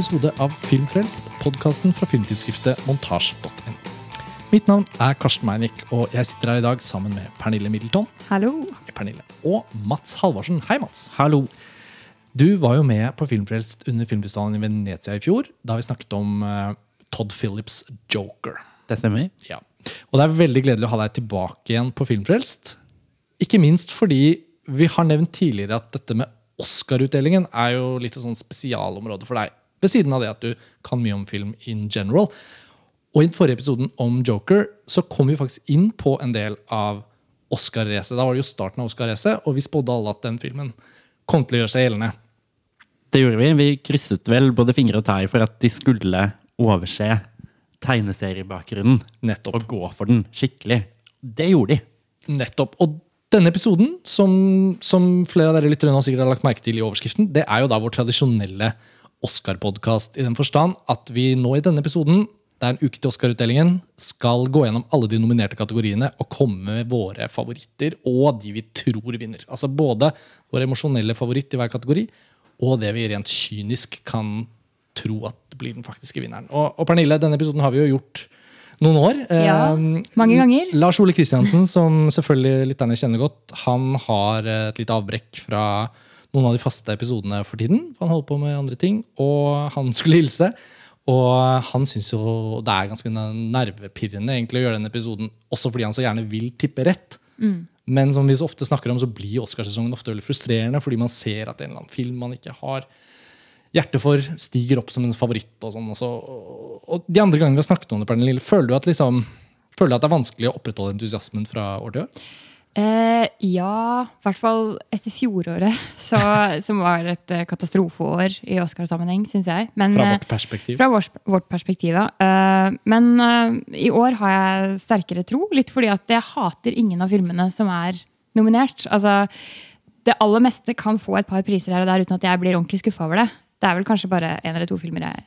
episode av Filmfrelst, podkasten fra filmtidsskriftet montasj.no. Mitt navn er Karsten Meinick, og jeg sitter her i dag sammen med Pernille Middleton Hallo. Hei, Pernille, og Mats Halvorsen. Hei, Mats. Hallo. Du var jo med på Filmfrelst under filmfestivalen i Venezia i fjor, da vi snakket om uh, Todd Phillips' Joker. Det stemmer. Ja. Og det er veldig gledelig å ha deg tilbake igjen på Filmfrelst. Ikke minst fordi vi har nevnt tidligere at dette med Oscar-utdelingen er jo litt et sånn spesialområde for deg. Ved siden av det at du kan mye om film in general. Og i den forrige episoden om Joker så kom vi faktisk inn på en del av Oscar-racet. Da var det jo starten av Oscar-racet, og vi spådde alle at den filmen kom til å gjøre seg gjeldende. Det gjorde vi. Vi krysset vel både fingre og tær for at de skulle overse tegneseriebakgrunnen Nettopp. og gå for den skikkelig. Det gjorde de. Nettopp. Og denne episoden, som, som flere av dere lyttere nå sikkert har lagt merke til i overskriften, det er jo da vår tradisjonelle Oscar-podkast i den forstand at vi nå i denne episoden, det er en uke til Oscar-utdelingen, skal gå gjennom alle de nominerte kategoriene og komme med våre favoritter og de vi tror vinner. Altså både vår emosjonelle favoritt i hver kategori og det vi rent kynisk kan tro at blir den faktiske vinneren. Og, og Pernille, denne episoden har vi jo gjort noen år. Ja, Eh, mange ganger. Lars Ole Kristiansen, som selvfølgelig lytterne kjenner godt, han har et lite avbrekk fra noen av de faste episodene for tiden. for Han holder på med andre ting, og han skulle hilse. Og han syns jo det er ganske nervepirrende egentlig å gjøre den episoden, også fordi han så gjerne vil tippe rett. Men som vi så ofte snakker om, så blir Oscarsesongen ofte veldig frustrerende fordi man ser at en eller annen film man ikke har hjerte for, stiger opp som en favoritt. Og sånn. Og, så, og de andre gangene vi har snakket om det, Pernille, føler du at, liksom, føler du at det er vanskelig å opprettholde entusiasmen fra år til år? Eh, ja, i hvert fall etter fjoråret, så, som var et eh, katastrofeår i Oscar-sammenheng, syns jeg. Men, Fra eh, vårt perspektiv. fra vårt, vårt perspektiv, ja. Eh, men eh, i år har jeg sterkere tro, litt fordi at jeg hater ingen av filmene som er nominert. Altså, det aller meste kan få et par priser her og der uten at jeg blir ordentlig skuffa over det. Det er vel kanskje bare en eller to filmer jeg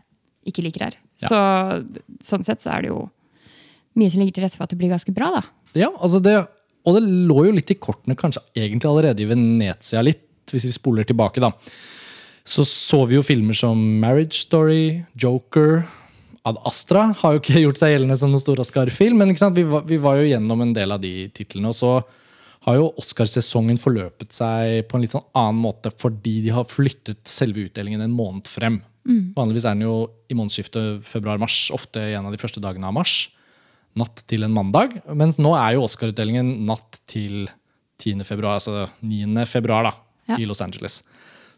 ikke liker her. Ja. Så sånn sett så er det jo mye som ligger til rette for at det blir ganske bra, da. Ja, altså det, og det lå jo litt i kortene kanskje egentlig allerede i Venezia litt, hvis vi spoler tilbake da. Så så vi jo filmer som Marriage Story, Joker, Ad Astra har jo ikke gjort seg gjeldende som noen stor Oscar-film, men? Vi, var, vi var jo gjennom en del av de titlene, og så har jo Oscarsesongen forløpet seg på en litt sånn annen måte fordi de har flyttet selve utdelingen en måned frem. Vanligvis er den jo i månedsskiftet februar-mars, ofte en av de første dagene av mars natt til en mandag. Men nå er jo Oscar-utdelingen natt til 10. februar, altså 9. februar da, Ja. i Los Angeles.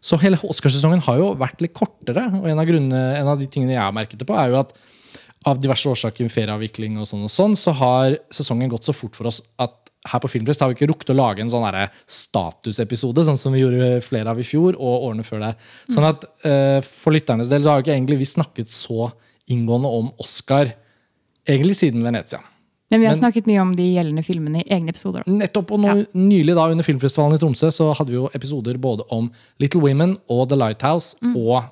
Så hele Oscarsesongen har jo vært litt kortere. Og en av, grunnene, en av de tingene jeg har merket det på, er jo at av diverse årsaker, ferieavvikling og sånn og sånn, så har sesongen gått så fort for oss at her på Filmfest har vi ikke rukket å lage en sånn statusepisode, sånn som vi gjorde flere av i fjor og årene før der. Sånn at uh, For lytternes del så har vi ikke egentlig vi snakket så inngående om Oscar egentlig siden Venezia. Men vi har Men- snakket mye om de gjeldende filmene i egne episoder. da. Nettopp, og nå, Nylig da under filmfestivalen i Tromsø så hadde vi jo episoder både om Little Women og The Lighthouse og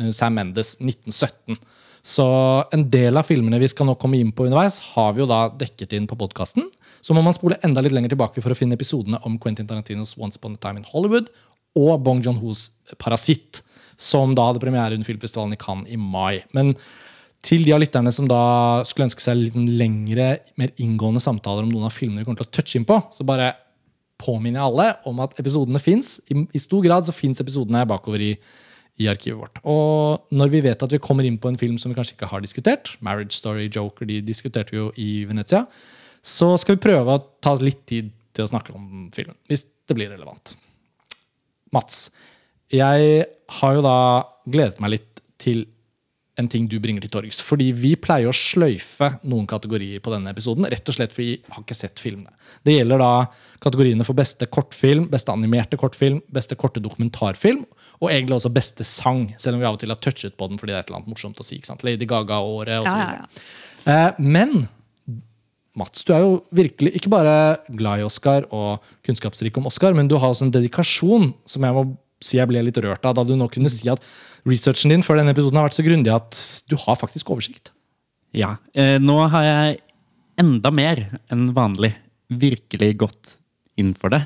uh, Sam Mendes 1917. Så en del av filmene vi skal nå komme inn på underveis, har vi jo da dekket inn på podkasten. Så må man spole enda litt lenger tilbake for å finne episodene om Quentin Tarantinos Once Upon a Time in Hollywood og Bong Joon-hos Parasitt, som da hadde premiere under filmfestivalen i Cannes i mai. Men til de av lytterne som da skulle ønske seg litt lengre, mer inngående samtaler om noen av filmene vi kommer til å touche inn på, så bare påminner jeg alle om at episodene fins. I, I stor grad så fins episodene bakover i, i arkivet vårt. Og når vi vet at vi kommer inn på en film som vi kanskje ikke har diskutert, Marriage Story, Joker, de diskuterte vi jo i Venezia, så skal vi prøve å ta oss litt tid til å snakke om filmen. Hvis det blir relevant. Mats, jeg har jo da gledet meg litt til en ting du bringer til torgs. Fordi vi pleier å sløyfe noen kategorier på denne episoden. Rett og slett fordi vi har ikke sett filmene. Det gjelder da kategoriene for beste kortfilm, beste animerte kortfilm, beste korte dokumentarfilm, og egentlig også beste sang. Selv om vi av og til har touchet på den fordi det er et eller annet morsomt å si. ikke sant? Lady Gaga-året osv. Ja, ja, ja. Eh, men Mats, du er jo virkelig ikke bare glad i Oscar og kunnskapsrik om Oscar, men du har også en dedikasjon som jeg må si jeg ble litt rørt av, da du nå kunne si at researchen din før denne episoden har vært så grundig at du har faktisk oversikt. Ja. Eh, nå har jeg enda mer enn vanlig virkelig gått inn for det.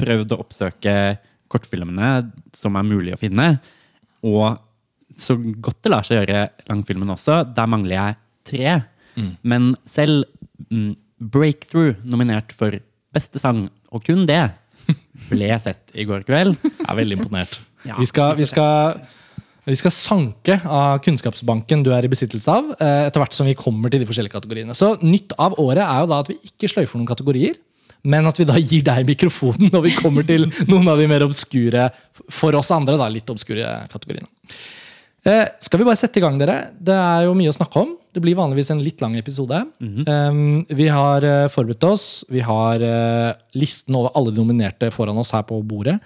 Prøvd å oppsøke kortfilmene som er mulig å finne, og så godt det lar seg gjøre langfilmen også. Der mangler jeg tre. Men selv mm, Breakthrough, nominert for beste sang, og kun det, ble sett i går kveld. Jeg er veldig imponert. Ja, vi, skal, vi, skal, vi skal sanke av kunnskapsbanken du er i besittelse av, eh, etter hvert som vi kommer til de forskjellige kategoriene. Så Nytt av året er jo da at vi ikke sløyfer noen kategorier, men at vi da gir deg mikrofonen når vi kommer til noen av de mer obskure, for oss andre, da, litt obskure kategoriene. Eh, skal vi bare sette i gang, dere? Det er jo mye å snakke om. Det blir vanligvis en litt lang episode. um, vi har eh, forberedt oss. Vi har listen over alle de nominerte foran oss her på bordet.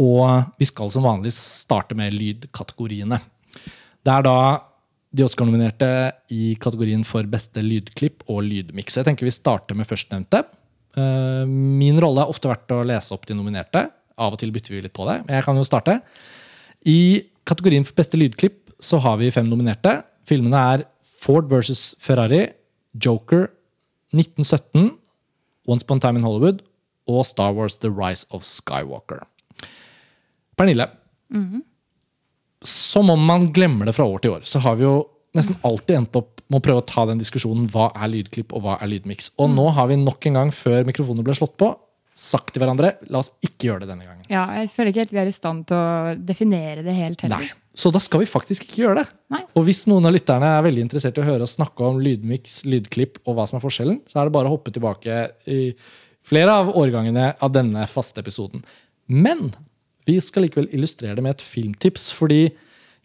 Og vi skal som vanlig starte med lydkategoriene. Det er da de Oscar-nominerte i kategorien for beste lydklipp og lydmiks. Jeg tenker vi starter med førstnevnte. Eh, Min rolle har ofte vært å lese opp de nominerte. Av og til bytter vi litt på det, men jeg kan jo starte. I kategorien for beste lydklipp så har vi fem nominerte. Filmene er Ford versus Ferrari, Joker, 1917, Once Upon a Time in Hollywood og Star Wars The Rise of Skywalker. Pernille, som om man glemmer det fra år til år, så har vi jo nesten alltid endt opp med å prøve å ta den diskusjonen hva er lydklipp og hva er lydmiks. Og nå har vi nok en gang, før mikrofonene ble slått på, sagt til hverandre la oss ikke gjøre det denne gangen. Ja, jeg føler ikke helt vi er i stand til å definere det helt heller. Nei. Så da skal vi faktisk ikke gjøre det. Nei. Og hvis noen av lytterne er veldig interessert i å høre oss snakke om lydmiks, lydklipp og hva som er forskjellen, så er det bare å hoppe tilbake i flere av årgangene av denne faste episoden. Men vi skal likevel illustrere det med et filmtips, fordi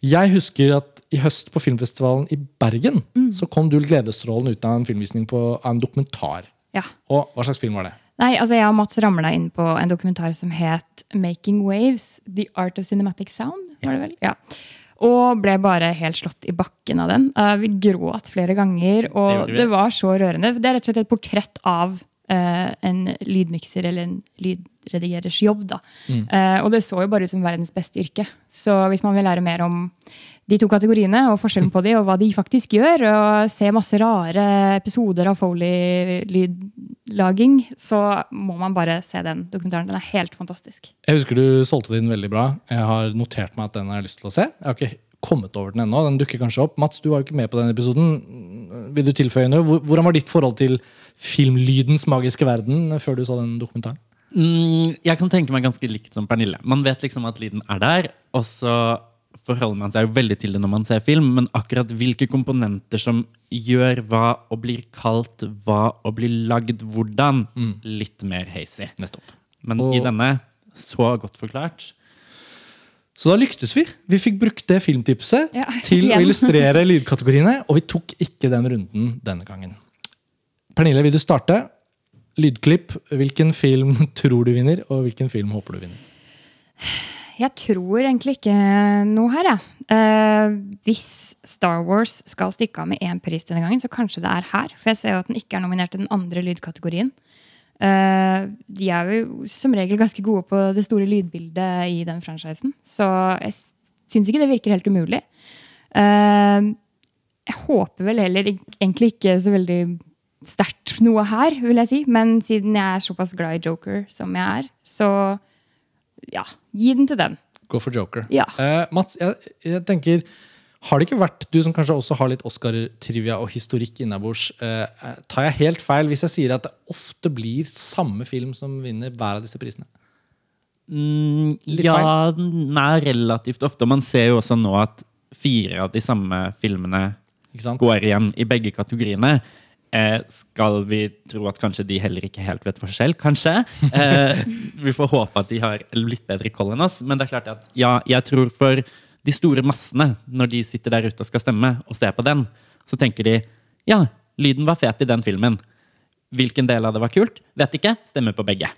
jeg husker at i høst på filmfestivalen i Bergen så kom du Gledesstrålen ut av en filmvisning på av en dokumentar. Ja. Og hva slags film var det? Nei, altså Jeg og Mats ramla inn på en dokumentar som het 'Making Waves The Art of Cinematic Sound'. var det vel? Ja. Og ble bare helt slått i bakken av den. Eh, vi gråt flere ganger, og det, det, var så rørende. Det er rett og slett et portrett av eh, en lydmikser eller en lydredigerers jobb. da. Eh, og det så jo bare ut som verdens beste yrke. Så hvis man vil lære mer om de to kategoriene og forskjellen på de, og hva de faktisk gjør, og se masse rare episoder av Foley-lydlaging, så må man bare se den dokumentaren. Den er helt fantastisk. Jeg husker du solgte den veldig bra. Jeg har notert meg at den har jeg lyst til å se. Jeg har ikke kommet over den ennå. Den dukker kanskje opp. Mats, du var jo ikke med på den episoden. Vil du tilføye noe? Hvordan var ditt forhold til filmlydens magiske verden før du så den dokumentaren? Mm, jeg kan tenke meg ganske likt som Pernille. Man vet liksom at lyden er der, og så forholder man seg jo veldig til det når man ser film, men akkurat hvilke komponenter som gjør hva og blir kalt hva og blir lagd hvordan, litt mer hazy. Nettopp. Men Og- i denne, så godt forklart. Så da lyktes vi. Vi fikk brukt det filmtipset Ja, til å illustrere lydkategoriene, og vi tok ikke den runden denne gangen. Pernille, vil du starte? Lydklipp. Hvilken film tror du vinner, og hvilken film håper du vinner? Jeg tror egentlig ikke noe her, jeg. Eh, hvis Star Wars skal stikke av med én pris denne gangen, så kanskje det er her. For jeg ser jo at den ikke er nominert til den andre lydkategorien. Eh, de er jo som regel ganske gode på det store lydbildet i den franchisen. Så jeg syns ikke det virker helt umulig. Eh, jeg håper vel heller egentlig ikke så veldig sterkt noe her, vil jeg si. Men siden jeg er såpass glad i Joker som jeg er, så ja, gi den til den. Gå for Joker. Ja. Eh, Mats, jeg, jeg tenker Har det ikke vært, du som kanskje også har litt Oscar-trivia og historikk innabords, eh, eh, tar jeg helt feil hvis jeg sier at det ofte blir samme film som vinner hver av disse prisene? Mm, Litt ja, nei, relativt ofte. Og man ser jo også nå at fire av de samme filmene går igjen i begge kategoriene. Eh, skal vi tro at kanskje de heller ikke helt vet forskjell? Kanskje. Eh, vi får håpe at de har litt bedre koll enn oss. Men det er klart at ja, jeg tror for de store massene, når de sitter der ute og skal stemme, og ser på den, så tenker de ja, lyden var fet i den filmen. Hvilken del av det var kult? Vet ikke. Stemmer på begge.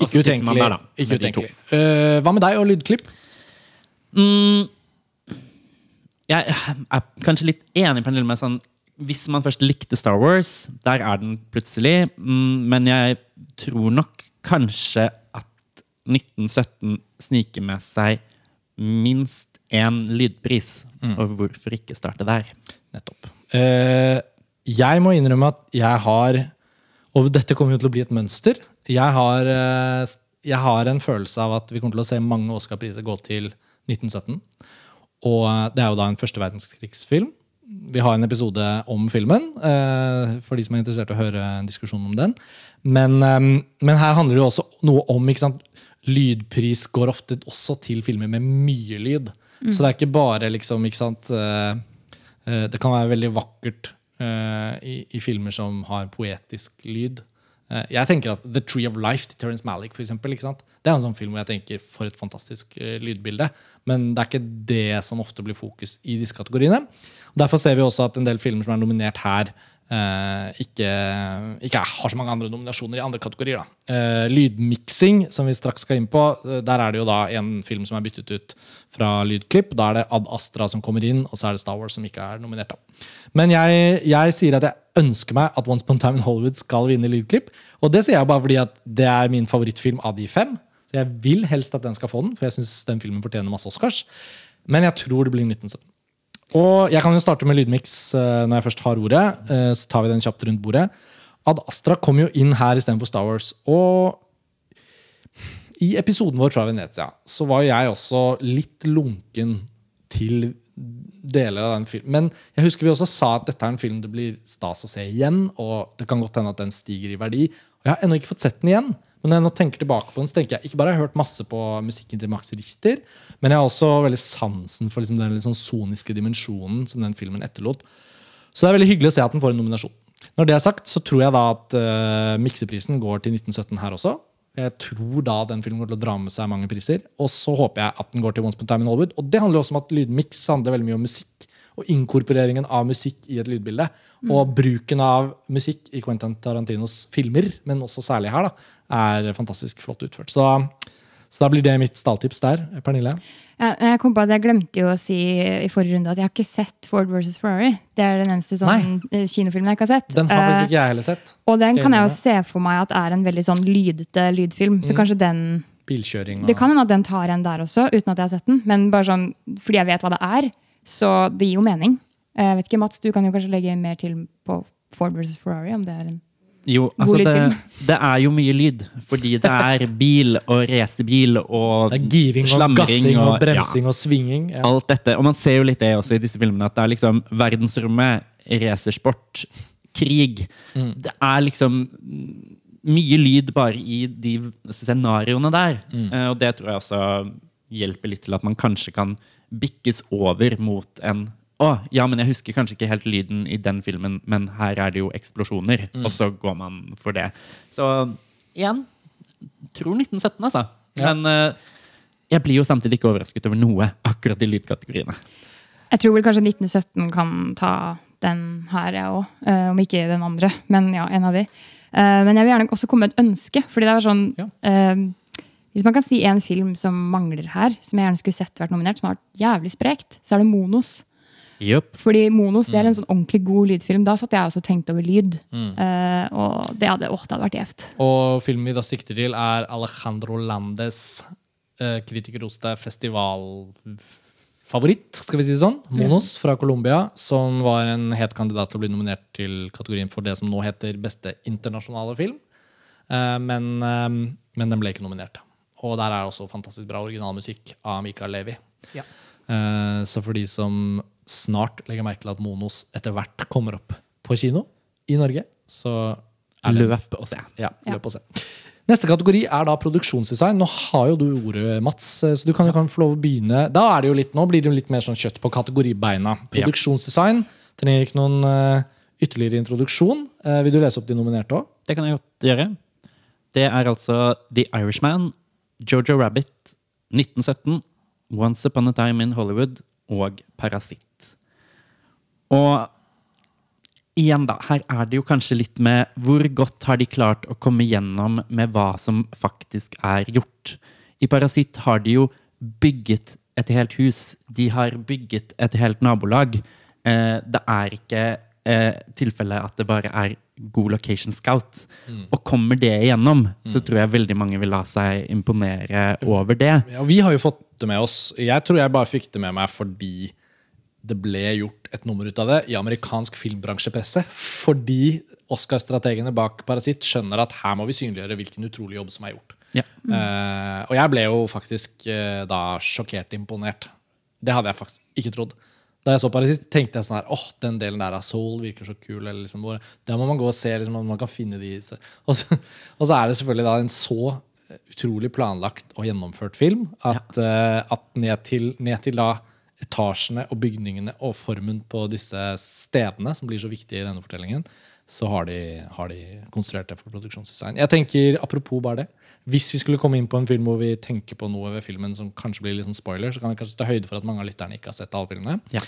Ikke utenkelig. der, da, Ikke utenkelig. Uh, hva med deg og lydklipp? Mm, jeg er kanskje litt enig Pernille, med sånn Hvis man først likte Star Wars, der er den plutselig. Mm, men jeg tror nok kanskje at 1917 sniker med seg minst én lydpris. Og hvorfor ikke starte der? Nettopp. Eh, jeg må innrømme at jeg har Og dette kommer jo til å bli et mønster. Jeg har, eh, jeg har en følelse av at vi kommer til å se mange Oscar-priser gå til 1917. Og eh, det er jo da en første verdenskrigsfilm. Vi har en episode om filmen, eh, for de som er interessert i å høre en diskusjon om den. Men, eh, men her handler det jo også noe om ikke sant? Lydpris går ofte også til filmer med mye lyd. Så det er ikke bare liksom ikke sant? eh, eh, Det kan være veldig vakkert i, i filmer som har poetisk lyd. Jeg tenker at The Tree of Life til Terence Malick for eksempel? Det er en sånn film hvor jeg tenker for et fantastisk lydbilde. Men det er ikke det som ofte blir fokus i disse kategoriene. Derfor ser vi også at en del filmer som er nominert her, eh, ikke, ikke har så mange andre nominasjoner i andre kategorier. Da. Eh, lydmiksing, som vi straks skal inn på, eh, der er det jo da en film som er byttet ut fra lydklipp. Da er det Ad Astra som kommer inn, og så er det Star Wars som ikke er nominert. da. Men jeg, jeg sier at jeg ønsker meg at Once Upon a Time in Hollywood skal vinne lydklipp. Og det sier jeg bare fordi at det er min favorittfilm av de fem. Så jeg vil helst at den skal få den, for jeg syns den filmen fortjener masse Oscars. Men jeg tror det blir 1917. Og jeg kan jo starte med lydmiks eh, når jeg først har ordet. eh, Så tar vi den kjapt rundt bordet. Ad Astra kom jo inn her istedenfor Star Wars. Og i episoden vår fra Venezia så var jo jeg også litt lunken til deler av den filmen. Men jeg husker vi også sa at dette er en film det blir stas å se igjen, og det kan godt hende at den stiger i verdi. Og jeg har ennå ikke fått sett den igjen. Men når jeg nå tenker tilbake på den, så tenker jeg ikke bare har jeg hørt masse på musikken til Max Richter, men jeg har også veldig sansen for liksom den litt sånn soniske dimensjonen som den filmen etterlot. Så det er veldig hyggelig å se at den får en nominasjon. Når det er sagt, så tror jeg da at uh, mikseprisen går til 1917 her også. Jeg tror da den filmen går til å dra med seg mange priser. Og så håper jeg at den går til Once Upon a Time in Hollywood. Og det handler jo også om at lydmiks handler veldig mye om musikk. Og inkorporeringen av musikk i et lydbilde. Og bruken av musikk i Quentin Tarantinos filmer, men også særlig her, da, er fantastisk flott utført. Så, så da blir det mitt stalltips der. Pernille? Jeg, kom på at jeg glemte jo å si i forrige runde at jeg har ikke sett Ford versus Ferrari. Det er den eneste sånn eh, kinofilmen jeg ikke har sett. Den har Eh, faktisk ikke jeg heller sett. og den Skal kan jeg jo se for meg at er en veldig sånn lydete lydfilm. Så kanskje den Bilkjøring og Det kan hende at den tar en der også, uten at jeg har sett den. Men bare sånn, fordi jeg vet hva det er, så det gir jo mening. Eh, Jeg vet ikke, Mats, du kan jo kanskje legge mer til på Ford versus Ferrari, om det er en Jo, altså det, det er jo mye lyd. Fordi det er bil og racerbil og Det er giring og gassing og og bremsing og svinging. Ja. alt dette. Og man ser jo litt det også i disse filmene, at det er liksom verdensrommet, racersport, krig. Mm. Det er liksom mye lyd bare i de scenarioene der. Mm. Eh, Og det tror jeg også hjelper litt til at man kanskje kan bikkes over mot en å, ja, men jeg husker kanskje ikke helt lyden i den filmen, men her er det jo eksplosjoner. Mm. Og så går man for det. Så igjen, tror 1917, altså. Ja. Men uh, jeg blir jo samtidig ikke overrasket over noe akkurat i lydkategoriene. Jeg tror vel kanskje 1917 kan ta den her, jeg òg. om ikke den andre, men ja, en av de. Eh, men jeg vil gjerne også komme med et ønske. fordi det er sånn, Ja. eh, Hvis man kan si en film som mangler her, som jeg gjerne skulle sett vært nominert, som har vært jævlig sprekt, så er det Monos. Jupp. Fordi Monos det er en sånn ordentlig god lydfilm. Da satt jeg også og tenkte over lyd. Eh, og det hadde, å, det hadde vært gjevt. Og filmen vi da sikter til, er Alejandro Landes uh, kritikerroste festivalfavoritt, skal vi si det sånn. Monos fra Colombia, som var en het kandidat til å bli nominert til kategorien for det som nå heter beste internasjonale film. Uh, men, uh, men den ble ikke nominert. Og der er også fantastisk bra originalmusikk av Mikael Levi. Eh, så for de som snart legger merke til at Monos etter hvert kommer opp på kino i Norge, så er Løp og se. ja, løp og se. Neste kategori er da produksjonsdesign. Nå har jo du ordet, Mats, så du kan jo kan få lov å begynne. Da er det jo litt, nå blir det jo litt mer sånn kjøtt på kategoribeina. Produksjonsdesign trenger ikke noen uh, ytterligere introduksjon. Uh, vil du lese opp de nominerte òg? Det kan jeg godt gjøre. Det er altså The Irishman, Jojo Rabbit, 1917, Once Upon a Time in Hollywood og Parasitt. Og igjen, da. Her er det jo kanskje litt med hvor godt har de klart å komme gjennom med hva som faktisk er gjort. I Parasitt har de jo bygget et helt hus. De har bygget et helt nabolag. Eh, det er ikke eh, tilfelle at det bare er god location scout. Og kommer det igjennom, så tror jeg veldig mange vil la seg imponere over det. Ja, vi har jo fått det med oss. Jeg tror jeg bare fikk det med meg fordi det ble gjort et nummer ut av det i amerikansk filmbransjepresse. Fordi Oscar-strategene bak Parasitt skjønner at her må vi synliggjøre hvilken utrolig jobb som er gjort. Ja. Eh, og jeg ble jo faktisk uh, da sjokkert imponert. Det hadde jeg faktisk ikke trodd. Da jeg så Parasitt, tenkte jeg sånn her åh, den delen der av Soul virker så kul. Eller liksom, Der må man gå og se liksom, om man kan finne de og så, og så er det selvfølgelig da en så utrolig planlagt og gjennomført film at, eh, at ned, til, ned til da etasjene og bygningene og formen på disse stedene, som blir så viktige i denne fortellingen, så har de, har de konstruert det for produksjonsdesign. Jeg tenker, Apropos bare det, hvis vi skulle komme inn på en film hvor vi tenker på noe ved filmen som kanskje blir litt sånn spoiler, så kan vi kanskje ta høyde for at mange av lytterne ikke har sett alle filmene. Ja.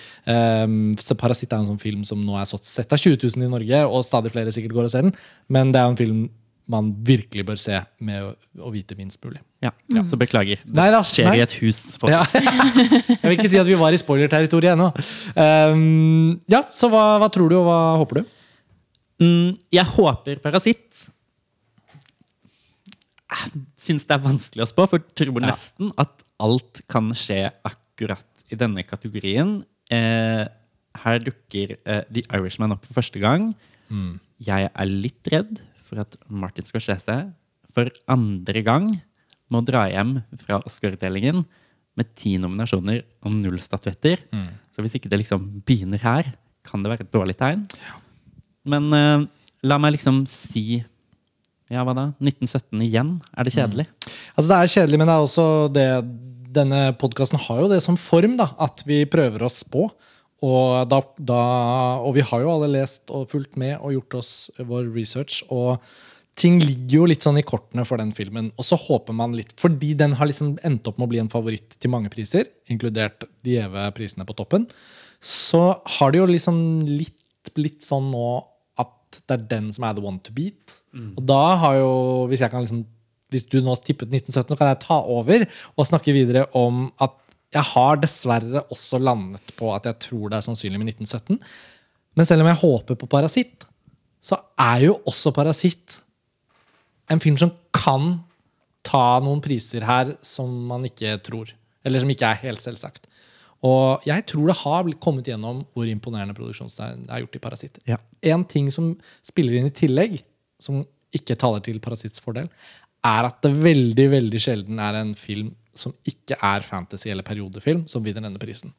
Um, så Parasitt er en sånn film som nå er sett av 20 000 i Norge, og stadig flere sikkert går og ser den. Men det er jo en film man virkelig bør se med å, å vite minst mulig. Ja, Så beklager. Det Nei da, skjer nei. i et hus. Ja. Jeg vil ikke si at vi var i spoilerterritoriet ennå. Um, ja, så hva, hva tror du, og hva håper du? Mm, jeg håper Parasitt. Syns det er vanskelig å spå, for tror Ja. nesten at alt kan skje akkurat i denne kategorien. Eh, her dukker eh, The Irishman opp for første gang. Jeg er litt redd for at Martin Scorsese for andre gang må dra hjem fra Oscar-utdelingen med ti nominasjoner og null statuetter. Så hvis ikke det liksom begynner her, kan det være et dårlig tegn. Men uh, la meg liksom si Ja, hva da? 1917 igjen? Er det kjedelig? Altså Det er kjedelig, men det er også det denne podkasten har jo det som form, da, at vi prøver oss på. Og, da, da, og vi har jo alle lest og fulgt med og gjort oss vår research. Og ting ligger jo litt sånn i kortene for den filmen. Og så håper man litt, fordi den har liksom endt opp med å bli en favoritt til mange priser, inkludert de gjeve prisene på toppen, så har det jo liksom litt blitt sånn nå det er den som er the one to beat. Og da har jo, hvis jeg kan liksom hvis du nå tippet 1917, så kan jeg ta over og snakke videre om at jeg har dessverre også landet på at jeg tror det er sannsynlig med 1917. Men selv om jeg håper på Parasitt, så er jo også Parasitt en film som kan ta noen priser her som man ikke tror. Eller som ikke er helt selvsagt. Og jeg tror det har kommet gjennom hvor imponerende produksjonsdesign er gjort i Parasitt. Ja. En ting som spiller inn i tillegg, som ikke taler til Parasitts fordel, er at det veldig veldig sjelden er en film som ikke er fantasy eller periodefilm, som vinner denne prisen.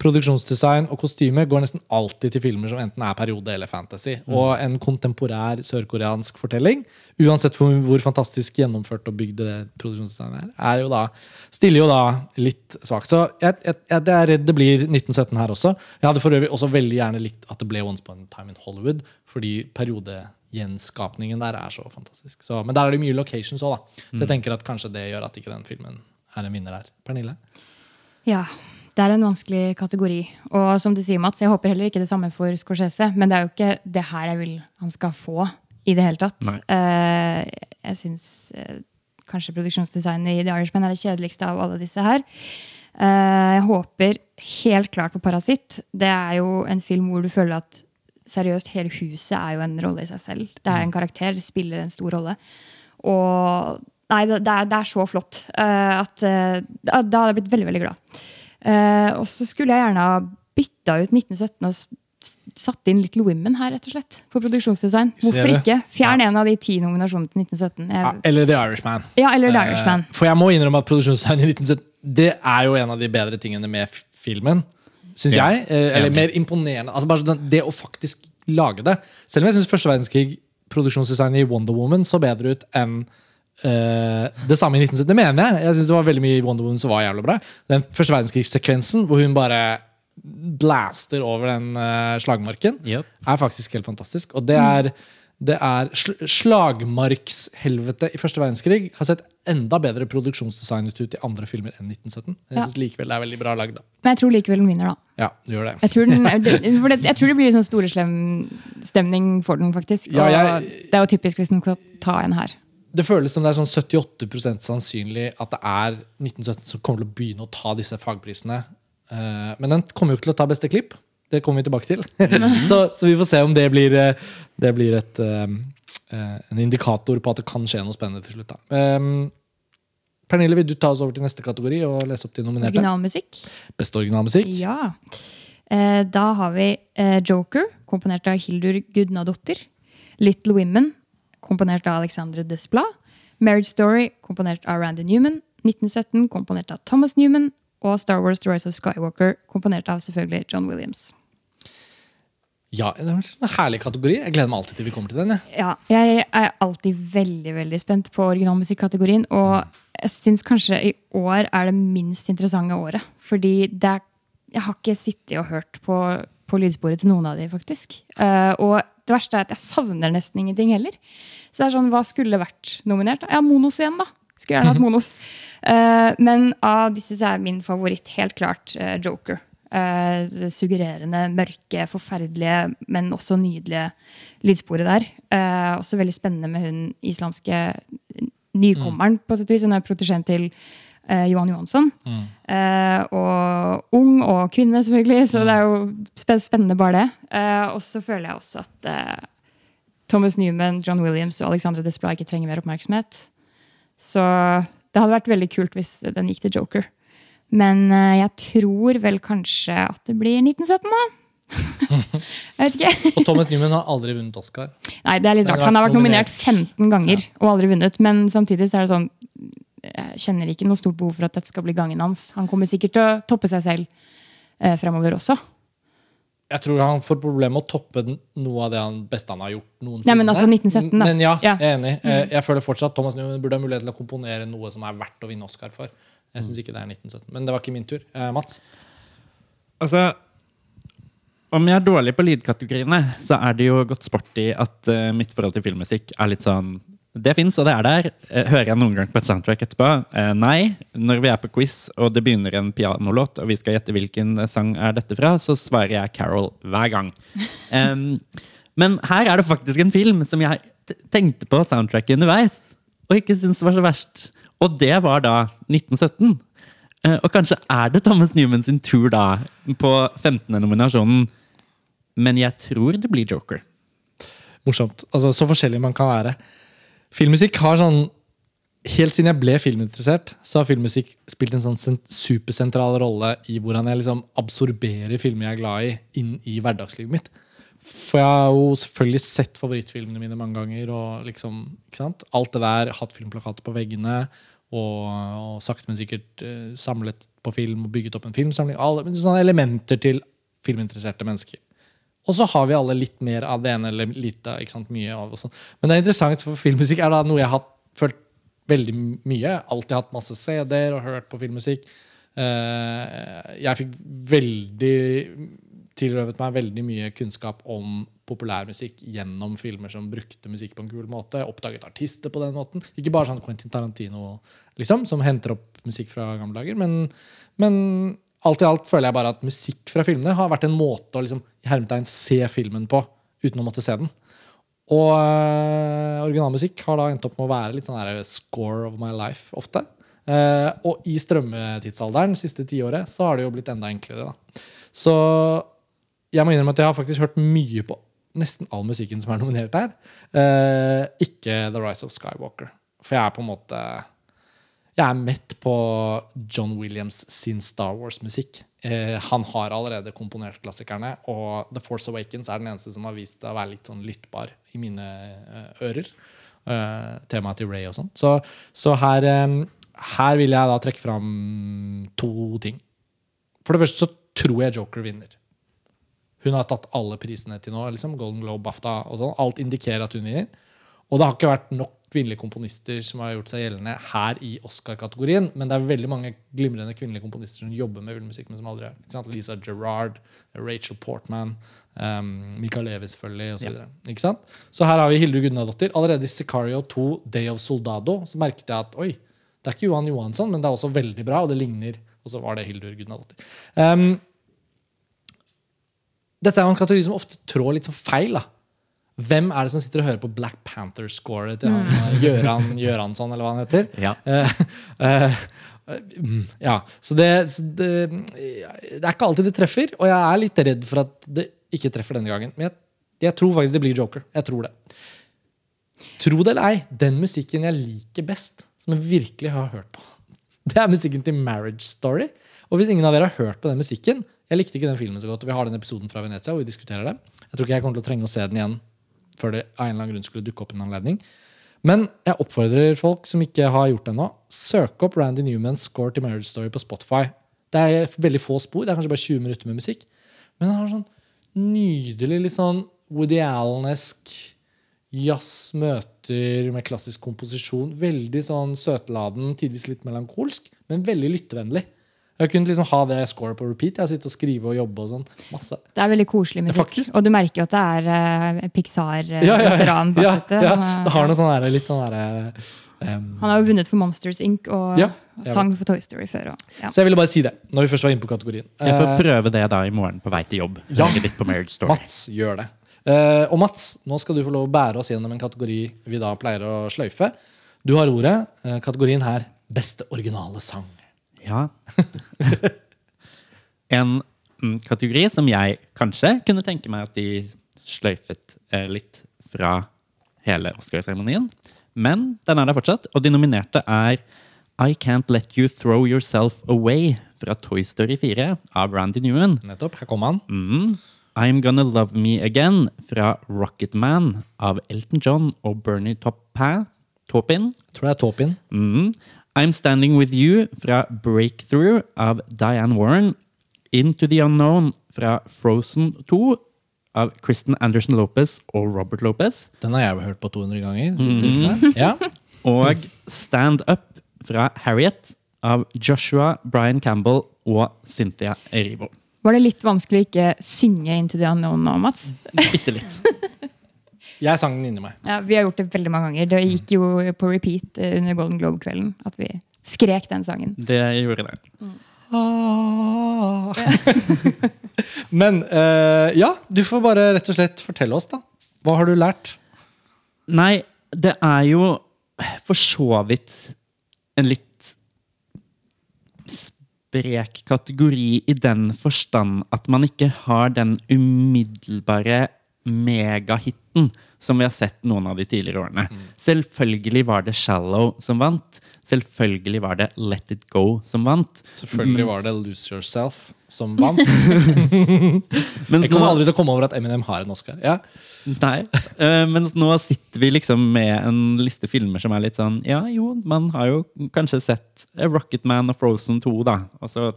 Produksjonsdesign og kostyme går nesten alltid til filmer som enten er periode eller fantasy. Og en kontemporær sørkoreansk fortelling, uansett hvor, fantastisk gjennomført og bygd det produksjonsdesignet er, er jo da, stiller jo da litt svakt. Så jeg, jeg, jeg er redd det blir 1917 her også. Jeg hadde for øvrig også veldig gjerne likt at det ble Once Upon a Time in Hollywood, fordi periodegjenskapningen der er så fantastisk. Så, men der er det mye locations òg, da. Så jeg tenker at kanskje det gjør at ikke den filmen er en vinner der. Pernille? Ja, det er en vanskelig kategori. Og som du sier, Mats, jeg håper heller ikke det samme for Scorsese. Men det er jo ikke det her jeg vil han skal få i det hele tatt. Eh, jeg syns uh, kanskje produksjonsdesignet i The Irishman er det kjedeligste av alle disse her. Uh, jeg håper helt klart på Parasitt. Det er jo en film hvor du føler at seriøst, hele huset er jo en rolle i seg selv. Det er en karakter, spiller en stor rolle. Og Nei, det, det, er, det er så flott uh, at uh, da, hadde jeg blitt veldig, veldig glad. Uh, og så skulle jeg gjerne ha bytta ut 1917 og s- satt inn Little Women her, rett og slett. På produksjonsdesign. Hvorfor ikke? Fjern en av de ti nominasjonene til 1917. Ja, eller The Irishman. ja, eller The Irishman. For jeg må innrømme at produksjonsdesign i 1917 Det er jo en av de bedre tingene med filmen. Syns Ja, jeg. Eller mer imponerende. Altså bare sånn, Det å faktisk lage det. Selv om jeg syns første verdenskrig, produksjonsdesignet i Wonder Woman, så bedre ut enn eh, det samme i 1970. Det mener jeg. Jeg synes det var veldig mye i Wonder Woman som var jævlig bra. Den første verdenskrigssekvensen hvor hun bare blaster over den uh, slagmarken, Yep. er faktisk helt fantastisk. Og det er, det er sl Slagmarkshelvete i første verdenskrig har sett enda bedre produksjonsdesignet ut i andre filmer enn 1917. Jeg Ja. synes likevel det er veldig bra lagd. da. Men jeg tror likevel den vinner, da. Ja, gjør det. Jeg tror, den, det, for det, jeg tror det blir sånn storeslem-stemning for den, faktisk. Ja, jeg- det er jo typisk hvis den skal ta en her. Det føles som det er sånn 78% sannsynlig at det er 1917 som kommer til å begynne å ta disse fagprisene. Uh, Men den kommer jo ikke til å ta beste klipp. Det kommer vi tilbake til. så, så vi får se om det blir, eh, det blir et, eh, en indikator på at det kan skje noe spennende til slutt. Eh, Pernille, vil du ta oss over til neste kategori og lese opp de nominerte? Originalmusikk. Beste originalmusikk? Ja. Uh, da har vi Joker, komponert av Hildur Gudnadottir. Little Women, komponert av Alexandre Desplat. Marriage Story, komponert av Randy Newman. 1917, komponert av Thomas Newman. og Star Wars The Rise of Skywalker, komponert av selvfølgelig John Williams. Ja, det er en herlig kategori. Jeg gleder meg alltid til vi kommer til den. Ja, Ja, jeg er alltid veldig veldig spent på originalmusikkategorien. Og jeg syns kanskje i år er det minst interessante året. Fordi det er, jeg har ikke sittet og hørt på, på lydsporet til noen av de, faktisk. Uh, og det verste er at jeg savner nesten ingenting heller. Så det er sånn, hva skulle vært nominert? Ja, Monos igjen, da. Skulle gjerne hatt Monos. Uh, men av disse så er min favoritt helt klart uh, Joker. Uh, suggererende, mørke, forferdelige, men også nydelige lydsporet der. Også veldig spennende med hun islandske nykommeren, på sett og vis. Hun er protesjent til eh, Johan Johansson. Eh, og ung og kvinne, selvfølgelig, så det er jo spennende bare det. Eh, og så føler jeg også at eh, Thomas Newman, John Williams og Alexandra Desplat ikke trenger mer oppmerksomhet. Så det hadde vært veldig kult hvis den gikk til Joker. Men eh, jeg tror vel kanskje at det blir 1917, da. jeg vet ikke. Og Thomas Newman har aldri vunnet Oscar. Nei, det er litt rart. Han har vært nominert nominert. 15 ganger og aldri vunnet. Men samtidig så er det sånn Jeg kjenner ikke noe stort behov for at dette skal bli gangen hans. Han kommer sikkert til å toppe seg selv eh, fremover også. Jeg tror han får problemer med å toppe noe av det han beste han har gjort noensinne. Nei, men altså 1917 da. Men ja, Ja. Jeg er enig. Mm. Jeg føler fortsatt Thomas Newman burde ha mulighet til å komponere noe som er verdt å vinne Oscar for. Jeg syns ikke det er 1917. Men det var ikke min tur. Eh, Mats? Altså, om jeg er dårlig på lydkategoriene, så er det jo godt sport i at uh, mitt forhold til filmmusikk er litt sånn Det fins, og det er der. Eh, hører jeg noen gang på et soundtrack etterpå? Eh, nei. Når vi er på quiz, og det begynner en pianolåt, og vi skal gjette hvilken sang er dette fra, så svarer jeg Carol hver gang. um, men her er det faktisk en film som jeg tenkte på soundtracket underveis, og ikke syntes var så verst. Og det var da 1917. Eh, Og kanskje er det Thomas Newman sin tur da, på 15. nominasjonen. Men jeg tror det blir Joker. Morsomt. Altså, så forskjellig man kan være. Filmmusikk har sånn Helt siden jeg ble filminteressert, så har filmmusikk spilt en sånn supersentral rolle i hvordan jeg liksom absorberer filmer jeg er glad i, inn i hverdagslivet mitt. For jeg har jo selvfølgelig sett favorittfilmene mine mange ganger. og liksom, ikke sant? Alt det der, hatt filmplakater på veggene og, og sakte, men sikkert eh, samlet på film og bygget opp en filmsamling. Alle, sånne elementer til filminteresserte mennesker. Og så har vi alle litt mer av det ene eller litt av ikke sant, mye av og sånt. Men det er interessant, for filmmusikk er da noe jeg har følt veldig mye. Alltid hatt masse CD-er og hørt på filmmusikk. Eh, Jeg fikk veldig tilrøvet meg veldig mye kunnskap om populærmusikk gjennom filmer som brukte musikk på en kul måte. Oppdaget artister på den måten. Ikke bare sånn Quentin Tarantino, liksom, som henter opp musikk fra gamle dager. Men, men alt i alt føler jeg bare at musikk fra filmene har vært en måte å liksom, hermetegn se filmen på uten å måtte se den. Og øh, originalmusikk har da endt opp med å være litt sånn der score of my life ofte. Uh, og i strømmetidsalderen, siste tiåret, så har det jo blitt enda enklere. da. Så jeg må innrømme at jeg har faktisk hørt mye på nesten all musikken som er nominert her. Uh, ikke The Rise of Skywalker. For jeg er på en måte Jeg er mett på John Williams sin Star Wars-musikk. Eh, han har allerede komponert klassikerne, og The Force Awakens er den eneste som har vist seg å være litt sånn lyttbar i mine eh, ører. Eh, temaet til Ray og sånn. Så, så her, eh, her vil jeg da trekke fram to ting. For det første så tror jeg Joker vinner. Hun har tatt alle prisene til nå. liksom Golden Globe, BAFTA og sånn. Alt indikerer at hun vinner. Og det har ikke vært nok kvinnelige komponister som har gjort seg gjeldende her i Oscar-kategorien, men det er veldig mange glimrende kvinnelige komponister som jobber med ullmusikk. men som aldri er. Lisa Gerrard, Rachel Portman, um, Michael Levi selvfølgelig, osv. Ja. Ikke? Så her har vi Hildur Gunnadottir. Allerede i Sicario 2, Day of Soldado, så merket jeg at oi, det er ikke Johan Johansson, men det er også veldig bra, og det ligner. Og så var det Hildur Gunnadottir. Um, dette er en kategori som ofte trår litt for feil. da. Hvem er det som sitter og hører på Black Panther-scoret til han eh, Gøran Gjøransson, eller hva han heter? Ja. Uh, eh, mm, ja, så det, så det Det er ikke alltid det treffer, og jeg er litt redd for at det ikke treffer denne gangen. Men jeg, jeg tror faktisk det blir Joker. Jeg tror det. Tro det eller ei, den musikken jeg liker best, som jeg virkelig har hørt på, det er musikken til Marriage Story. Og hvis ingen av dere har hørt på den musikken Jeg likte ikke den filmen så godt, og vi har den episoden fra Venezia hvor vi diskuterer det. Jeg tror ikke jeg kommer til å trenge å se den igjen før det av en eller annen grunn skulle dukke opp en anledning. Men jeg oppfordrer folk som ikke har gjort det ennå, søk opp Randy Newmans score til Marriage Story på Spotify. Det er veldig få spor. Det er kanskje bare 20 minutter med musikk. Men han har sånn nydelig, litt sånn Woody Allen-esk jazz møter med klassisk komposisjon. Veldig sånn søtladen, tidvis litt melankolsk, men veldig lyttevennlig. Jeg kunne liksom ha det scoret på repeat. Jeg sitter og skriver og jobber og sånn. Masse. Det er veldig koselig musikk. Ja, Og du merker jo at det er uh, Ja, ja, ja. Pixar-veteran bak ja, dette. ja. Han, er- Det har noe sånn der, litt sånn derre um, han har jo vunnet for Monsters Inc. og Ja, jeg sang for Toy Story før. Og, ja. Så jeg ville bare si det, når vi først var inne på kategorien. Jeg får Eh, prøve det da i morgen på vei til jobb. Ja. Litt på Marriage Story. Mats gjør det. Uh, og Mats, nå skal du få lov å bære oss gjennom en kategori vi da pleier å sløyfe. Du har ordet. Eh, kategorien her beste originale sang. Ja. en mm, kategori som jeg kanskje kunne tenke meg at de sløyfet eh, litt fra hele Oscarseremonien. Men den er der fortsatt, og de nominerte er I Can't Let You Throw Yourself Away fra Toy Story 4 av Randy Newman. Nettopp. Her kommer han. Mm. I'm Gonna Love Me Again fra Rocketman av Elton John og Bernie Taupin. Tror det er Taupin. Mm. I'm Standing With You fra Breakthrough av Diane Warren. Into the Unknown fra Frozen 2 av Kristen Anderson Lopez og Robert Lopez. Den har jeg hørt på 200 ganger. Mm. ukene. Ja. Og Stand Up fra Harriet av Joshua Brian Campbell og Cynthia Erivo. Var det litt vanskelig å ikke synge Into the Unknown nå, Mats? Bitte litt. Jeg sang den inni meg. Ja, vi har gjort det veldig mange ganger. Det gikk jo på repeat eh, under Golden Globe-kvelden. At vi skrek den sangen. Det gjorde det. Ah. Men uh, ja, du får bare rett og slett fortelle oss, da. Hva har du lært? Nei, det er jo for så vidt en litt sprek kategori i den forstand at man ikke har den umiddelbare megahitten som vi har sett noen av de tidligere årene. Selvfølgelig var det 'Shallow' som vant. Selvfølgelig var det 'Let It Go' som vant. Selvfølgelig var det Lose Yourself som vant. Jeg kommer aldri til å komme over at Eminem har en Oscar. Ja. Nei. uh, mens nå sitter vi liksom med en liste filmer som er litt sånn Ja, jo, man har jo kanskje sett Rocket Man og Frozen 2, da. Og så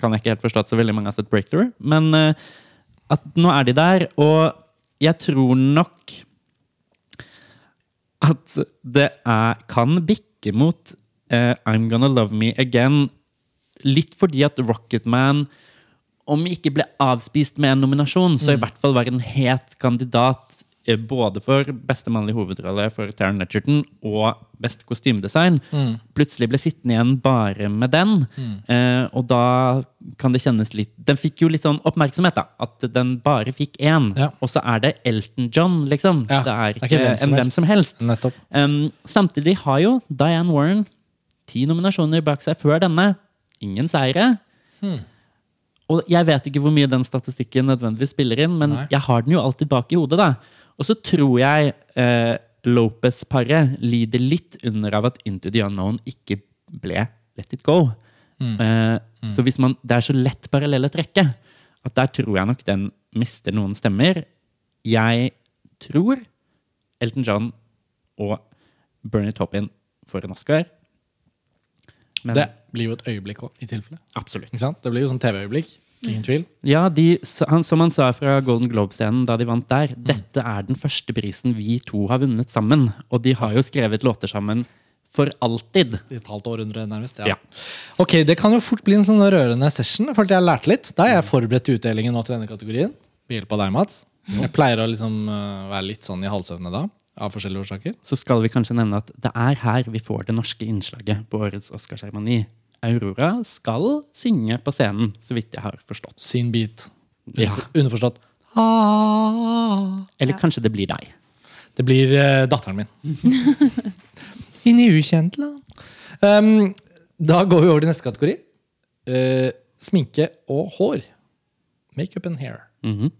kan jeg ikke helt forstå at så veldig mange har sett Breakthrough. Men uh, at nå er de der, og jeg tror nok at det er, kan bikke mot uh, I'm Gonna Love Me Again. Litt fordi at Rocketman om ikke ble avspist med en nominasjon, så i hvert fall var en het kandidat både for beste mannlige hovedrolle for Taron Netcherton og best kostymedesign, plutselig ble sittende igjen bare med den. Eh, og da kan det kjennes litt Den fikk jo litt sånn oppmerksomhet, da. At den bare fikk én. Ja. Og så er det Elton John, liksom. Ja, det er ikke, en hvem som helst. Nettopp. Um, samtidig har jo Diane Warren ti nominasjoner bak seg før denne. Ingen seire. Og jeg vet ikke hvor mye den statistikken nødvendigvis spiller inn, men Nei. jeg har den jo alltid bak i hodet. da. Og så tror jeg eh, Lopez-paret lider litt under av at Into the Unknown ikke ble Let It Go. Eh, Så hvis man, det er så lett parallelle trekke at der tror jeg nok den mister noen stemmer. Jeg tror Elton John og Bernie Taupin får en Oscar. Men Det blir jo et øyeblikk òg, i tilfelle. absolutt. Det blir jo sånn TV-øyeblikk. Ingen tvil. Ja, de, han, Som han sa fra Golden Globe-scenen da de vant der, dette er den første prisen vi to har vunnet sammen. Og de har jo skrevet låter sammen for alltid. I et halvt århundre, nærmest. Ja. Ok, Det kan jo fort bli en sånn rørende session. Jeg følte jeg lærte litt. Da er jeg forberedt til utdelingen nå til denne kategorien. Ved hjelp av deg, Mats. Jeg pleier å liksom øh, være litt sånn i halvsøvne da. Av forskjellige årsaker. Så skal vi kanskje nevne at det er her vi får det norske innslaget på årets Oscarseremoni. Aurora skal synge på scenen, så vidt jeg har forstått. Sin beat. Ja. Underforstått. Ah. Eller kanskje det blir deg. Det blir uh, datteren min. Inn i ukjent land. Um, da går vi over til neste kategori. Uh, sminke og hår. Makeup and hair. Mhm.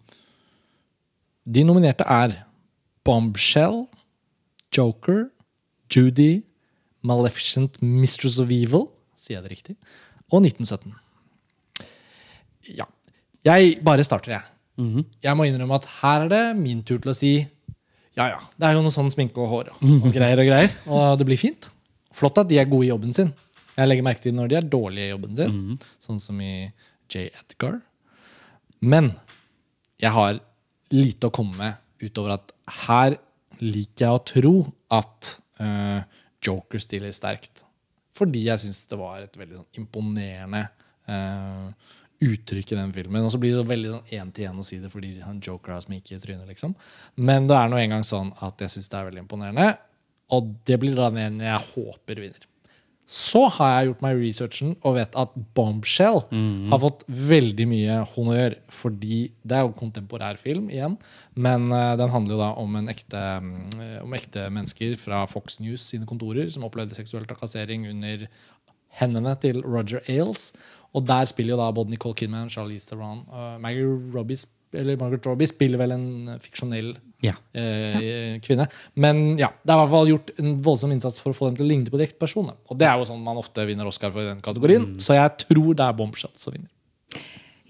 De nominerte er Bombshell, Joker, Judy, Maleficent Mistress of Evil, sier jeg det riktig, og 1917. Ja. Jeg bare starter, jeg. Jeg må innrømme at her er det min tur til å si ja, ja, det er jo noe sånn sminke og hår og, og greier og greier. Og det blir fint. Flott at de er gode i jobben sin. Jeg legger merke til når de er dårlige i jobben sin, sånn som i J. Edgar. Men jeg har lite å komme med utover at her liker jeg å tro at uh, Joker stiller sterkt. Fordi jeg syns det var et veldig sånn, imponerende uh, uttrykk i den filmen. Og så blir det så veldig sånn én-til-én å si det fordi han Joker har sminke i trynet. liksom. Men det er nå engang sånn at jeg syns det er veldig imponerende. Og det blir da den jeg håper vinner. Så har jeg gjort meg researchen og vet at Bombshell har fått veldig mye honnør. Fordi det er jo kontemporær film igjen, men uh, den handler jo da om, en ekte, um, om ekte mennesker fra Fox News sine kontorer som opplevde seksuell trakassering under hendene til Roger Ailes. Og der spiller jo da både Nicole Kidman, Charlize Theron og Maggie Robbie, eller Margaret Robbie spiller vel en fiksjonell Ja. eh, kvinne. Men ja, det er i hvert fall gjort en voldsom innsats for å få dem til å ligne på de ekte personene. Og det er jo sånn man ofte vinner Oscar for i den kategorien. Så jeg tror det er Bombshell som vinner.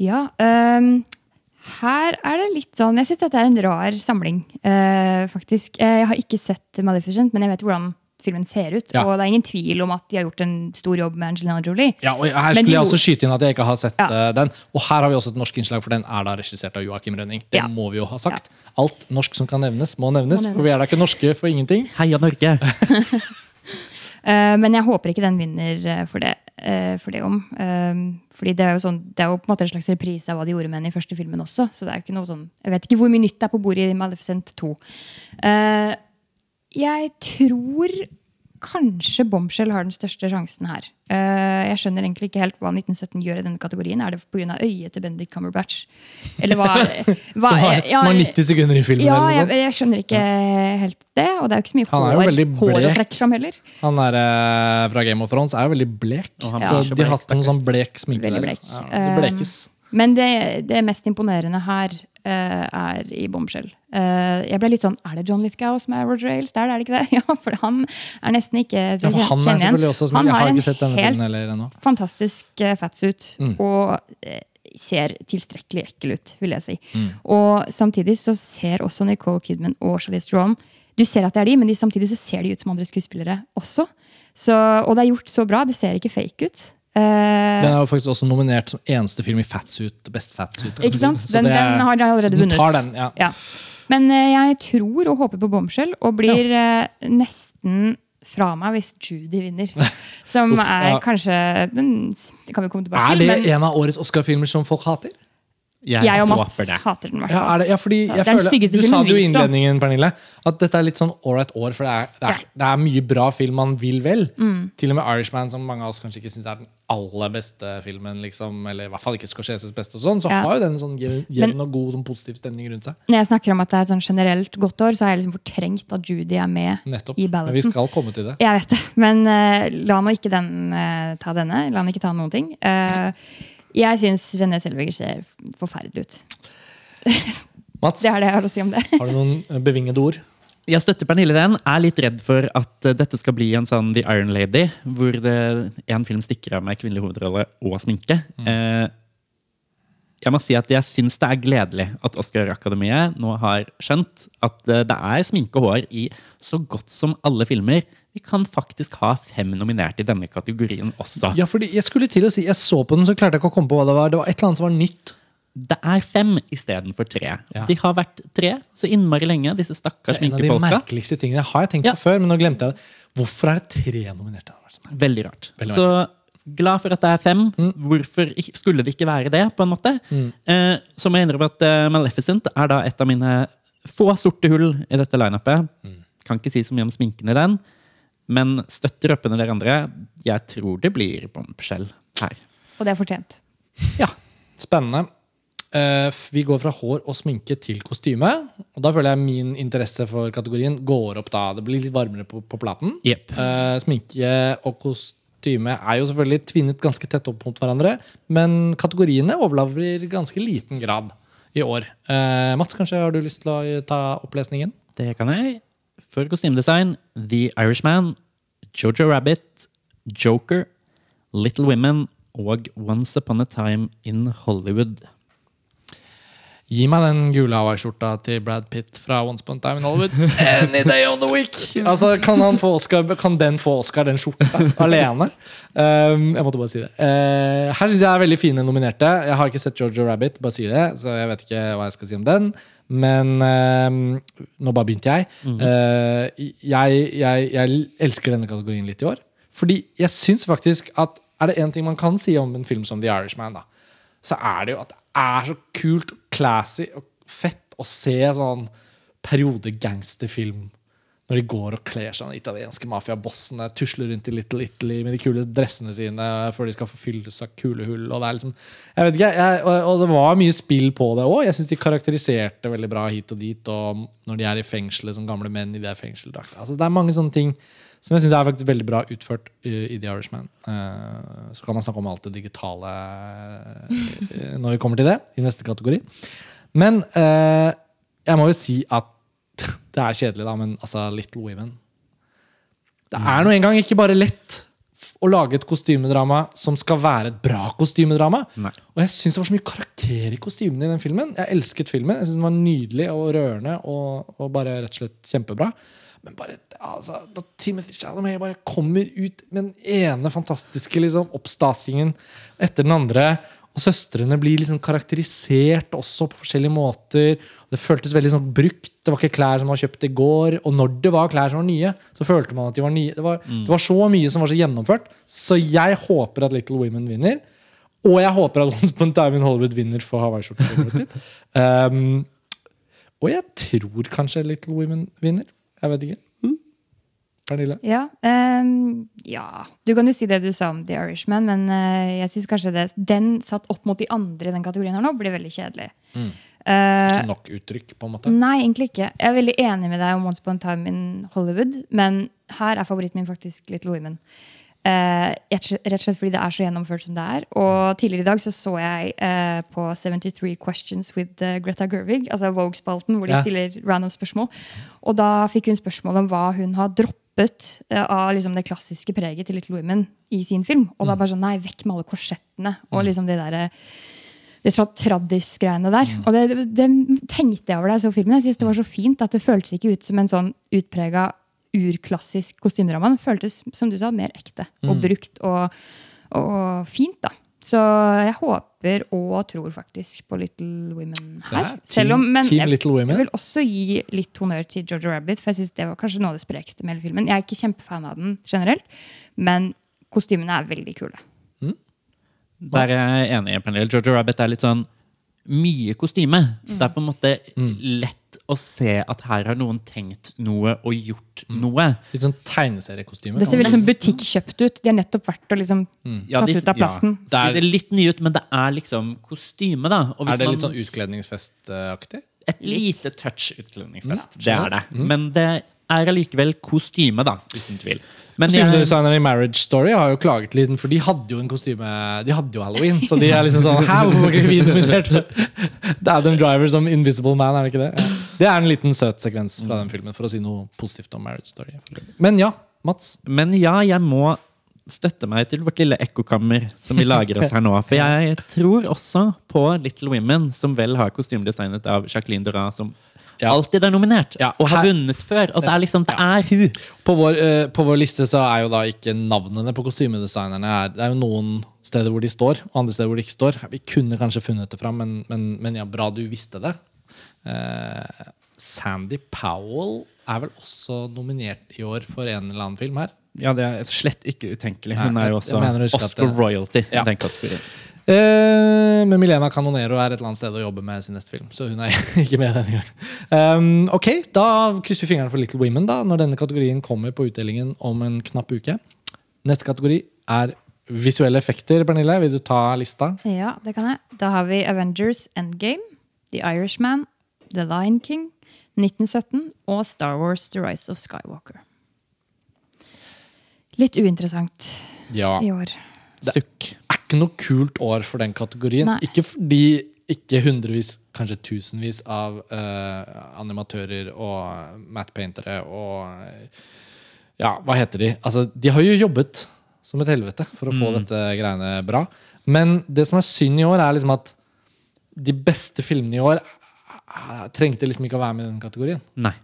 Ja, um her er det litt sånn Jeg syns dette er en rar samling, uh, faktisk. Eh, Jeg har ikke sett Maleficent, men jeg vet hvordan filmen ser ut. Ja. Og det er ingen tvil om at de har gjort en stor jobb med Angelina Jolie. Ja, og her skulle jeg også skyte inn at jeg ikke har sett Ja. eh, den. Og her har vi også et norsk innslag, for den er da regissert av Joakim Rønning. Det Ja. må vi jo ha sagt. Alt norsk som kan nevnes, må nevnes. Må nevnes. For vi er da ikke norske for ingenting. Heia Norge! Eh, men jeg håper ikke den vinner eh, for det, for det om. Fordi det er, jo sånn, det er jo på en måte en slags reprise av hva de gjorde med henne i første filmen også. Så det er jo ikke noe sånn, jeg vet ikke hvor mye nytt det er på bordet i Maleficent 2. Eh, jeg tror kanskje Bombshell har den største sjansen her. Uh, jeg skjønner egentlig ikke helt hva 1917 gjør i denne kategorien. Er det pga. øyet til Benedict Cumberbatch? Eller hva, hva Som har, ja, som har 90 sekunder i filmen. Ja, eller noe jeg, sånt. jeg skjønner ikke helt det. Og det er jo ikke så mye Han er jo hår, hår å blek. trekke fram heller. Han er uh, fra Game of Thrones er jo veldig blek. Ja, så de har hatt noen sånn blek sminke der. blek. Ja, det blekes. Men det, det mest imponerende her eh, er i Bombshell. Eh, jeg ble litt sånn Er det John Lithgow som er Roger Ailes? Der, er det ikke det? Ja, for han er nesten ikke Ja, han er selvfølgelig også Han smidig. Jeg har en helt fantastisk uh, fatsuit Mm. og eh, ser tilstrekkelig ekkel ut, vil jeg si. Mm. Og samtidig så ser også Nicole Kidman og Charlize Theron Du ser at det er de, men de, samtidig så ser de ut som andre skuespillere også. Så, og det er gjort så bra. Det ser ikke fake ut. Eh, Den er jo faktisk også nominert som eneste film i fatsuit. Best fatsuit. Ikke sant? Den, er- den har de allerede vunnet. tar den, ja. Ja. Men eh, jeg tror og håper på Bombshell, og blir ja. nesten fra meg hvis Judy vinner. Som Uff, er kanskje den, Det kan vi komme tilbake til. Er til. det Men en av årets Oscar-filmer som folk hater? Jeg og Mats det. hater den. Ja, er det, ja fordi jeg er den føler, Du sa det jo i innledningen, Pernille, at dette er litt sånn ålreit år. For det er, det, er, Ja. det er mye bra film man vil vel. Mm. Til og med Irishman, som mange av oss kanskje ikke syns er den aller beste filmen, liksom, eller i hvert fall ikke Scorseses beste, og sånn, så Ja. har jo den en sånn jevn og god sånn positiv stemning rundt seg. Når jeg snakker om at det er et sånn generelt godt år, så har jeg liksom fortrengt at Judy er med Nettopp. i Men vi skal komme til det. Jeg vet det, men uh, la nå ikke den uh, ta denne. La den ikke ta noen ting. Eh, jeg syns René Selveger ser forferdelig ut. Mats, Det er det jeg har å si om det. har du noen eh, bevingede ord? Jeg støtter Pernille den. Er litt redd for at eh, dette skal bli en sånn The Iron Lady, hvor det, en film stikker av med kvinnelig hovedrolle og sminke. Eh, jeg må si at jeg syns det er gledelig at Oscar-akademiet nå har skjønt at eh, det er sminke og hår i så godt som alle filmer. Vi kan faktisk ha fem nominert i denne kategorien også. Ja, fordi jeg skulle til å si, jeg så på den, så klarte jeg ikke å komme på hva det var. Det var et eller annet som var nytt. Det er fem istedenfor tre. Ja. De har vært tre så innmari lenge, disse stakkars Det er en av de merkeligste tingene. har jeg tenkt Ja. på før, men nå glemte jeg det. Hvorfor er det tre nominerte? Veldig rart. Veldig så glad for at det er fem. Hvorfor skulle det ikke være det, på en måte? Eh, så må jeg innrømme at uh, Maleficent er da et av mine få sorte hull i dette lineupet. Kan ikke si så mye om sminken i den, men støtter opp under dere andre. Jeg tror det blir bombshell her. Og det er fortjent. Ja. Spennende. Eh, vi går fra hår og sminke til kostyme. Og da føler jeg min interesse for kategorien går opp da. Det blir litt varmere på, på platen. Yep. Uh, sminke og kostyme er jo selvfølgelig tvinnet ganske tett opp mot hverandre, men kategoriene overlaver i ganske liten grad i år. Eh, Mats, kanskje har du lyst til å ta opplesningen? Det kan jeg. For kostymedesign The Irishman, Jojo Rabbit, Joker, Little Women og Once Upon a Time in Hollywood. Gi meg den gule Hawaii-skjorta til Brad Pitt fra Once Upon a Time in Hollywood. Any day of the week! Altså, kan, han få Oscar, kan den få Oscar, den skjorta, alene? Um, jeg måtte bare si det. Uh, her syns jeg er veldig fine nominerte. Jeg har ikke sett Georgia Rabbit, bare sier det, så jeg vet ikke hva jeg skal si om den. Men uh, nå bare begynte jeg. Uh, jeg, jeg. Jeg elsker denne kategorien litt i år. Fordi jeg syns faktisk at er det én ting man kan si om en film som The Irishman, da, så er det jo at det er så kult classy og fett å se sånn periode-gangsterfilm når de går og kler seg, de italienske mafiabossene tusler rundt i Little Italy med de kule dressene sine før de skal få fylles av kulehull. Og det er liksom, ikke, jeg, og, og, det var mye spill på det òg. Jeg syns de karakteriserte veldig bra hit og dit. Og når de er i fengselet som gamle menn i det fengseldrakta. Altså, det er mange sånne ting som jeg syns er faktisk veldig bra utført i, i The Irishman. Uh, så kan man snakke om alt det digitale uh, når vi kommer til det, i neste kategori. Men uh, jeg må jo si at det er kjedelig, da, men altså, Little Women Det er nå engang ikke bare lett å lage et kostymedrama som skal være et bra kostymedrama. Nei. Og jeg syns det var så mye karakter i kostymene i den filmen. Jeg elsket filmen. Jeg synes Den var nydelig og rørende og, og bare rett og slett kjempebra. Men bare altså, da Timothy Chalamet bare kommer ut med den ene fantastiske liksom, oppstasingen etter den andre, og søstrene blir liksom karakterisert også på forskjellige måter. Det føltes veldig sånn brukt. Det var ikke klær som var kjøpt i går. Og når det var klær som var nye, så følte man at de var nye. Det var, mm. det var så mye som var så gjennomført. Så jeg håper at Little Women vinner. Og jeg håper at Once Upon a Hollywood vinner for hawaiiskjorte. um, og jeg tror kanskje Little Women vinner. Jeg vet ikke. Mm. Pernille? Ja, um, ja, Du kan jo si det du sa om The Irishman, men uh, jeg syns kanskje det, den satt opp mot de andre i den kategorien her nå, blir veldig kjedelig. Mm. Uh, ikke nok uttrykk, på en måte? Nei, egentlig ikke. Jeg er veldig enig med deg om Once Upon a Time in Hollywood, men her er favoritten min faktisk Little Women. Uh, rett og slett fordi det er så gjennomført som det er. Og tidligere i dag så, så jeg uh, på 73 Questions with uh, Greta Gervig, altså Vogue-spalten, hvor de ja. stiller random spørsmål. Og da fikk hun spørsmål om hva hun har droppet av liksom, det klassiske preget til Little Women i sin film. Og da mm. bare sånn Nei, vekk med alle korsettene og mm. liksom det derre det tradis-greiene der. Mm. Og det, det, det, tenkte jeg over da jeg så filmen. Jeg synes Det var så fint at det føltes ikke ut som en sånn utprega urklassisk kostymeramme. Den føltes som du sa, mer ekte og mm. brukt og, og, fint. da. Så jeg håper og tror faktisk på Little Women her. Selv om, men jeg, jeg, vil også gi litt honnør til Georgia Rabbit, for jeg synes det var kanskje noe av det sprekeste med hele filmen. Jeg er ikke kjempefan av den generelt, men kostymene er veldig kule. Mm. Der er jeg enig. Pernille. Georgia Rabbit er litt sånn mye kostyme. Mm. Det er på en måte mm. Å se at her har noen tenkt noe og gjort mm. noe. Litt sånn tegneseriekostyme. Det ser veldig liksom butikkjøpt ut. De har nettopp vært og liksom mm. ja, tatt de, ut av plasten. Ja. Det, er, det ser litt nye ut, men det er liksom kostyme, da. er det litt sånn utkledningsfestaktig? Et lite touch utkledningsfest. Ja, det er det. Mm. Men det er allikevel kostyme, da. Uten tvil. Kostymedesignerne i Marriage Story har jo klaget litt, for de hadde jo en kostyme De hadde jo halloween. Så de er liksom sånn Hæ, hvorfor var vi nominert Det er Adam Driver som Invisible Man, er det ikke det? Ja. Det er en liten søt sekvens fra den filmen, for å si noe positivt om Marriage Story. Men ja, Mats? Men ja, jeg må støtte meg til vårt lille ekkokammer som vi lager oss her nå. For jeg tror også på Little Women, som vel har kostymedesignet av Jacqueline Dora, som ja. alltid er nominert ja, og har vunnet før. Og det er liksom, det er hun. På vår, uh, på vår, liste så er jo da ikke navnene på kostymedesignerne Det er jo noen steder hvor de står, og andre steder hvor de ikke står. Vi kunne kanskje funnet det fram, men, men, men ja, bra du visste det. Uh, Sandy Powell er vel også nominert i år for en eller annen film her. Ja, det er slett ikke utenkelig. Hun er jo også Oscar royalty. Ja. Uh, men Milena Canonero er et eller annet sted å jobbe med sin neste film. Så hun er ikke med denne gang. Um, ok, Da krysser vi fingrene for Little Women da, når denne kategorien kommer på utdelingen om en knapp uke. Neste kategori er visuelle effekter. Pernille, vil du ta lista? Ja, det kan jeg. Da har vi Avengers Endgame, The Irishman, The Lion King, 1917 og Star Wars The Rise of Skywalker. Litt uinteressant ja. i år. Sukk. Ikke noe kult år for den kategorien. Nei. Ikke fordi ikke hundrevis, kanskje tusenvis av uh, animatører og matte-paintere og Ja, hva heter de? Altså, de har jo jobbet som et helvete for å få mm. dette greiene bra. Men det som er synd i år, er liksom at de beste filmene i år eh, trengte liksom ikke å være med i den kategorien. Nei.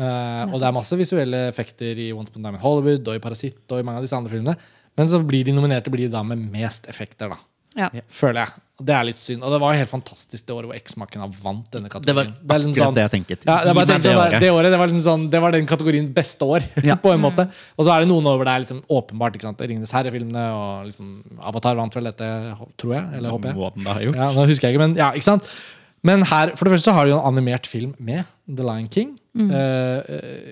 Uh, og det er masse visuelle effekter i Once Upon a Time in Hollywood og i Parasitt og i mange av disse andre filmene. Men så blir de nominerte blir de da med mest effekter, da. Ja. Føler jeg. Og det er litt synd. Og det var helt fantastisk det året hvor X-Makena vant denne kategorien. Det var kategorien. er liksom akkurat sånn- det jeg tenket. Ja, det, det sånn, året. det året det var, liksom sånn, det var den kategoriens beste år. Ja. på en måte Og så er det noen år hvor det er liksom åpenbart. ikke sant? Ringenes herre-filmene og liksom, Avatar vant vel dette, tror jeg. Eller håper jeg. Må den da ha gjort. Ja, nå husker jeg ikke, men ja, ikke sant? Men her, for det første så har du jo en animert film med The Lion King. Mm. Uh,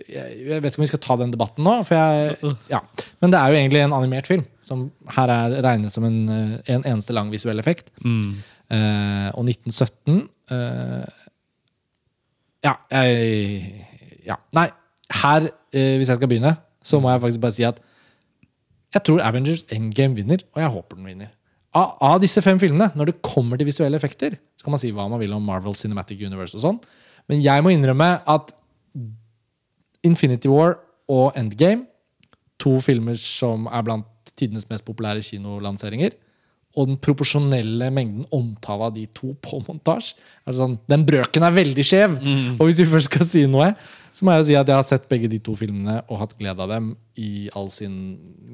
jeg, jeg vet ikke om vi skal ta den debatten nå, for jeg, ja. men det er jo egentlig en animert film. Som her er regnet som en, eh, en eneste lang visuell effekt. Mm. Eh, og 1917 eh, Ja, jeg Ja. Nei, her, hvis jeg skal begynne, så må jeg faktisk bare si at jeg tror Avengers Endgame vinner, og jeg håper den vinner. Av, av disse fem filmene, når det kommer til visuelle effekter, så kan man si hva man vil om Marvel Cinematic Universe og sånn, men jeg må innrømme at Infinity War og Endgame, to filmer som er blant tidenes mest populære kinolanseringer, og den proporsjonelle mengden omtale av de to på montasje sånn, Den brøken er veldig skjev! Og hvis vi først skal si noe, så må jeg si at jeg har sett begge de to filmene og hatt glede av dem i all sin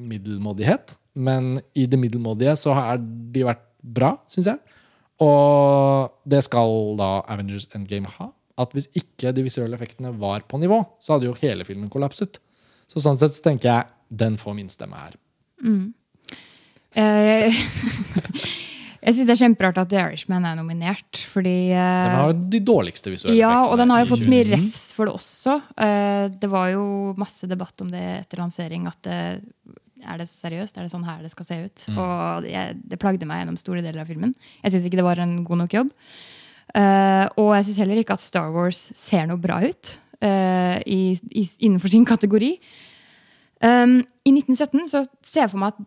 middelmådighet. Men i det middelmådige så har de vært bra, syns jeg. Og det skal da Avengers Endgame ha. At hvis ikke de visuelle effektene var på nivå, så hadde jo hele filmen kollapset. Så sånn sett så tenker jeg den får min stemme her. Eh, jeg syns det er kjemperart at The Irishman er nominert, fordi eh, Den har de dårligste visuelle Ja, effektene. og den har jo fått så mye refs for det også. Eh, Det var jo masse debatt om det etter lansering. at det, Er det seriøst? Er det sånn her det skal se ut? Mm. Og jeg, det plagde meg gjennom store deler av filmen. Jeg syns ikke det var en god nok jobb. Uh, og jeg syns heller ikke at Star Wars ser noe bra ut uh, i, i, innenfor sin kategori. Um, I 1917 så ser jeg for meg at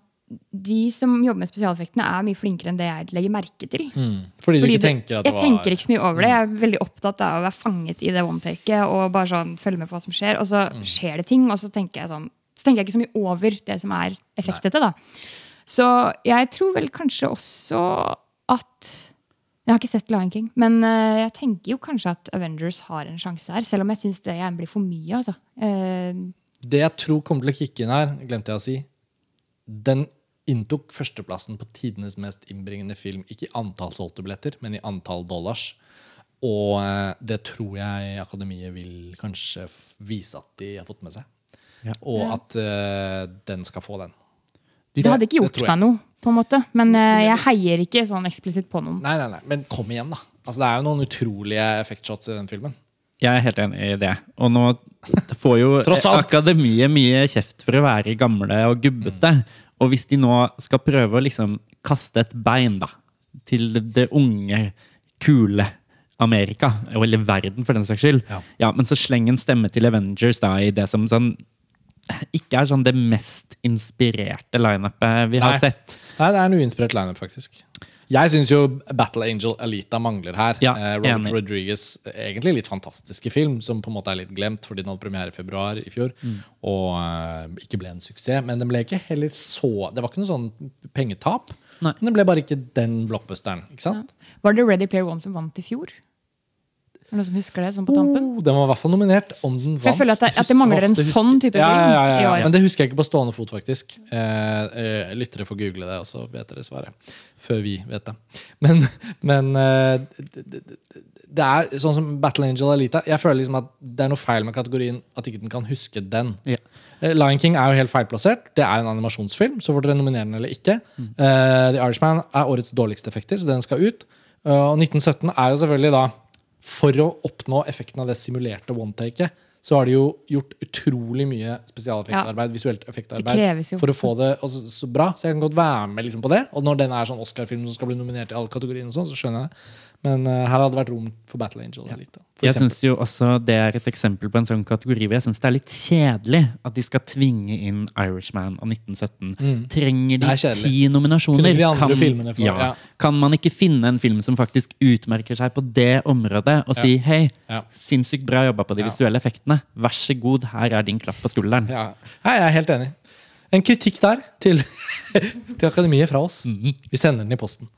de som jobber med spesialeffektene, er mye flinkere enn det jeg legger merke til. Mm. Fordi, du ikke tenker at det jeg var tenker ikke så mye over det. Jeg er veldig opptatt av å være fanget i det one-taket og bare sånn følge med på hva som skjer. Og så Mm. skjer det ting, og så tenker jeg sånn så tenker jeg ikke så mye over det som er effektete. da. Så jeg tror vel kanskje også at Jeg har ikke sett Lion King, men eh, jeg tenker jo kanskje at Avengers har en sjanse her. Selv om jeg syns det igjen blir for mye. altså. Eh, Det jeg tror kommer til å kicke inn her, glemte jeg å si Den inntok førsteplassen på tidenes mest innbringende film. Ikke i antall solgte billetter, men i antall dollars. Og eh, det tror jeg Akademiet vil kanskje vise at de har fått med seg. Ja. Og at uh, den skal få den. det hadde ikke gjort meg noe, på en måte. Men uh, jeg heier ikke sånn eksplisitt på noen. Nei, nei, nei, men kom igjen, da. Altså, det er jo noen utrolige effektshots i den filmen. Jeg er helt enig i det. Og nå får jo. Akademiet mye kjeft for å være gamle og gubbete. Og hvis de nå skal prøve å liksom kaste et bein da, til det unge, kule Amerika, eller verden for den saks skyld, Ja. ja, men så sleng en stemme til Avengers da, i det som sånn ikke er sånn det mest inspirerte lineupet vi har Nei. sett. Nei, det er en uinspirert lineup, faktisk. Jeg syns jo Battle Angel Alita mangler her. Ja, eh, Robert enig. Rodriguez, egentlig litt fantastiske film, som på en måte er litt glemt fordi den hadde premiere i februar i fjor. Mm. Og eh, ikke ble en suksess. Men den ble ikke heller så Det var ikke noe sånn pengetap. Nei. Men det ble bare ikke den blockbusteren. ikke sant? Var det Ready Player One som vant i fjor? Er det noen som husker det sånn på tampen? Oh, den var i hvert fall nominert. Om den vant For jeg føler at det, at det mangler en husker- sånn type film ja, ja, ja, i ja. Men det husker jeg ikke på stående fot, faktisk. Eh, eh, lyttere får google det, og så vet dere svaret. Før vi vet det. Men, men eh, det, det, det er sånn som Battle Angel Alita. Jeg føler liksom at det er noe feil med kategorien at ikke den kan huske den. Ja. Eh, Lion King er jo helt feilplassert. Det er en animasjonsfilm, så får dere nominere den eller ikke. Eh, The Irishman er årets dårligste effekter, så den skal ut. Uh, og 1917 er jo selvfølgelig da For å oppnå effekten av det simulerte one-taket, så har de jo gjort utrolig mye spesialeffektarbeid, visuelt effektarbeid, for å få det altså, så bra. Så jeg kan godt være med liksom, på det. Og når den er sånn Oscar-film som skal bli nominert i alle kategoriene, sånn, så skjønner jeg det. Men uh, her hadde det vært rom for Battle Angel. Alita, for Jeg synes jo også Det er et eksempel på en sånn kategori hvor jeg syns det er litt kjedelig at de skal tvinge inn Irishman av 1917. Trenger de ti nominasjoner? De kan, for, ja, ja. kan man ikke finne en film som faktisk utmerker seg på det området, og si hei, Ja. sinnssykt bra jobba på de Ja. visuelle effektene. Vær så god, her er din klapp på skulderen. Ja. Jeg er helt enig. En kritikk der til, til Akademiet fra oss. Vi sender den i posten.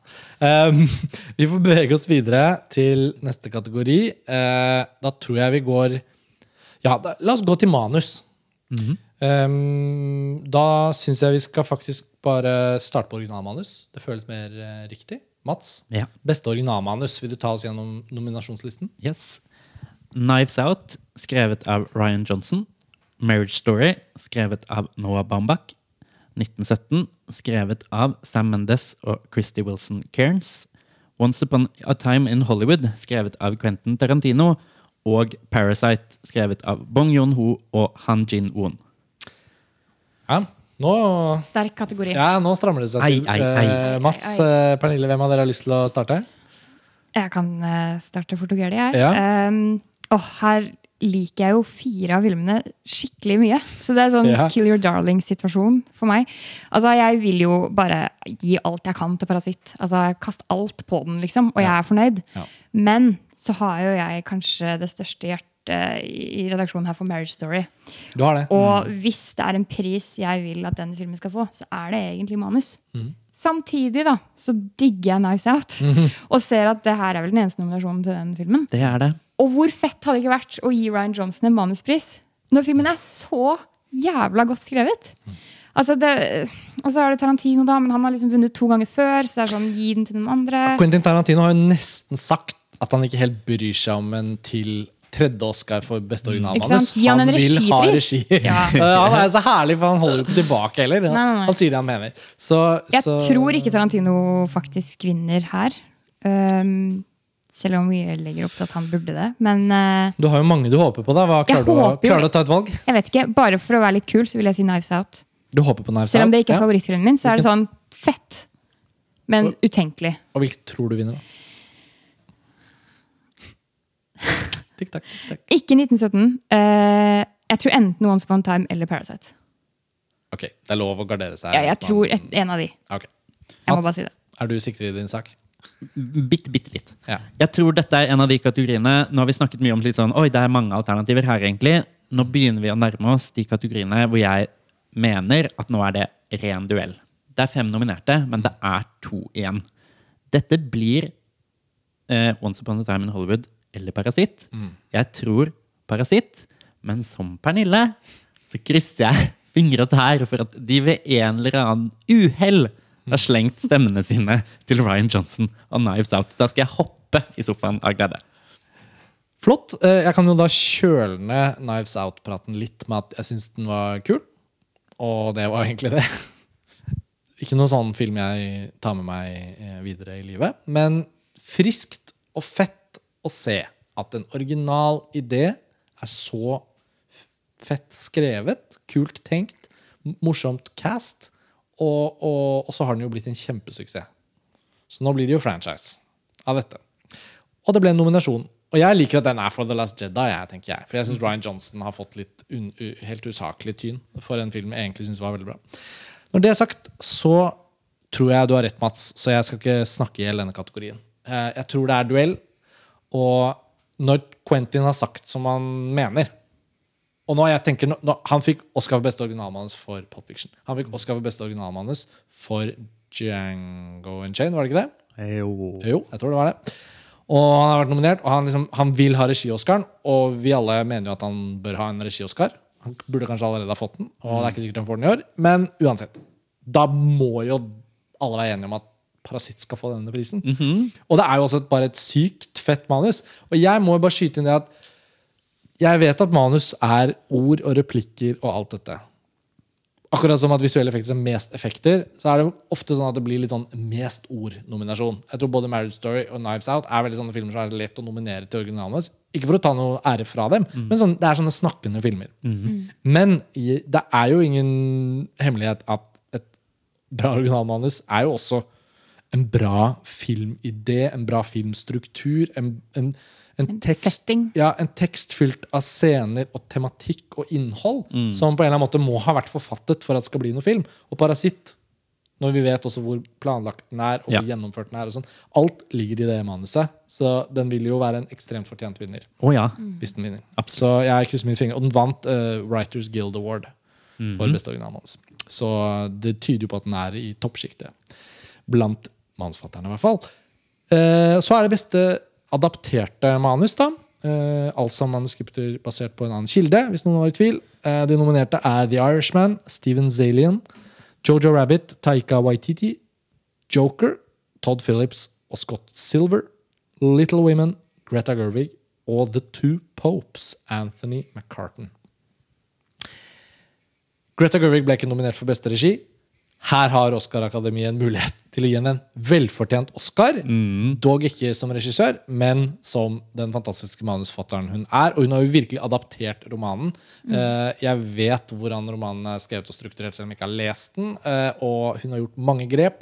Um, vi får bevege oss videre til neste kategori. Uh, da tror jeg vi går Ja, da, la oss gå til manus. Um, da syns jeg vi skal faktisk bare starte på originalmanus. Det føles mer uh, riktig. Mats, Ja. beste originalmanus. Vil du ta oss gjennom nominasjonslisten? Yes. Knives Out, skrevet av Ryan Johnson. Marriage Story, skrevet av Noah Baumbach. 1917, skrevet av Sam Mendes og Christy Wilson Cairns. Once Upon a Time in Hollywood, skrevet av Quentin Tarantino. Og Parasite, skrevet av Bong Joon-ho og Han Jin-won. Ja, nå, Sterk kategori. ja, nå strammer det seg til. ei, ei. ei. Mats, Ei, eh, Pernille, hvem av dere har lyst til å starte? Jeg kan eh, starte fort og gærent, jeg. Ja. Um, oh, her liker jeg jo fire av filmene skikkelig mye. Så det er sånn Ja. kill your darling-situasjon for meg. Altså, Jeg vil jo bare gi alt jeg kan til Parasitt. Altså, Kast alt på den, liksom. Og jeg er fornøyd. Ja. Men så har jo jeg kanskje det største hjertet i redaksjonen her for Marriage Story. Du har det. Og hvis det er en pris jeg vil at den filmen skal få, så er det egentlig manus. Samtidig da, så digger jeg Nice Out. Og ser at det her er vel den eneste nominasjonen til den filmen. Det er det. Og hvor fett hadde det ikke vært å gi Ryan Johnson en manuspris? Når filmen er så jævla godt skrevet. Altså det, og så er det Tarantino, da, men han har liksom vunnet to ganger før. Så det er sånn, gi den til noen andre. Quentin Tarantino har jo nesten sagt at han ikke helt bryr seg om en til tredje Oscar for beste Ikke originalmanus. Han, han vil ha regi. Ja. Han er så herlig, for han holder ikke tilbake heller. nei, nei. Han sier det han mener. Så, Jeg så, tror ikke Tarantino faktisk vinner her. Um, selv om mye legger opp til at han burde det. Men uh, Du har jo mange du håper på. da Hva, klarer, du håper klarer du å ta et valg? jeg vet ikke, bare for å være litt kul, så vil jeg si Knives Out. Du håper på Knives Selv om det ikke er Ja. favorittfilmen min, så er det sånn fett. Men Og- utenkelig. Og hvilken tror du vinner, da? Tikk, takk, tikk, takk. Ikke 1917. Uh, jeg tror enten Once Upon a Time eller Parasite. Ok, Det er lov å gardere seg. Ja, jeg tror et, en av de. Ok. Jeg må Mats? bare si det. Er du sikker i din sak? Bitte, bitte litt. Ja. Jeg tror dette er en av de kategoriene Nå har vi snakket mye om litt sånn, oi, det er mange alternativer her, egentlig. Nå begynner vi å nærme oss de kategoriene hvor jeg mener at nå er det ren duell. Det er fem nominerte, men det er to igjen. Dette blir eh, Once Upon a Time in Hollywood eller Parasitt. Jeg tror Parasitt, men som Pernille så krysser jeg fingre og tær for at de ved en eller annen uhell har slengt stemmene sine til Ryan Johnson og Knives Out. Da skal jeg hoppe i sofaen av glede. Flott. Eh, Jeg kan jo da kjøle ned Knives Out-praten litt med at jeg syns den var kul. Og det var egentlig det. Ikke noen sånn film jeg tar med meg eh, videre i livet. Men friskt og fett å se at en original idé er så fett skrevet, kult tenkt, morsomt cast, og, og, og så har den jo blitt en kjempesuksess. Så nå blir det jo franchise av dette. Og det ble en nominasjon. Og jeg liker at den er for The Last Jedi. Jeg, tenker jeg. For jeg syns Ryan Johnson har fått litt helt usaklig tyn for en film jeg egentlig syns var veldig bra. Når det er sagt, så tror jeg du har rett, Mats, så jeg skal ikke snakke i hjel denne kategorien. Eh, Jeg tror det er duell, og når Quentin har sagt som han mener og nå, jeg tenker, nå, Han fikk Oscar for beste originalmanus for Pulp Fiction. Han fikk Oscar for beste originalmanus for Django and Chain, var det ikke det? Jo, jo. jeg tror det var det. Og han har vært nominert, og han, liksom, han vil ha regi-Oscaren. Og vi alle mener jo at han bør ha en regi-Oscar. Han burde kanskje allerede ha fått den, og det er ikke sikkert han får den i år. Men uansett, da må jo alle være enige om at Parasitt skal få denne prisen. Og det er jo også et, bare et sykt fett manus. Og jeg må jo bare skyte inn det at jeg vet at manus er ord og replikker og alt dette. Akkurat som at visuelle effekter er mest effekter, så er det ofte sånn at det blir litt sånn mest ord-nominasjon. Jeg tror både Marriage Story og Knives Out er veldig sånne filmer som er lett å nominere til originalmanus. Ikke for å ta noe ære fra dem, men sånn, det er sånne snakkende filmer. Men det er jo ingen hemmelighet at et bra originalmanus er jo også en bra filmidé, en bra filmstruktur, en, en, en, tekst, setting. ja, en tekst fylt av scener og tematikk og innhold som på en eller annen måte må ha vært forfattet for at det skal bli noe film. Og Parasitt, når vi vet også hvor planlagt den er, og hvor Ja. gjennomført den er, og sånn, alt ligger i det manuset. Så den vil jo være en ekstremt fortjent vinner Å ja. hvis den vinner. Absolutt. Så jeg krysser mine fingre. Og den vant uh, Writers Guild Award for beste originalmanus. Så det tyder jo på at den er i toppsjiktet blant manusfatterne, i hvert fall. Uh, så er det beste adapterte manus, da. Uh, altså manuskripter basert på en annen kilde, hvis noen var i tvil. Uh, de nominerte er The Irishman, Steven Zalian, Jojo Rabbit, Taika Waititi, Joker, Todd Phillips og Scott Silver, Little Women, Greta Gerwig og The Two Popes, Anthony McCartan. Greta Gerwig ble ikke nominert for beste regi. Her har Oscar-akademiet en mulighet til å gi henne en velfortjent Oscar. Dog ikke som regissør, men som den fantastiske manusfatteren hun er. Og hun har jo virkelig adaptert romanen. Mm. Jeg vet hvordan romanen er skrevet og strukturert, selv om jeg ikke har lest den. Eh, Og hun har gjort mange grep,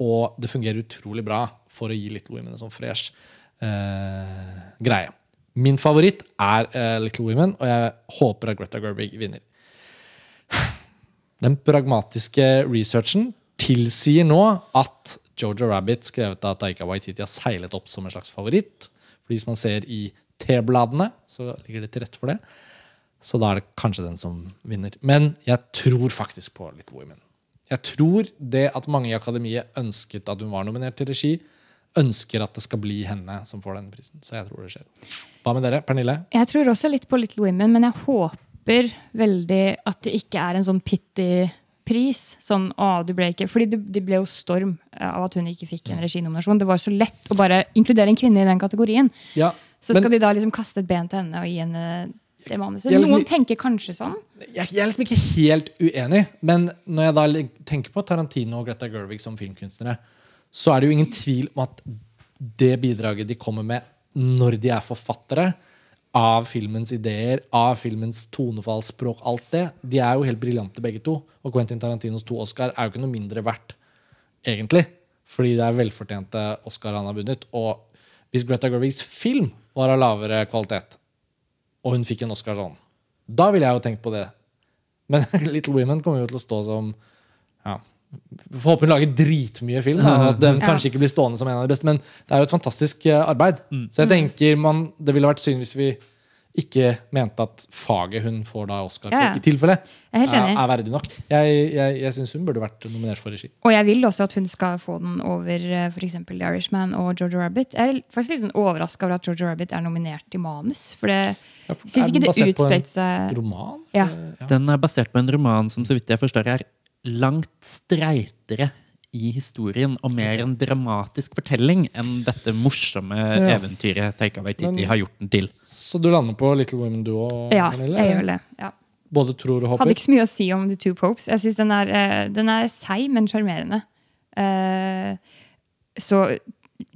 og det fungerer utrolig bra for å gi Little Women en sånn fresh eh, greie. Min favoritt er eh, Little Women, og jeg håper at Greta Gerwig vinner. Den pragmatiske researchen tilsier nå at Jojo Rabbit, skrevet av Taika Waititi, har seilet opp som en slags favoritt. For hvis man ser i T-bladene, så ligger det til rette for det. Så da er det kanskje den som vinner. Men jeg tror faktisk på Little Women. Jeg tror det at mange i akademiet ønsket at hun var nominert til regi, ønsker at det skal bli henne som får denne prisen. Så jeg tror det skjer. Hva med dere? Pernille? Jeg tror også litt på Little Women, men jeg håper veldig at det ikke er en sånn pity-pris. Sånn, å, du ble ikke Fordi det, det ble jo storm eh, av at hun ikke fikk en reginominasjon. Det var så lett å bare inkludere en kvinne i den kategorien. Ja, Så men- skal de da liksom kaste et ben til henne og gi henne det manuset. Liksom- Noen tenker kanskje sånn. jeg, jeg er liksom ikke helt uenig, men når jeg da tenker på Tarantino og Greta Gerwig som filmkunstnere, så er det jo ingen tvil om at det bidraget de kommer med når de er forfattere av filmens ideer, av filmens tonefall, språk, alt det, de er jo helt briljante begge to. Og Quentin Tarantinos to Oscar er jo ikke noe mindre verdt, egentlig. Fordi det er velfortjente Oscar han har vunnet. Og hvis Greta Gerwigs film var av lavere kvalitet, og hun fikk en Oscar sånn, da ville jeg jo tenkt på det. Men Little Women kommer jo til å stå som ja, Får lage dritmye film. Da, og at den kanskje ikke blir stående som en av de beste, men det er jo et fantastisk eh, arbeid. Så jeg tenker man, det ville vært synd hvis vi ikke mente at faget hun får da Oscar for, Ja, ja. i tilfelle, er er, er verdig nok. Jeg, jeg, jeg syns hun burde vært nominert for regi. Og jeg vil også at hun skal få den over f.eks. The Irishman og Georgia Rabbit. Jeg er faktisk litt sånn overraska over at Georgia Rabbit er nominert i manus. For det Ja, for- syns ikke det utpekte seg Roman? Eh, ja. Den er basert på en roman som så vidt jeg forstår er langt streitere i historien og mer en dramatisk fortelling enn dette morsomme Ja. eventyret Taika Waititi har gjort den til. Så du lander på Little Women, du òg? Ja, jeg gjør det. Ja. Både tror og Hadde ikke så mye å si om The Two Popes. Jeg synes Den er, eh, den er seig, men sjarmerende. Eh, så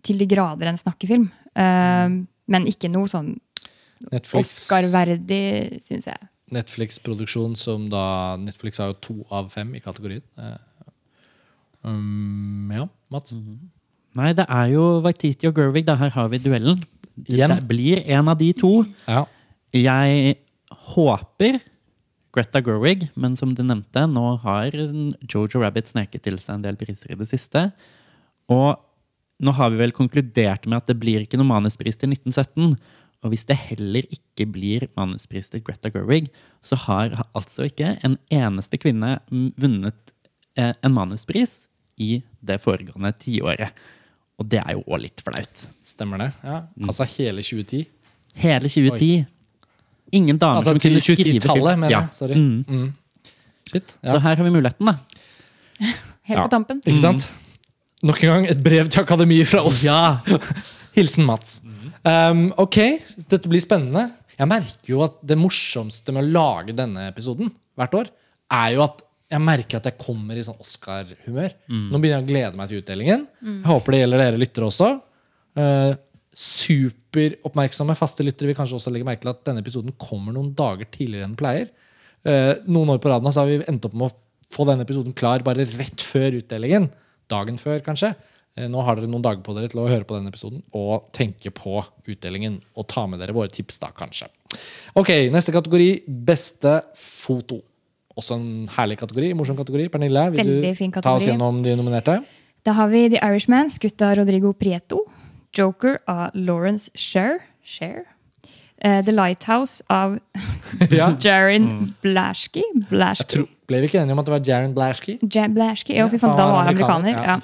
til de grader en snakkefilm. Eh, men ikke noe sånn Oscar-verdig, syns jeg. Netflix-produksjon som da Netflix har jo to av fem i kategorien. Eh, Um, ja, Mats? Nei, det er jo Waititi og Gervig. Da. Her har vi duellen. Igjen. Det blir en av de to. Ja. Jeg håper Greta Gerwig, men som du nevnte, nå har Jojo Rabbit sneket til seg en del priser i det siste. Og nå har vi vel konkludert med at det blir ikke noe manuspris til 1917. Og hvis det heller ikke blir manuspris til Greta Gerwig, så har altså ikke en eneste kvinne mm, vunnet eh, en manuspris i det foregående tiåret. Og det er jo òg litt flaut. Stemmer det? Ja. Altså hele 2010? Hele 2010. Ingen damer Altså som kunne skrive 2010-tallet, mener Ja. jeg. Sorry. Mm. Mm. Shit. Så her har vi muligheten, da. Helt Ja. på tampen. Ikke sant? Nok en gang et brev til akademiet fra oss. Ja. Hilsen Mats. Um, ok, dette blir spennende. Jeg merker jo at det morsomste med å lage denne episoden hvert år, er jo at jeg merker at jeg kommer i sånn Oscar-humør. Nå begynner jeg å glede meg til utdelingen. Jeg håper det gjelder dere lyttere også. Uh, superoppmerksomme faste lyttere vil kanskje også legge merke til at denne episoden kommer noen dager tidligere enn den pleier. Uh, noen år på rad nå så har vi endt opp med å få denne episoden klar bare rett før utdelingen. Dagen før, kanskje. Eh, nå har dere noen dager på dere til å høre på denne episoden og tenke på utdelingen. Og ta med dere våre tips, da, kanskje. Ok, Neste kategori beste foto. Også en herlig kategori. morsom kategori. Pernille, vil Veldig du fin ta oss gjennom de nominerte? Da har vi The Irishman, skutt av Rodrigo Prieto. Joker av Lawrence Sher. Sher. Uh, The Lighthouse av Ja. Jarin Blaschke. Jeg Blaschke. tror, Ble vi ikke enige om at det var Jaron Blaschke? Ja, Blaschke. Jo, fy faen, da var han amerikaner. Ja.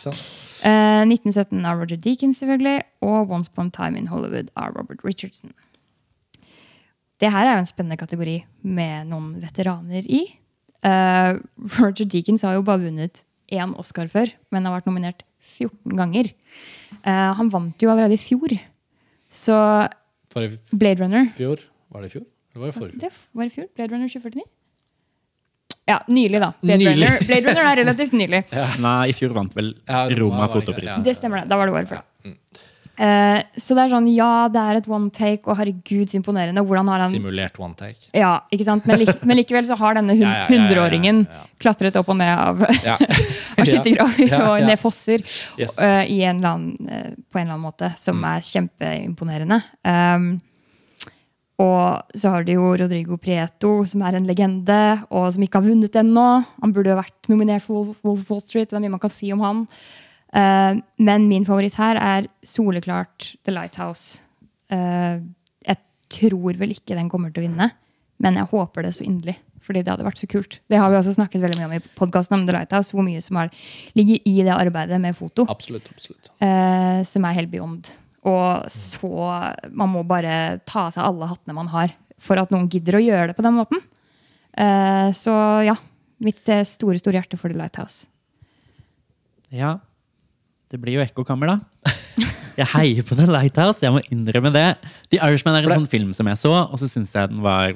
Ikke? Eh, 1917 av Roger Deakins, selvfølgelig. Og Once Upon a Time in Hollywood av Robert Richardson. Det her er jo en spennende kategori med noen veteraner i. Uh, Roger Deakins har jo bare vunnet én Oscar før, men har vært nominert 14 ganger. Uh, han vant jo allerede i fjor. Så Blade Runner fjor? Var det i fjor? Eller var det forrige fjor? Det var i fjor. Blade Runner 2049? Ja, nylig, da. Blade, Nylig. Runner. Blade Runner er relativt nylig. Nei, i fjor vant vel Ja, Roma fotoprisen. ja. Det stemmer, det. Da var det året før. Eh, så det er sånn, ja, det er et one take, og herregud, så imponerende. Hvordan har han Simulert one take. Ja, ikke sant? Men, lik, men likevel så har denne hundreåringen Ja, ja, ja, ja, ja, ja, ja. klatret opp og ned av, Ja. av skyttergraver Ja, ja, og ned fosser Yes. uh, i en eller annen, uh, på en eller annen måte, som er kjempeimponerende. Um, og så har du jo Rodrigo Prieto, som er en legende, og som ikke har vunnet ennå. Han burde jo vært nominert for Wolf of Wall Street. Det er mye man kan si om han. Uh, men min favoritt her er soleklart The Lighthouse. Uh, jeg tror vel ikke den kommer til å vinne, men jeg håper det så inderlig. Fordi det hadde vært så kult. Det har vi også snakket veldig mye om i podkasten om The Lighthouse. Hvor mye som er, ligger i det arbeidet med foto Absolutt. absolutt. Uh, som er helt beyond. Og så Man må bare ta av seg alle hattene man har for at noen gidder å gjøre det på den måten. Eh, så ja. Mitt eh, store, store hjerte for The Lighthouse. Ja. Det blir jo ekkokammer, da. Jeg heier på The Lighthouse, jeg må innrømme det. The Irishman er en sånn film som jeg så, og så syns jeg den var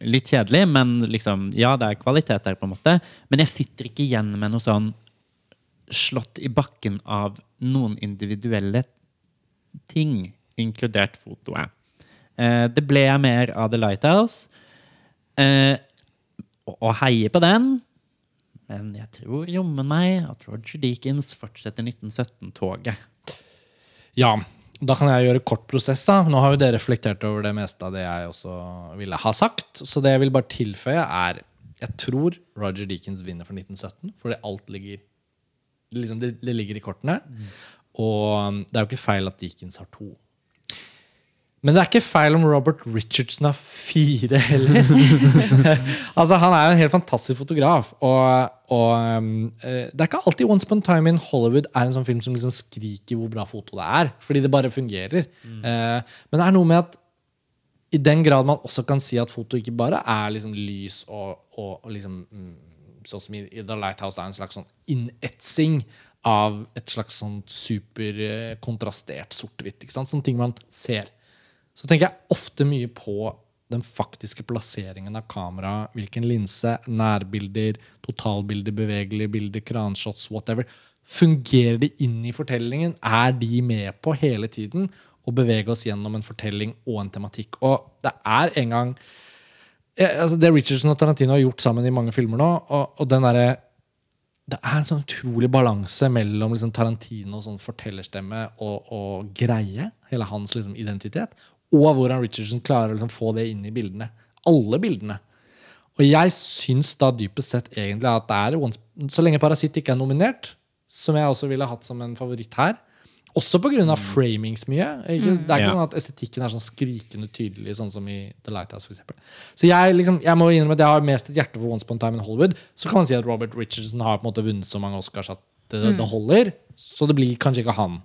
litt kjedelig. Men liksom, ja, det er kvalitet der, på en måte. Men jeg sitter ikke igjen med noe sånn slått i bakken av noen individuelle ting, inkludert fotoet. Eh, det ble jeg mer av The Lighthouse. Eh, og, og heier på den. Men jeg tror jommen meg at Roger Deakins fortsetter 1917-toget. Ja, da kan jeg gjøre kort prosess. da. Nå har jo dere reflektert over det meste av det jeg også ville ha sagt. Så det jeg vil bare tilføye, er Jeg tror Roger Deakins vinner for 1917, fordi alt ligger liksom det, det ligger i kortene. Og det er jo ikke feil at Dickens har to. Men det er ikke feil om Robert Richardson har fire heller. altså, han er jo en helt fantastisk fotograf. Og, og um, eh, det er ikke alltid Once Upon a Time in Hollywood er en sånn film som liksom skriker hvor bra foto det er. Fordi det bare fungerer. Eh, men det er noe med at i den grad man også kan si at foto ikke bare er liksom lys og, og, og liksom mm, Sånn som i, i The Lighthouse, det er en slags sånn innetsing av et slags sånn superkontrastert sort-hvitt. Sånne ting man ser. Så tenker jeg ofte mye på den faktiske plasseringen av kamera, hvilken linse, nærbilder, totalbilder, bevegelige bilder, kranshots, whatever. Fungerer de inn i fortellingen? Er de med på hele tiden å bevege oss gjennom en fortelling og en tematikk? Og det er en gang altså Det Richardson og Tarantino har gjort sammen i mange filmer nå, og, og den derre det er en sånn utrolig balanse mellom liksom Tarantino sånn fortellerstemme og, og greie, hele hans liksom identitet, og hvordan Richardson klarer å liksom få det inn i bildene. Alle bildene. Og jeg syns da dypest sett egentlig at det er Så lenge Parasitt ikke er nominert, som jeg også ville hatt som en favoritt her, også pga. av framings mye. Ikke? Det er ikke Ja. sånn at estetikken er sånn skrikende tydelig, sånn som i The Lighthouse. For eksempel. så jeg, liksom, jeg må innrømme at jeg har mest et hjerte for Once Upon a Time in Hollywood. Så kan man si at Robert Richardson har på en måte vunnet så mange Oscars at det, det holder. Så det blir kanskje ikke han.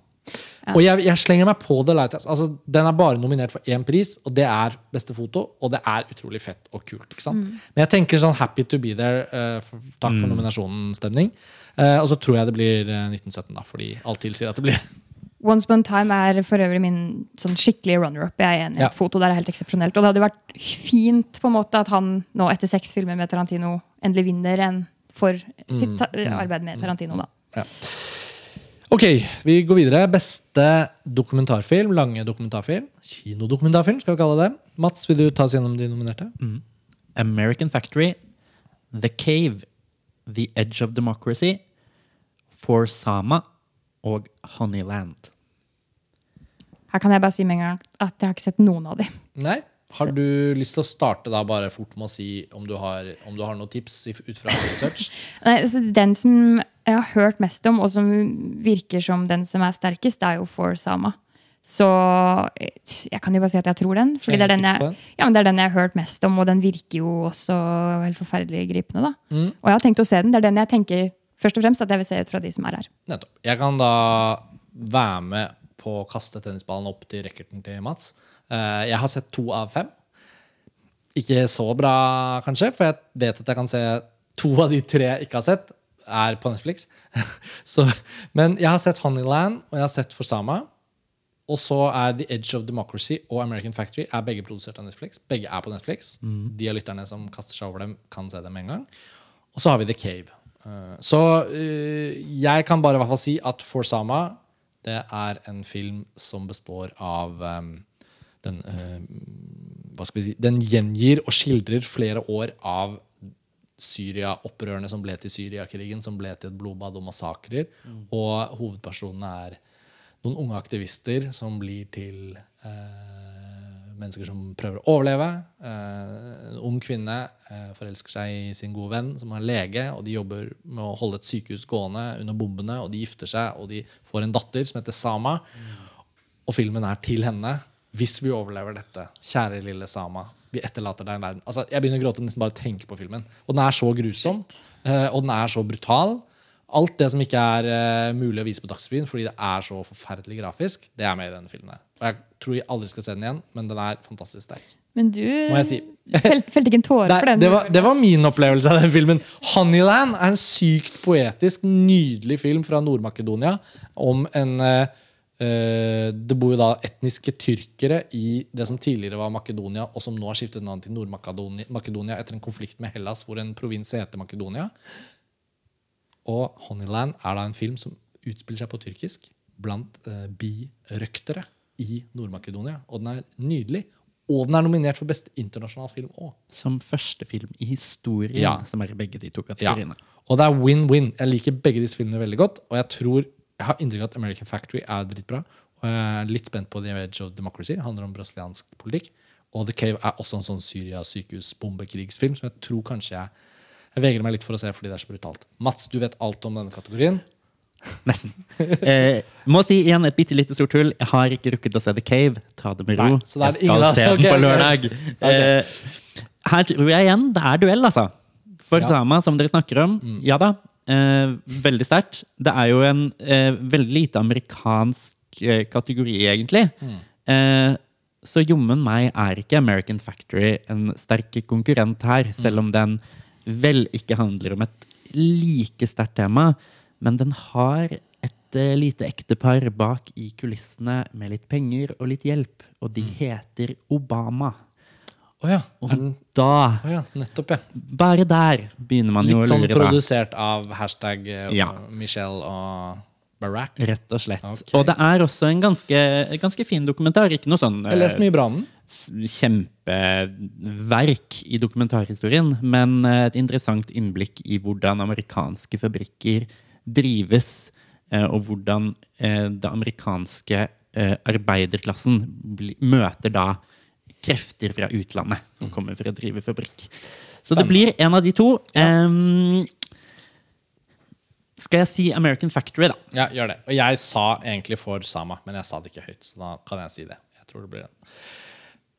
Og jeg, jeg slenger meg på The Lighthouse. Altså, den er bare nominert for én pris, og det er beste foto. Og det er utrolig fett og kult. ikke sant? Men jeg tenker sånn happy to be there. Uh, for, takk for nominasjonen-stemning. Uh, og så tror jeg det blir uh, 1917, da, fordi alt tilsier at det blir Once Upon a Time er for øvrig min sånn skikkelig runner-up. Jeg er enig i Ja. foto der er helt eksepsjonelt. Og det hadde vært fint på en måte at han nå etter seks filmer med Tarantino endelig vinner en for sitt ta arbeid med Tarantino. da. Ok, vi går videre. Beste dokumentarfilm. Lange dokumentarfilm. Kinodokumentarfilm, skal vi kalle det. Mats, vil du ta oss gjennom de nominerte? American Factory, The Cave, The Edge of Democracy, For Sama og Honeyland. Her kan jeg bare si med en gang at jeg har ikke sett noen av de. Nei? Har du lyst til å starte da bare fort med å si om du har, om du har noen tips ut fra research? Nei, altså, den som jeg har hørt mest om, og som virker som den som er sterkest, det er jo For Sama. Så jeg kan jo bare si at jeg tror den. Fordi det er den jeg, ja, men det er den jeg har hørt mest om, og den virker jo også helt forferdelig gripende. da. Mm. Og jeg har tenkt å se den. Det er den jeg tenker først og fremst at jeg vil se ut fra de som er her. Nettopp. Jeg kan da være med på å kaste tennisballen opp til racketen til Mats. Eh, Jeg har sett to av fem. Ikke så bra, kanskje, for jeg vet at jeg kan se to av de tre jeg ikke har sett, er på Netflix. Så, men jeg har sett Honeyland, og jeg har sett Forsama. Og så er The Edge of Democracy og American Factory er begge produsert av Netflix. Begge er på Netflix. De av lytterne som kaster seg over dem, kan se dem med en gang. Og så har vi The Cave. Eh, Så eh, jeg kan bare i hvert fall si at Forsama det er en film som består av um, den, uh, si, den gjengir og skildrer flere år av Syria-opprørene som ble til Syriakrigen, som ble til et blodbad og massakrer. Og hovedpersonene er noen unge aktivister som blir til eh, mennesker som prøver å overleve. Eh, en ung kvinne eh, forelsker seg i sin gode venn, som er lege, og de jobber med å holde et sykehus gående under bombene, og de gifter seg, og de får en datter som heter Sama. Og filmen er til henne. Hvis vi overlever dette, kjære lille Sama, vi etterlater deg en verden. Altså, jeg begynner å gråte nesten bare å tenke på filmen. Og den er så grusom, eh, og den er så brutal. Alt det som ikke er eh, mulig å vise på Dagsrevyen fordi det er så forferdelig grafisk, det er med i denne filmen. her. Og jeg tror jeg aldri skal se den igjen, men den er fantastisk sterk. Men du Må jeg si. felt, felte ikke en tåre Nei, for den? det, var, det var min opplevelse av den filmen. Honeyland er en sykt poetisk, nydelig film fra Nord-Makedonia om en eh, eh, Det bor jo da etniske tyrkere i det som tidligere var Makedonia, og som nå har skiftet navn til Nord-Makedonia Makedonia etter en konflikt med Hellas, hvor en provins heter Makedonia. Og Honeyland er da en film som utspiller seg på tyrkisk blant eh, birøktere i Nord-Makedonia. Og den er nydelig. Og den er nominert for beste internasjonal film òg. Som første film i historien, Ja. som er i begge de to Ja. Og det er win-win. Jeg liker begge disse filmene veldig godt. Og jeg tror, jeg har inntrykk av at American Factory er dritbra. Og jeg er litt spent på The Edge of Democracy. Det handler om brasiliansk politikk. Og The Cave er også en sånn Syria-sykehus-bombekrigsfilm som jeg tror kanskje jeg Jeg vegrer meg litt for å se fordi det er så brutalt. Mats, du vet alt om denne kategorien. Nesten. Eh, må si igjen et bitte lite stort hull. Jeg har ikke rukket å se The Cave. Ta det med ro. Nei, jeg skal se den på lørdag. Eh, her tror jeg igjen det er duell, altså. For Ja. Sama, som dere snakker om. Ja da. Eh, veldig sterkt. Det er jo en eh, veldig lite amerikansk eh, kategori, egentlig. Eh, så jommen meg er ikke American Factory en sterk konkurrent her, selv om den vel ikke handler om et like sterkt tema. Men den har et eh, lite ektepar bak i kulissene med litt penger og litt hjelp, og de heter Obama. Å ja. Den, Da, oh ja. Nettopp, ja. bare der, begynner man jo Litt sånn produsert da. av hashtag eh, Ja. Michelle og Barack. Rett og slett. Okay. Og det er også en ganske, ganske fin dokumentar. Ikke noe sånn Jeg har lest eh, mye bra om den. Kjempeverk i dokumentarhistorien, men eh, et interessant innblikk i hvordan amerikanske fabrikker drives, eh, og hvordan eh, det amerikanske arbeiderklassen møter da krefter fra utlandet som kommer for å drive fabrikk. Så det blir en av de to. Em, skal jeg si American Factory, da? Ja, gjør det. Og jeg sa egentlig for Sama, men jeg sa det ikke høyt. Så da kan jeg si det. Jeg tror det blir den.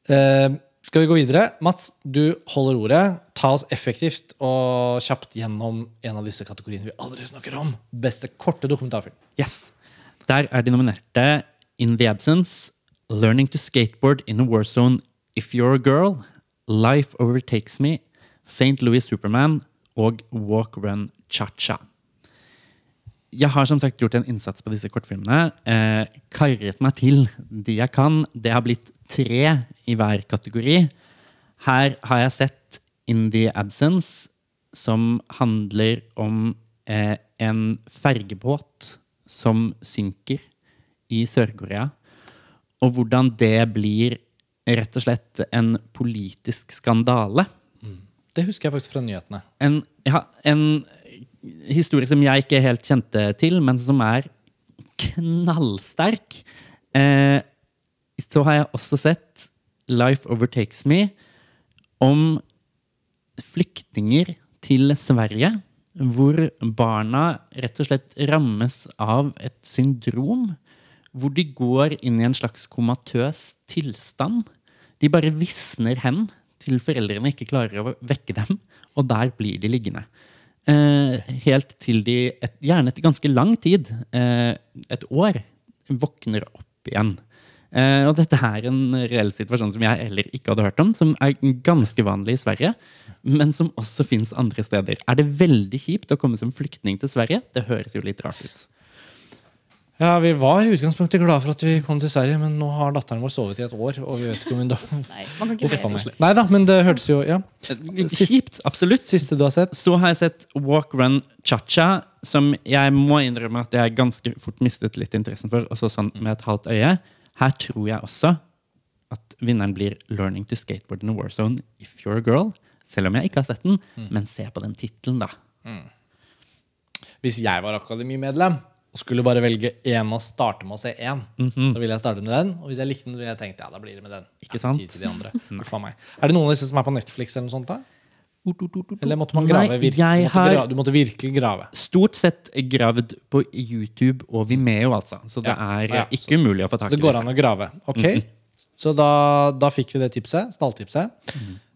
Eh, skal vi gå videre? Mats, du holder ordet. Ta oss effektivt og kjapt gjennom en av disse kategoriene vi aldri snakker om. Beste korte dokumentarfilm. Yes. Der er de nominerte In the Absence, Learning to Skateboard in a War Zone, If You're a Girl, Life Overtakes Me, St. Louis Superman og Walk Run Cha-Cha. Jeg har som sagt gjort en innsats på disse kortfilmene. Eh, karret meg til de jeg kan. Det har blitt tre i hver kategori. Her har jeg sett In the Absence, som handler om eh, en fergebåt som synker i Sør-Korea. Og hvordan det blir rett og slett en politisk skandale. Det husker jeg faktisk fra nyhetene. En, ja, en historie som jeg ikke helt kjente til, men som er knallsterk. Eh, så har jeg også sett Life Overtakes Me om flyktninger til Sverige, hvor barna rett og slett rammes av et syndrom hvor de går inn i en slags komatøs tilstand. De bare visner hen til foreldrene ikke klarer å vekke dem, og der blir de liggende. Eh, helt til de, et, gjerne etter ganske lang tid, eh, et år, våkner opp igjen. Eh, og dette er en reell situasjon som jeg heller ikke hadde hørt om, som er ganske vanlig i Sverige, men som også fins andre steder. Er det veldig kjipt å komme som flyktning til Sverige? Det høres jo litt rart ut. Ja, Vi var i utgangspunktet glade for at vi kom til Sverige, men nå har datteren vår sovet i et år. og vi vet ikke om hun da... Nei, man kan ikke Uff. Nei da, men det hørtes jo ja. Kjipt, absolutt. Siste du har sett? Så har jeg sett Walk Run Cha-Cha, som jeg må innrømme at jeg ganske fort mistet litt interessen for, også sånn med et halvt øye. Her tror jeg også at vinneren blir Learning to Skateboard in a War Zone If You're a Girl. Selv om jeg ikke har sett den. Men se på den tittelen, da. Hvis jeg var akademimedlem og skulle bare velge én og starte med å se én, så ville jeg starte med den. Og hvis jeg likte den, så ville jeg tenkt ja, da blir det med den. Ikke Ja, sant? tid til de andre. Er det noen av disse som er på Netflix eller noe sånt? da? Eller måtte man grave? Nei, vir- måtte du måtte virkelig grave. Stort sett gravd på YouTube og Vimeo, altså. Så det Ja, er ja, ikke umulig å få tak i Det går an å grave. Ok, Så da, da fikk vi det tipset. Stalltipset.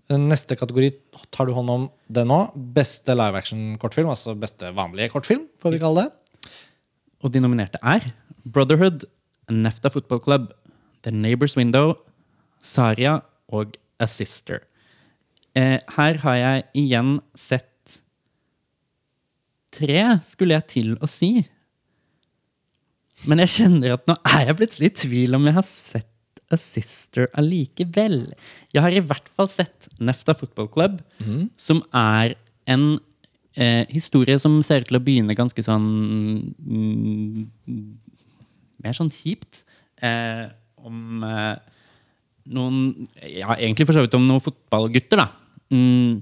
Den Neste kategori tar du hånd om det nå. Beste live action-kortfilm. Altså beste vanlige kortfilm, får vi kalle det. Og de nominerte er Brotherhood, Nefta Football Club, The Neighbor's Window, Saria og A Sister. Eh, her har jeg igjen sett tre, skulle jeg til å si. Men jeg kjenner at nå er jeg plutselig i tvil om jeg har sett A Sister allikevel. Jeg har i hvert fall sett Nefta Football Club, som er en eh, historie som ser ut til å begynne ganske sånn mm, Mer sånn kjipt. Eh, om eh, noen Ja, egentlig for så vidt om noen fotballgutter, da. Mm,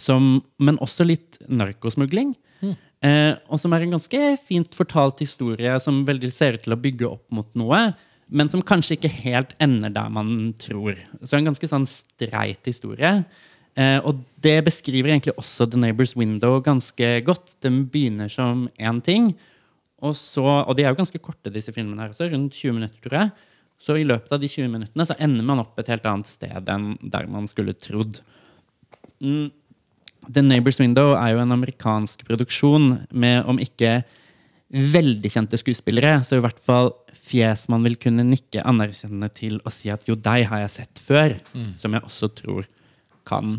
som, men også litt narkosmugling. Eh, og som er en ganske fint fortalt historie som veldig ser ut til å bygge opp mot noe, men som kanskje ikke helt ender der man tror. Så en ganske sånn streit historie. Eh, og det beskriver egentlig også The Neighbor's Window ganske godt. Den begynner som én ting, og, så, og de er jo ganske korte, disse filmene her også, rundt 20 minutter, tror jeg. Så i løpet av de 20 minuttene så ender man opp et helt annet sted enn der man skulle trodd. Mm. The Neighbor's Window er jo en amerikansk produksjon med, om ikke veldig kjente skuespillere, så i hvert fall fjes man vil kunne nikke anerkjennende til og si at jo, deg har jeg sett før. Som jeg også tror kan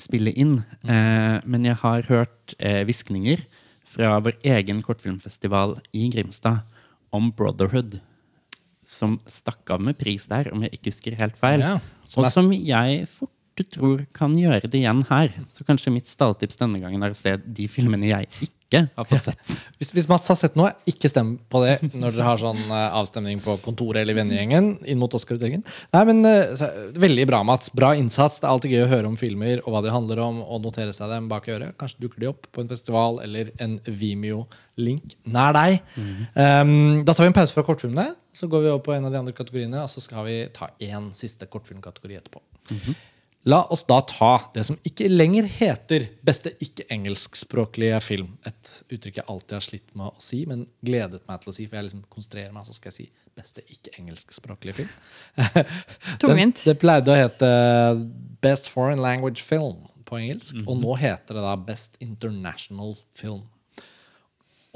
spille inn. Eh, men jeg har hørt eh, hviskninger fra vår egen kortfilmfestival i Grimstad om Brotherhood. Som stakk av med pris der, om jeg ikke husker helt feil. Ja, som og som jeg fort tror kan gjøre det igjen her. Så kanskje mitt stalltips denne gangen er å se de filmene jeg ikke har fått sett. Hvis, hvis Mats har sett noe, ikke stem på det når dere har sånn eh, avstemning på kontoret eller i vennegjengen inn mot Oscar-utdelingen. Nei, men eh, så- Veldig bra, Mats. Bra innsats. Det er alltid gøy å høre om filmer og hva de handler om, og notere seg dem bak øret. Kanskje dukker de opp på en festival eller en Vimeo-link nær deg. Um, da tar vi en pause fra kortfilmene, så går vi over på en av de andre kategoriene, og så skal vi ta én siste kortfilmkategori etterpå. La oss da ta det som ikke lenger heter beste ikke-engelskspråklige film. Et uttrykk jeg alltid har slitt med å si, men gledet meg til å si. For jeg liksom konsentrerer meg, så skal jeg si beste ikke-engelskspråklige film. Tungvint. Den, det pleide å hete Best Foreign Language Film på engelsk. Og nå heter det da Best International Film.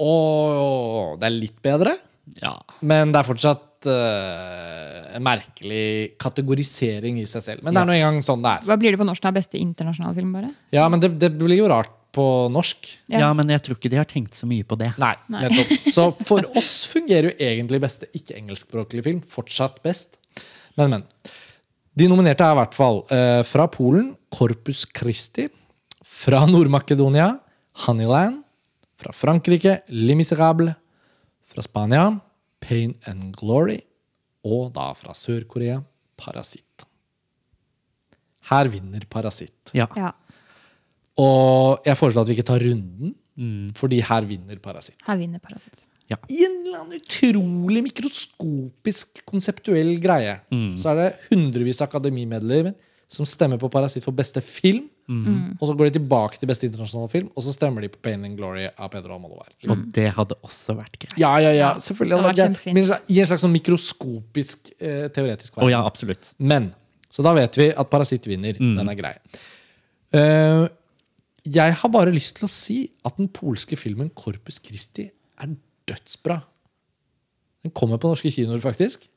Og det er litt bedre, Ja. men det er fortsatt eh, en merkelig kategorisering i seg selv. Men det er nå engang sånn det er. Hva blir det på norsk? da? Beste internasjonale film, bare? Ja, men det, det blir jo rart på norsk. Ja. ja, men jeg tror ikke de har tenkt så mye på det. Nei, nettopp. Så for oss fungerer jo egentlig beste ikke-engelskspråklige film fortsatt best. Men, men. De nominerte er i hvert fall uh, fra Polen Corpus Christi. Fra Nord-Makedonia Honeyland. Fra Frankrike Les Miserables. Fra Spania Pain and Glory. Og da fra Sør-Korea Parasitt. Her vinner Parasitt. Ja. Ja. Og jeg foreslår at vi ikke tar runden, fordi her vinner Parasitt. Her vinner Parasitt. I en eller annen utrolig mikroskopisk konseptuell greie så er det hundrevis av akademimedlemmer som stemmer på Parasitt for beste film. Og så går de tilbake til beste internasjonale film, og så stemmer de på Pain and Glory av Pedro Almodovar. Liksom. Og det hadde også vært greit. Ja, ja, ja, selvfølgelig. det hadde vært greit. Men I en slags sånn mikroskopisk eh, teoretisk verden. verden. ja, absolutt. Men, så da vet vi at Parasitt vinner. Mm. Den er grei. Uh, jeg har bare lyst til å si at den polske filmen Corpus Christi er dødsbra. Den kommer på norske kinoer, faktisk.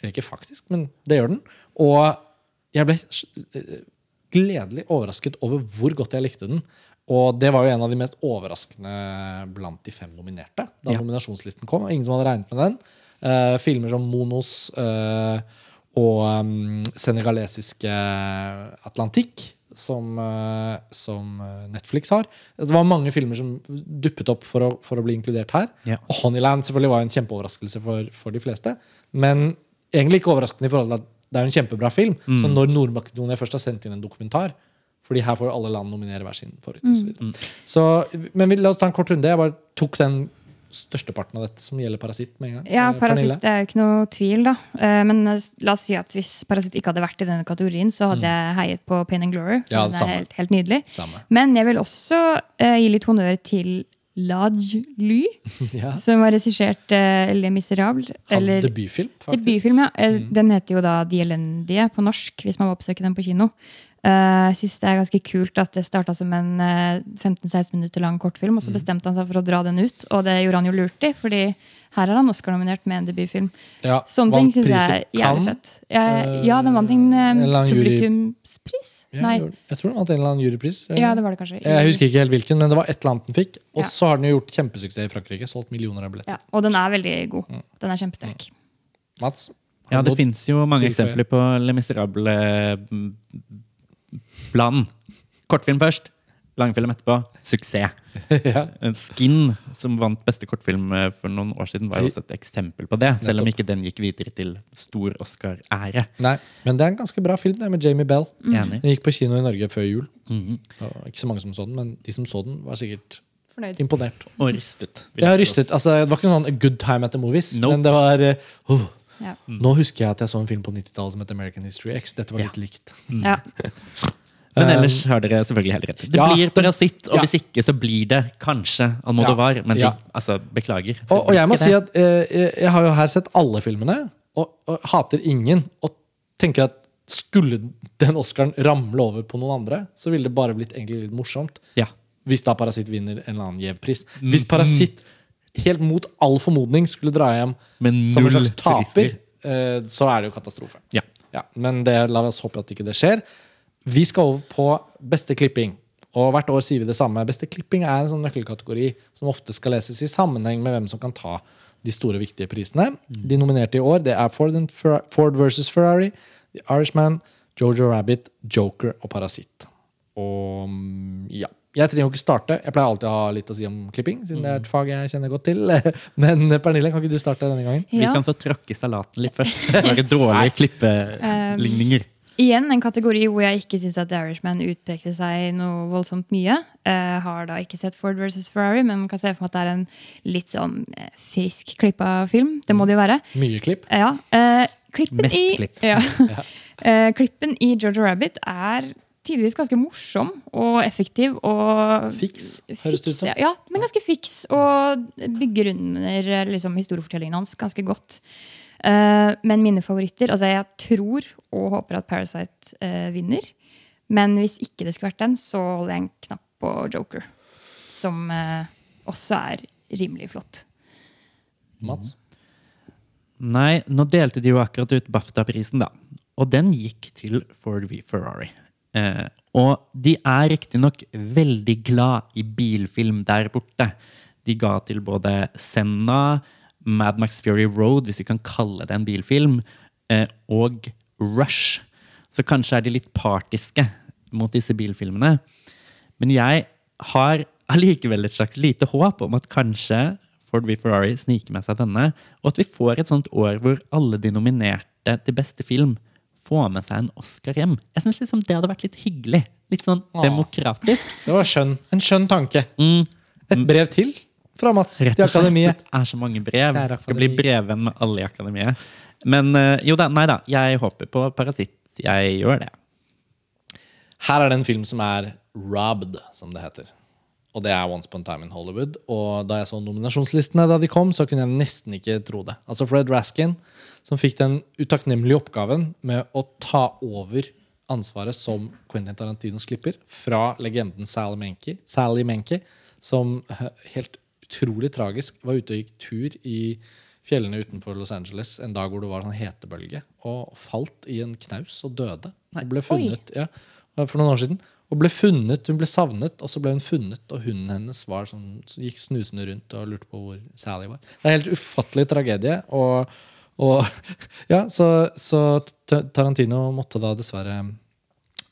Eller ikke faktisk, men det gjør den. Og jeg ble gledelig overrasket over hvor godt jeg likte den. Og det var jo en av de mest overraskende blant de fem nominerte. Da Ja. nominasjonslisten kom. og Ingen som hadde regnet med den. Uh, filmer som Monos uh, og um, senegalesiske Atlantikk, som, uh, som Netflix har. Det var mange filmer som duppet opp for å, for å bli inkludert her. Ja. Og Honeyland selvfølgelig var en kjempeoverraskelse for, for de fleste. Men egentlig ikke overraskende i forhold til at det er jo en kjempebra film. Så når Nord-Makedonia først har sendt inn en dokumentar fordi her får jo alle land nominere hver sin favoritt. og Så videre. så, men vi, la oss ta en kort runde. Jeg bare tok den størsteparten av dette som gjelder Parasitt med en gang. Ja, Parasitt Pernille? Er jo ikke noe tvil, da. Eh, Men eh, la oss si at hvis Parasitt ikke hadde vært i denne kategorien, så hadde jeg heiet på Pain and Glory. Mm. Ja, det, det er helt, helt nydelig. Samme. Men jeg vil også uh, gi litt honnør til Laj Ly, Ja. som var regissert uh, Le Miserable. Hans eller- debutfilm, faktisk. Debutfilm, ja. Eh, Mm. Den heter jo da De elendige på norsk, hvis man må oppsøke den på kino. Jeg Jeg synes det er ganske kult at det starta som en uh, 15-16 minutter lang kortfilm, Mm. og så bestemte han seg for å dra den ut, og det gjorde han jo lurt i, fordi her er han Oscar-nominert med en debutfilm. Ja, Sånne ting syns jeg er jævlig fett. Jeg, ja, den vant en, eh, jury- publikumspris. Ja, Nei. Jeg tror den vant en eller annen jurypris. Ja, det var det kanskje. Jeg husker ikke helt hvilken, men det var et eller annet den fikk. Og Ja. så har den jo gjort kjempesuksess i Frankrike. Solgt millioner av billetter. Ja, og den er veldig god. Mm. Den er kjempesterk. Mats? Ja, det fins jo mange eksempler på Le Miserable-planen. Kortfilm først, langfilm etterpå. Suksess. ja. Skin, som vant beste kortfilm eh, for noen år siden, var jo også et eksempel på det. Selv om ikke den gikk videre til stor Oscar-ære. Nei, men det er en ganske bra film, det med Jamie Bell. Mm. Den gikk på kino i Norge før jul. Mhm. Og ikke så mange som så den, men de som så den, var sikkert Fornøyd. imponert. Og rystet. tro. rystet. altså Det var ikke sånn good time at the movies, Nope. men det var eh, oh. Ja. Nå husker jeg at jeg så en film på 90-tallet som het American History X. Dette var Ja. litt likt. Ja. Men Um, ellers har dere selvfølgelig helt rett. Det ja, blir Parasitt, og ja. hvis ikke så blir det kanskje Almodovar. Men de, Ja. altså, beklager. Og, og jeg må si at eh, jeg- har jo her sett alle filmene, og, og hater ingen. Og tenker at skulle den Oscaren ramle over på noen andre, så ville det bare blitt egentlig litt morsomt. Ja. Hvis da Parasitt vinner en eller annen gjev pris. Mm, Hvis Parasitt helt mot all formodning skulle dra hjem som en slags taper, eh, så er det jo katastrofe. Ja. Ja, men det, la oss håpe at ikke det skjer. Vi skal over på beste klipping. Og hvert år sier vi det samme. Beste klipping er en sånn nøkkelkategori som ofte skal leses i sammenheng med hvem som kan ta de store, viktige prisene. De nominerte i år det er Ford, Ford versus Ferrari, The Irishman, Jojo Rabbit, Joker og Parasitt. Og mm, ja. Jeg trenger jo ikke starte. Jeg pleier alltid å ha litt å si om klipping, siden det er et fag jeg kjenner godt til. Men Pernille, kan ikke du starte denne gangen? Vi kan få tråkke salaten litt først. Det var dårlige klippeligninger. Igjen en kategori hvor jeg ikke syns at The Irishman utpekte seg noe voldsomt mye. Uh, har da ikke sett Ford versus Ferrari, men kan se for meg at det er en litt sånn eh, frisk klippa film. Det må det jo være. Mye klipp. Ja, Uh, klippen Mest i, klipp. Ja. uh, klippen i Georgia Rabbit er tidvis ganske morsom og effektiv. Og Fiks, høres det ut som. Ja, men ganske fiks og bygger under liksom, historiefortellingen hans ganske godt. Eh, men mine favoritter altså Jeg tror og håper at Parasite uh, vinner. Men hvis ikke det skulle vært den, så holder jeg en knapp på Joker. Som uh, også er rimelig flott. Mats? Nei, nå delte de jo akkurat ut BAFTA-prisen, da. Og den gikk til Ford v Ferrari. Eh, og de er riktignok veldig glad i bilfilm der borte. De ga til både Senna, Mad Max Fury Road, hvis vi kan kalle det en bilfilm, eh, og Rush. Så kanskje er de litt partiske mot disse bilfilmene. Men jeg har allikevel et slags lite håp om at kanskje Ford v Ferrari sniker med seg denne, og at vi får et sånt år hvor alle de nominerte til beste film får med seg en Oscar hjem. Jeg synes liksom det hadde vært litt hyggelig. Litt sånn Åh. demokratisk. Det var skjønn. en skjønn tanke. Mm, Et brev til fra Mats rett og slett. Akademiet. Det er så mange brev. Det Skal bli brevvenn med alle i akademiet. Men eh, jo da, nei da. Jeg håper på Parasitt. Jeg gjør det. Her er det en film som er robbed, som det heter. Og det er Once Upon a Time in Hollywood. Og da jeg så nominasjonslistene da de kom, så kunne jeg nesten ikke tro det. Altså Fred Raskin, som fikk den utakknemlige oppgaven med å ta over ansvaret som Quentin Tarantinos klipper fra legenden Sally Menke, Sally Menke som eh, helt utrolig tragisk var ute og gikk tur i fjellene utenfor Los Angeles en dag hvor det var sånn hetebølge, og falt i en knaus og døde. Og ble funnet, ja, for noen år siden. Og ble funnet, Hun ble savnet, og så ble hun funnet, og hunden hennes var sånn, så gikk snusende rundt og lurte på hvor Sally var. Det er en helt ufattelig tragedie. og, og ja, så, så Tarantino måtte da dessverre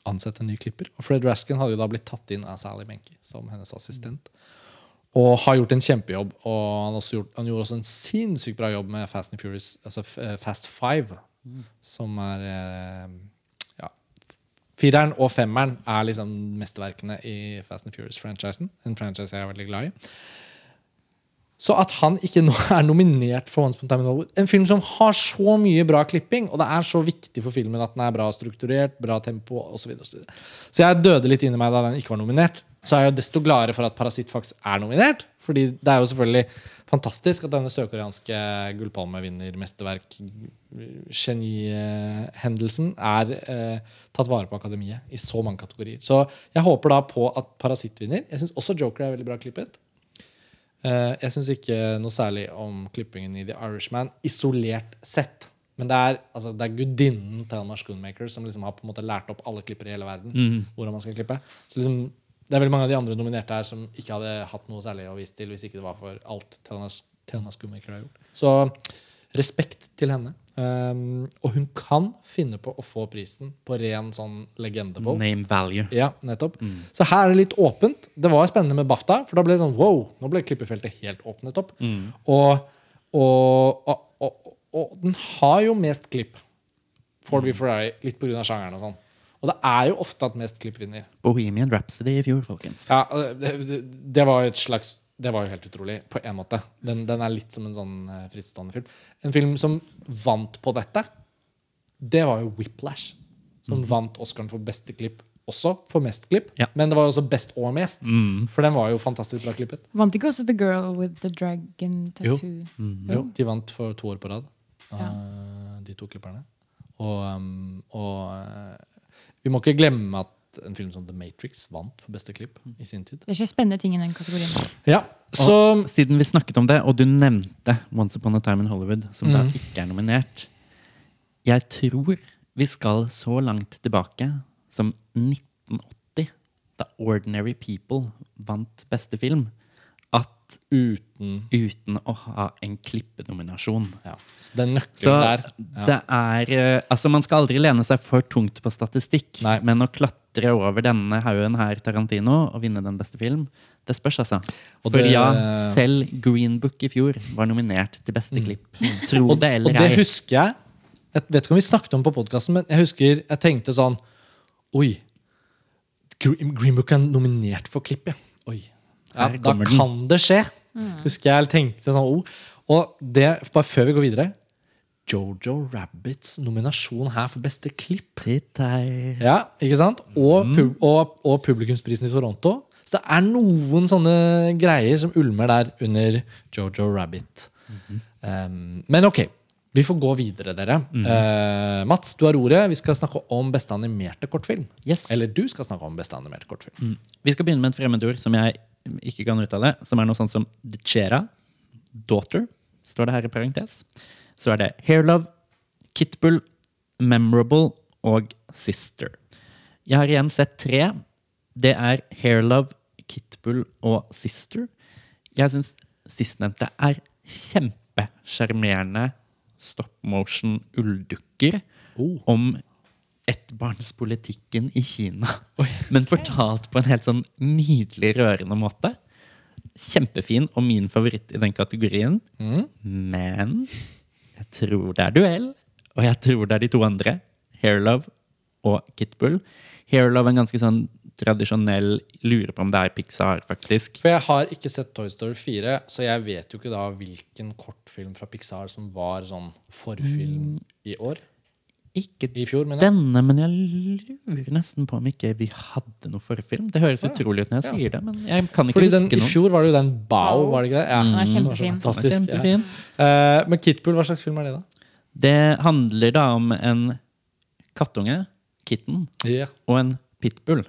ansette en ny klipper. Og Fred Raskin hadde jo da blitt tatt inn av Sally Benke som hennes assistent. Og har gjort en kjempejobb. Og han, gjort, han, gjorde også en sinnssykt bra jobb med Fast and Furious, altså eh, Fast Five, mm. som er eh, ja, Fireren og femmeren er liksom mesterverkene i Fast and Furious-franchisen. En franchise jeg er veldig glad i. Så at han ikke nå er nominert for Once Upon a Time in Hollywood, en film som har så mye bra klipping, og det er så viktig for filmen at den er bra strukturert, bra tempo osv. Så, videre, så, så jeg døde litt inni meg da den ikke var nominert så er jeg jo desto gladere for at Parasitt faktisk er nominert. Fordi det er jo selvfølgelig fantastisk at denne sørkoreanske gullpalmevinnermesterverk, genihendelsen, er eh, tatt vare på Akademiet i så mange kategorier. Så jeg håper da på at Parasitt vinner. Jeg syns også Joker er veldig bra klippet. Eh, jeg syns ikke noe særlig om klippingen i The Irishman isolert sett. Men det er, altså, det er gudinnen Thelma Schoonmaker som liksom har på en måte lært opp alle klippere i hele verden. Mm. hvordan man skal klippe. Så liksom det er veldig mange av de andre nominerte her som ikke hadde hatt noe særlig å vise til hvis ikke det var for alt Thelma Schumacher har gjort. Så respekt til henne. Um, og hun kan finne på å få prisen på ren sånn legende Name value. Ja, nettopp. Mm. Så her er det litt åpent. Det var spennende med BAFTA, for da ble det sånn wow, nå ble klippefeltet helt åpnet opp. Mm. Og, og, og, og, den har jo mest klipp, Ford v. Ferrari, litt pga. sjangeren og sånn. Og det er jo ofte at mest klipp vinner. Bohemian Rhapsody i fjor, folkens. Ja, det, det, det, var jo et slags Det var jo helt utrolig, på en måte. Den, den er litt som en sånn uh, frittstående film. En film som vant på dette, det var jo Whiplash. Som mm. vant Oscaren for beste klipp også for mest klipp. Ja. Men det var jo også best og mest. Mm. For den var jo fantastisk bra klippet. Vant ikke også The Girl with the Dragon Tattoo? Jo, mm. jo de vant for to år på rad, ja. uh, de to klipperne. Og, um, og uh, vi må ikke glemme at en film som The Matrix vant for beste klipp i sin tid. Det skjer spennende ting i den kategorien. Ja, så, og, siden vi snakket om det, og du nevnte Once Upon a Time in Hollywood, som mm. da ikke er nominert Jeg tror vi skal så langt tilbake som 1980, da Ordinary People vant beste film uten Uten å ha en klippenominasjon. Ja. Så det er nøkkelen der. Ja. Det er eh, Altså, man skal aldri lene seg for tungt på statistikk, Nei. men å klatre over denne haugen her, Tarantino, og vinne den beste film, det spørs, altså. Og for det... ja, selv Green Book i fjor var nominert til beste mm. klipp. Tro og, det eller ei. Og det husker jeg. Jeg vet ikke om vi snakket om på podkasten, men jeg husker jeg tenkte sånn Oi. Green Book er nominert for klipp, ja. Ja, da kan det skje. Mm. Husker jeg tenkte sånn ord. Og det, bare før vi går videre Jojo Rabbits nominasjon her for beste klipp. Ja, ikke sant? Og, mm. pub og, og, publikumsprisen i Toronto. Så det er noen sånne greier som ulmer der under Jojo Rabbit. Mm -hmm. um, men ok, vi får gå videre, dere. Mm. Uh, Mats, du har ordet. Vi skal snakke om beste animerte kortfilm. Yes. Eller du skal snakke om beste animerte kortfilm. Mm. Vi skal begynne med et fremmedord som jeg ikke kan uttale, som er noe sånt som Dechera, Daughter, står det her i parentes. Så er det Hairlove, Kitbull, Memorable og Sister. Jeg har igjen sett tre. Det er Hairlove, Kitbull og Sister. Jeg syns sistnevnte er kjempesjarmerende stop motion ulldukker oh. om ettbarnspolitikken i Kina. Men fortalt på en helt sånn nydelig, rørende måte. Kjempefin og min favoritt i den kategorien. Mm. Men jeg tror det er duell, og jeg tror det er de to andre. Hairlove og Kitbull. Hairlove er en ganske sånn tradisjonell Lurer på om det er Pixar, faktisk. For jeg har ikke sett Toy Story 4, så jeg vet jo ikke da hvilken kortfilm fra Pixar som var sånn forfilm mm. i år. Ikke I fjor, men denne, men jeg lurer nesten på om ikke vi hadde noe forfilm. Det høres utrolig ut når jeg Ja. sier det, men jeg kan ikke Fordi den, huske I fjor var det jo den Bao, var det ikke det? Ja, Den er som var kjempefin. fantastisk, ja. Kjempefin. Eh, men Kitbull, hva slags film er det, da? Det handler da om en kattunge, kitten, yeah. og en pitbull.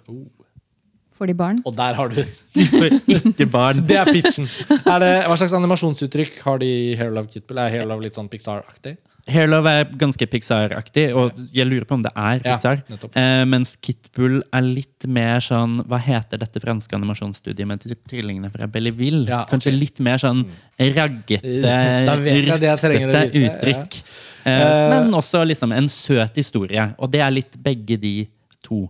Får de barn? Og der har du De får ikke barn. Det er pitchen! Er det, hva slags animasjonsuttrykk har de i Hair Love Kitbull? Er Hair Love litt sånn Pixar-aktig? Hairlove er ganske Pixar-aktig, og jeg lurer på om det er Pixar. Ja, eh, mens Kitbull er litt mer sånn Hva heter dette franske animasjonsstudiet med tvillingene fra Belleville? Ja, Kanskje litt mer sånn raggete, trenger å rufsete uttrykk. Ja. Eh, men også liksom en søt historie. Og det er litt begge de to.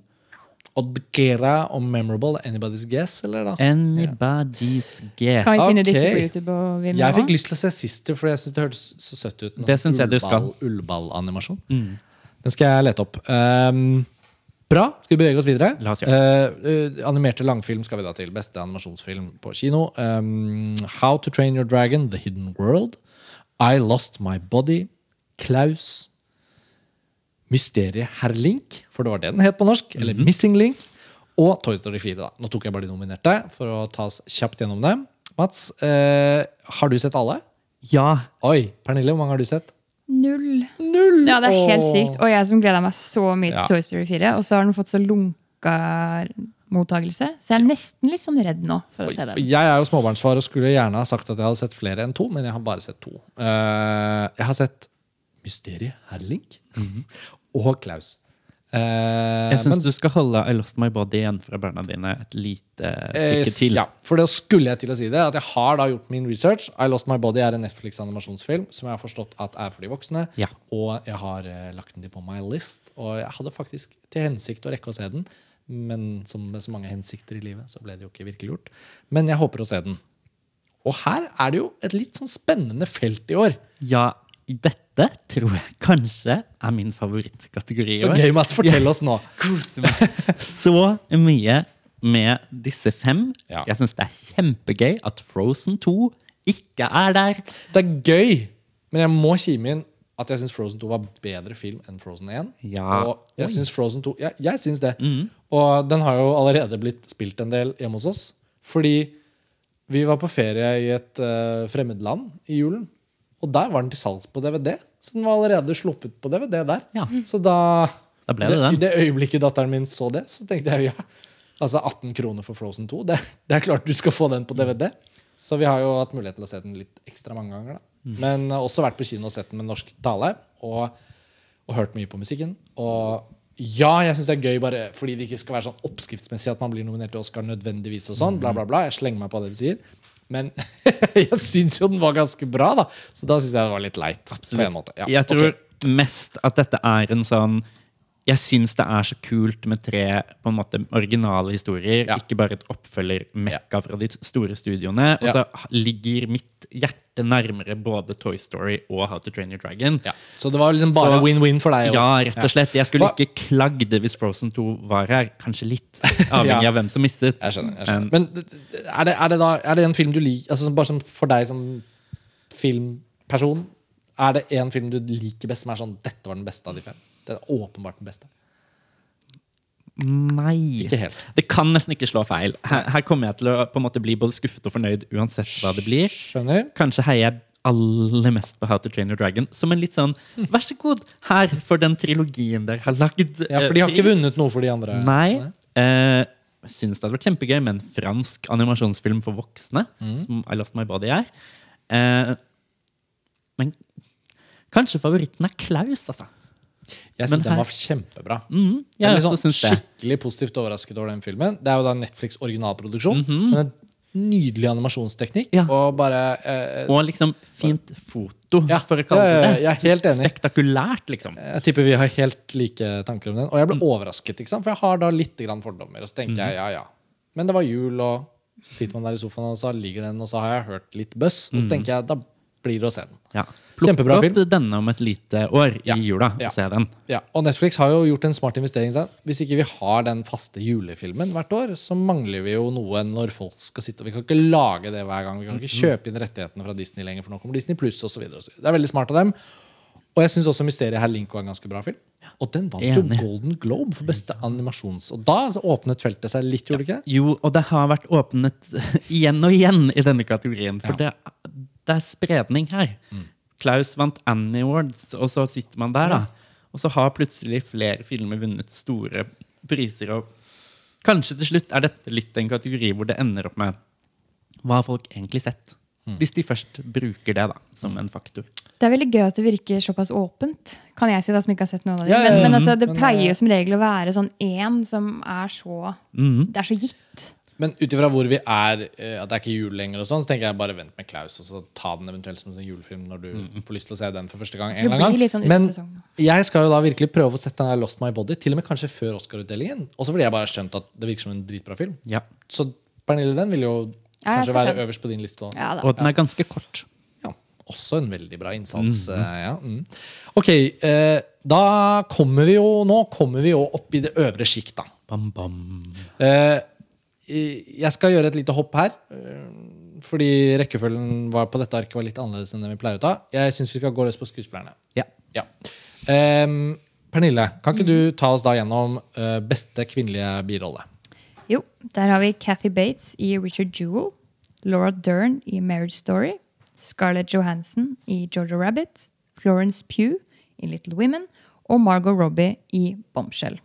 Oddgera og Memorable, Anybody's Guess, eller da? Anybody's guess. Kan vi finne disse på YouTube? og vinne Jeg fikk lyst til å se Sister, for jeg synes det hørtes så søtt ut. Det synes jeg du skal. Mm. Ullball- Ullball-animasjon. Den skal jeg lete opp. Um, bra. Skal vi bevege oss videre? La oss gjøre. Uh, animerte langfilm skal vi da til. Beste animasjonsfilm på kino. Um, How to Train Your Dragon, The Hidden World. I Lost My Body. Klaus. Mysteriet Herr Link, for det var det den het på norsk. Eller Mhm. Missing Link. Og Toy Story 4. da. Nå tok jeg bare de nominerte for å ta oss kjapt gjennom det. Mats, eh, har du sett alle? Ja. Oi, Pernille, hvor mange har du sett? Null. Null! Ja, det er helt Åh. sykt. Og jeg som gleda meg så mye Ja. til Toy Story 4, og så har den fått så lunka mottagelse. Så jeg er nesten litt sånn redd nå for å se den. Jeg er jo småbarnsfar og skulle gjerne ha sagt at jeg hadde sett flere enn to, men jeg har bare sett to. Eh, jeg har sett Mysteriet Herr Link og Klaus. Eh, Mhm. Jeg syns du skal holde I Lost My Body igjen fra barna dine et lite Eh, stykke til. Ja, for det skulle jeg til å si det. At jeg har da gjort min research. I Lost My Body er en Netflix-animasjonsfilm som jeg har forstått at er for de voksne. Ja. Og jeg har uh, lagt den på my list. Og jeg hadde faktisk til hensikt å rekke å se den. Men som med så mange hensikter i livet, så ble det jo ikke virkelig gjort. Men jeg håper å se den. Og her er det jo et litt sånn spennende felt i år. Ja, dette tror jeg kanskje er min favorittkategori i Så gøy, Mats. Fortell oss nå. Koser meg så mye med disse fem. Ja. Jeg syns det er kjempegøy at Frozen 2 ikke er der. Det er gøy, men jeg må kime inn at jeg syns Frozen 2 var bedre film enn Frozen 1. Ja. Og jeg syns Frozen 2 Jeg, jeg syns det. Og den har jo allerede blitt spilt en del hjemme hos oss. Fordi vi var på ferie i et uh, fremmed land i julen. Og der var den til salgs på DVD. Så den var allerede sluppet på DVD der. Ja. Så da Da ble det det, I det øyeblikket datteren min så det, så tenkte jeg ja. Altså 18 kroner for Frozen 2. Det, det er klart du skal få den på DVD. Så vi har jo hatt mulighet til å se den litt ekstra mange ganger. da Men uh, også vært på kino og sett den med norsk tale. Og, og hørt mye på musikken. Og ja, jeg syns det er gøy bare fordi det ikke skal være sånn oppskriftsmessig at man blir nominert til Oscar nødvendigvis og sånn. Bla, bla, bla. Jeg slenger meg på det du sier. Men jeg syns jo den var ganske bra, da. Så da syns jeg det var litt leit. Ja, Jeg tror okay. mest at dette er en sånn Jeg syns det er så kult med tre på en måte originale historier, Ja. ikke bare et oppfølger-mekka fra de store studioene. Og Ja. så ligger mitt hjerte nærmere både Toy Story og How to Train Your Dragon. ja. Så det var liksom bare win-win for deg? Ja, rett og slett. Jeg skulle Hva- ikke klagd hvis Frozen 2 var her. Kanskje litt, avhengig Ja. av hvem som mistet. Jeg skjønner. jeg skjønner. Men- er det, er det da Er det en film du liker altså, Bare som for deg som filmperson, er det en film du liker best som er sånn Dette var den beste av de fem? Det er åpenbart den beste. Nei. Ikke helt. Det kan nesten ikke slå feil. Her, her kommer jeg til å på en måte bli både skuffet og fornøyd uansett hva det blir. Skjønner. Kanskje heier jeg aller mest på How to Train Your Dragon som en litt sånn Vær så god, her for den trilogien dere har lagd. Ja, For de har eh, ikke vunnet noe for de andre. Nei. Eh, jeg synes det hadde vært kjempegøy med en fransk animasjonsfilm for voksne, Mm. som I Lost My Body er. Eh, men kanskje favoritten er Klaus, altså. Jeg syns den var kjempebra. Mm, Jeg jeg også liksom det. skikkelig positivt overrasket over den filmen. Det er jo da Netflix originalproduksjon. Mhm. Men en nydelig animasjonsteknikk. Ja. Og bare eh, Og liksom fint foto, Ja, for å kalle det det. jeg er helt enig. Spektakulært, liksom. Jeg tipper vi har helt like tanker om den. Og jeg ble Mm. overrasket, for jeg har da litt grann fordommer. Og så tenker Mhm. jeg ja, ja. Men det var jul, og så sitter man der i sofaen, og så ligger den, og så har jeg hørt litt buzz. Og så tenker jeg da blir det å se den. Ja. Plukk Kjempebra opp film. denne om et lite år Ja. i jula Ja. se den. Ja, Og Netflix har jo gjort en smart investering. sant? Hvis ikke vi har den faste julefilmen hvert år, så mangler vi jo noe når folk skal sitte. Og vi kan ikke lage det hver gang. Vi kan ikke kjøpe inn rettighetene fra Disney lenger, for nå kommer Disney Pluss osv. Det er veldig smart av dem. Og Og jeg syns også Mysteriet her Linko er en ganske bra film. Og den vant jo Enig. Golden Globe for beste animasjons... Og da åpnet feltet seg litt, gjorde det ikke? Jo, og det har vært åpnet igjen og igjen i denne kategorien. For det, det er spredning her. Klaus vant Annie Awards, og så sitter man der, da. Og så har plutselig flere filmer vunnet store priser. Og kanskje til slutt er dette litt en kategori hvor det ender opp med hva har folk egentlig sett? Hvis de først bruker det da, som en faktor. Det er veldig gøy at det virker såpass åpent, kan jeg si, da, som ikke har sett noen av dem. Ja, ja, ja. Men, men altså, det Men, pleier eh, jo som regel å være sånn én som er så mm. Det er så gitt. Men ut ifra hvor vi er, eh, at det er ikke jul lenger, og sånn, så tenker jeg bare vent med Klaus, og så ta den eventuelt som en julefilm når du får lyst til å se den for første gang. En eller annen sånn. Men jeg skal jo da virkelig prøve å sette den der Lost My Body, til og med kanskje før Oscar-utdelingen. Også fordi jeg bare har skjønt at det virker som en dritbra film. Ja. Så Pernille, den vil jo kanskje være se øverst på din liste. Ja. Og den er ganske kort. Ja, også en veldig bra innsats. eh, Ja. Mm. Ok, eh, da kommer vi jo Nå kommer vi jo opp i det øvre sjikt, da. Bam, bam. Eh, jeg skal gjøre et lite hopp her. eh, Fordi rekkefølgen var på dette arket var litt annerledes enn det vi pleier å ta. Jeg syns vi skal gå løs på skuespillerne. Ja. Ja. Um, Pernille, kan ikke du ta oss da gjennom eh, beste kvinnelige birolle? Jo, der har vi Kathy Bates i Richard Jewell, Laura Dern i Marriage Story, Scarlett Johansson i Jojo Rabbit, Florence Pugh i Little Women og Margot Robbie i Bombshell.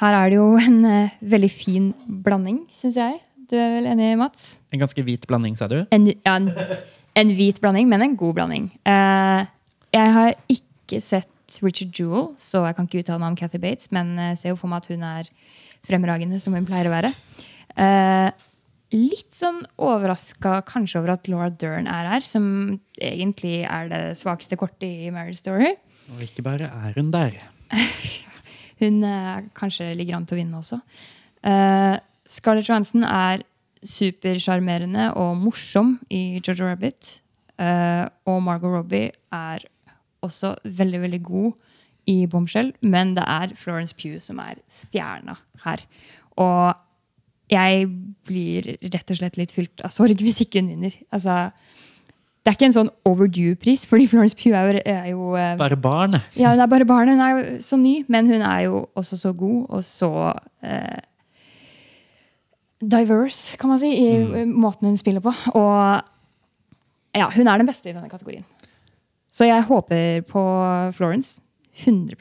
Her er det jo en uh, veldig fin blanding, syns jeg. Du er vel enig, Mats? En ganske hvit blanding, sa du? En, ja, en, en hvit blanding, men en god blanding. Uh, jeg har ikke sett Richard Jewell, så jeg kan ikke uttale meg om Kathy Bates, men jeg ser jo for meg at hun er fremragende, som hun pleier å være. Uh, litt sånn overraska kanskje over at Laura Dern er her, som egentlig er det svakeste kortet i Marriage Story. Og ikke bare er hun der. Hun eh, kanskje ligger an til å vinne også. Eh, Scarlett Johansson er supersjarmerende og morsom i Jojo Rabbit. Eh, og Margot Robbie er også veldig, veldig god i Bombshell. Men det er Florence Pugh som er stjerna her. Og jeg blir rett og slett litt fylt av sorg hvis ikke hun vinner. Altså, det er ikke en sånn overdue-pris, fordi Florence Pugh er jo, er jo eh, Bare barnet. ja, hun er bare barn. Hun er jo så ny, men hun er jo også så god og så eh, diverse, kan man si, i mm. måten hun spiller på. Og ja, hun er den beste i denne kategorien. Så jeg håper på Florence. 100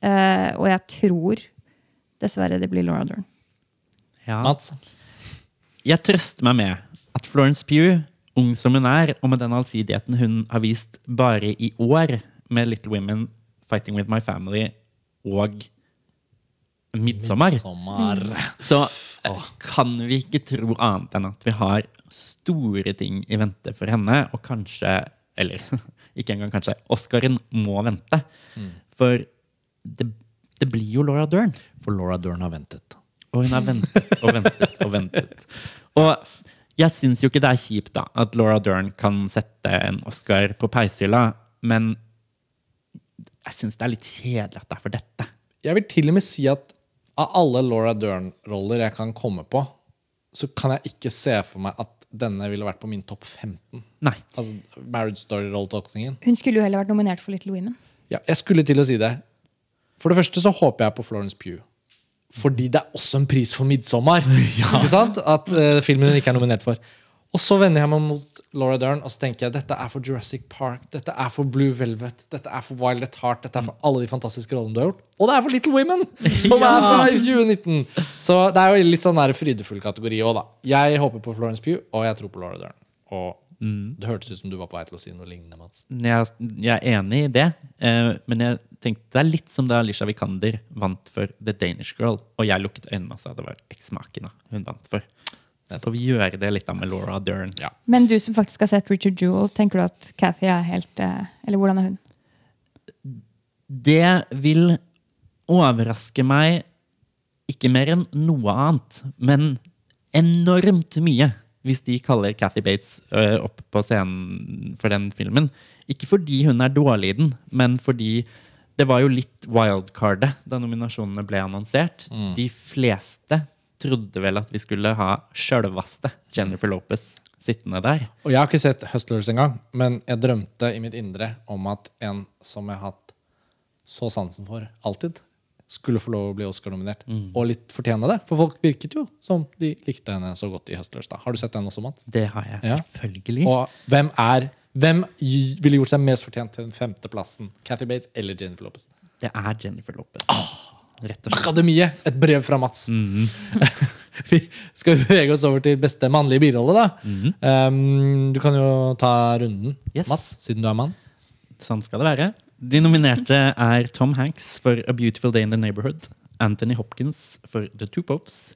eh, Og jeg tror dessverre det blir Laura Dern. Ja. Mats? Jeg trøster meg med at Florence Pugh, ung som hun er, og med den allsidigheten hun har vist bare i år med Little Women, Fighting With My Family og Midtsommer, Sommer. så eh, kan vi ikke tro annet enn at vi har store ting i vente for henne, og kanskje Eller ikke engang kanskje. Oscaren må vente. For det, det blir jo Laura Dern. For Laura Dern har ventet. Og hun har ventet og ventet og ventet. Og jeg syns jo ikke det er kjipt da, at Laura Dern kan sette en Oscar på peishylla, men jeg syns det er litt kjedelig at det er for dette. Jeg vil til og med si at av alle Laura Dern-roller jeg kan komme på, så kan jeg ikke se for meg at denne ville vært på min topp 15. Nei. Altså Marriage Story-rolletolkningen. Hun skulle jo heller vært nominert for Little Women. Ja, jeg skulle til å si det. For det første så håper jeg på Florence Pugh. Fordi det er også en pris for 'Midtsommer'. Ikke sant? At uh, filmen hun ikke er nominert for. Og så vender jeg meg mot Laura Dern og så tenker jeg dette er for Jurassic Park, dette er for Blue Velvet, dette er for Wild at Heart, dette er for alle de fantastiske rollene du har gjort. Og det er for Little Women! Som Ja! er fra 2019. Så det er jo litt sånn der frydefull kategori òg, da. Jeg håper på Florence Pugh, og jeg tror på Laura Dern. Og det hørtes ut som du var på vei til å si noe lignende, Mats. Jeg, jeg er enig i det, eh, men jeg tenkte det er litt som da Alicia Vikander vant for The Danish Girl, og jeg lukket øynene og sa det var eksmakene hun vant for. Så får vi gjøre det litt da med Laura Dern. Ja. Men du som faktisk har sett Richard Jewell, tenker du at Cathy er helt eh, Eller hvordan er hun? Det vil overraske meg ikke mer enn noe annet, men enormt mye hvis de kaller Cathy Bates opp på scenen for den filmen. Ikke fordi hun er dårlig i den, men fordi det var jo litt wildcardet da nominasjonene ble annonsert. De fleste trodde vel at vi skulle ha sjølvaste Jennifer Lopez sittende der. Og jeg har ikke sett Hustlers engang, men jeg drømte i mitt indre om at en som jeg har hatt så sansen for alltid, skulle få lov å bli Oscar-nominert. Og litt fortjene det. For folk virket jo som de likte henne så godt i Hustlers. da. Har du sett den også, Mats? Det har jeg Ja. selvfølgelig. Og hvem er hvem ville gjort seg mest fortjent til den femteplassen? Cathy Bates eller Jennifer Lopez? Det er Jennifer Lopez. Slett. Akademiet! Et brev fra Mats. Vi skal bevege oss over til beste mannlige birolle, da. um, du kan jo ta runden, Yes. Mats, siden du er mann. Sånn skal det være. De nominerte er Tom Hanks for A Beautiful Day in the Neighborhood, Anthony Hopkins for The Two Popes,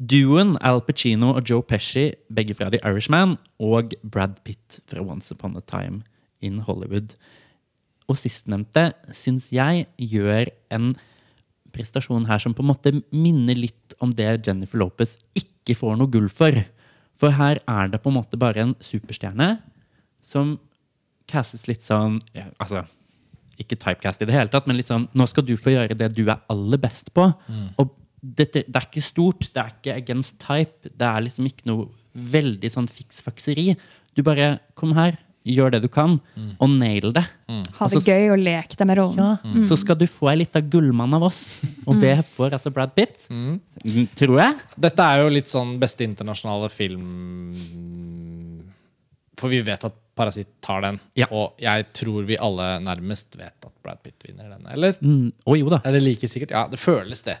duoen Al Pacino og Joe Pesci, begge fra The Irishman, og Brad Pitt fra Once Upon a Time in Hollywood. Og sistnevnte syns jeg gjør en prestasjon her som på en måte minner litt om det Jennifer Lopez ikke får noe gull for. For her er det på en måte bare en superstjerne som castes litt sånn ja, Altså, ikke typecast i det hele tatt, men litt sånn Nå skal du få gjøre det du er aller best på. Og dette, det er ikke stort, det er ikke against type. Det er liksom ikke noe veldig sånn fiksfakseri. Du bare Kom her, gjør det du kan, og nail det. Ha det Altså, gøy og lek deg med rollen. ja, Så skal du få ei lita gullmann av oss. Og det får altså Brad Pitt. Mm, Tror jeg. Dette er jo litt sånn beste internasjonale film For vi vet at Parasitt tar den. Ja. Og jeg tror vi alle nærmest vet at Brad Pitt vinner den. Eller? Mm, Oh, jo da. Er det like sikkert? Ja, det føles det.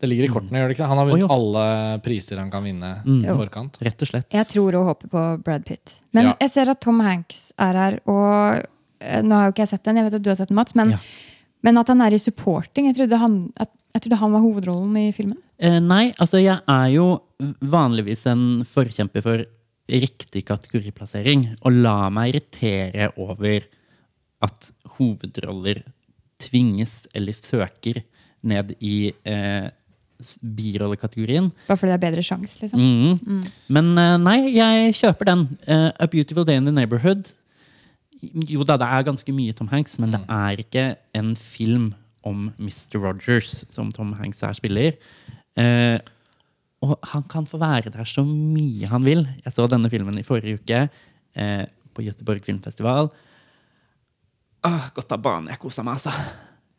Det ligger i kortene, gjør det ikke? Han har vunnet alle priser han kan vinne i forkant. Rett og slett. Jeg tror og håper på Brad Pitt. Men Ja. jeg ser at Tom Hanks er her, og eh, nå har jo ikke jeg sett den, jeg vet at du har sett den, Mats, men, Ja. men at han er i supporting. Jeg trodde han, at, jeg trodde han var hovedrollen i filmen. Eh, nei, altså jeg er jo vanligvis en forkjemper for riktig kategoriplassering. Og la meg irritere over at hovedroller tvinges eller søker ned i eh, birollekategorien. Bare fordi det er bedre sjans, liksom. Mhm. Men eh, nei, jeg kjøper den. Uh, A Beautiful Day in the Neighborhood. Jo da, det er ganske mye Tom Hanks, men det er ikke en film om Mr. Rogers som Tom Hanks her spiller. Eh, og han kan få være der så mye han vil. Jeg så denne filmen i forrige uke eh, på Göteborg filmfestival. Åh, godt av banen. Jeg kosa meg, altså.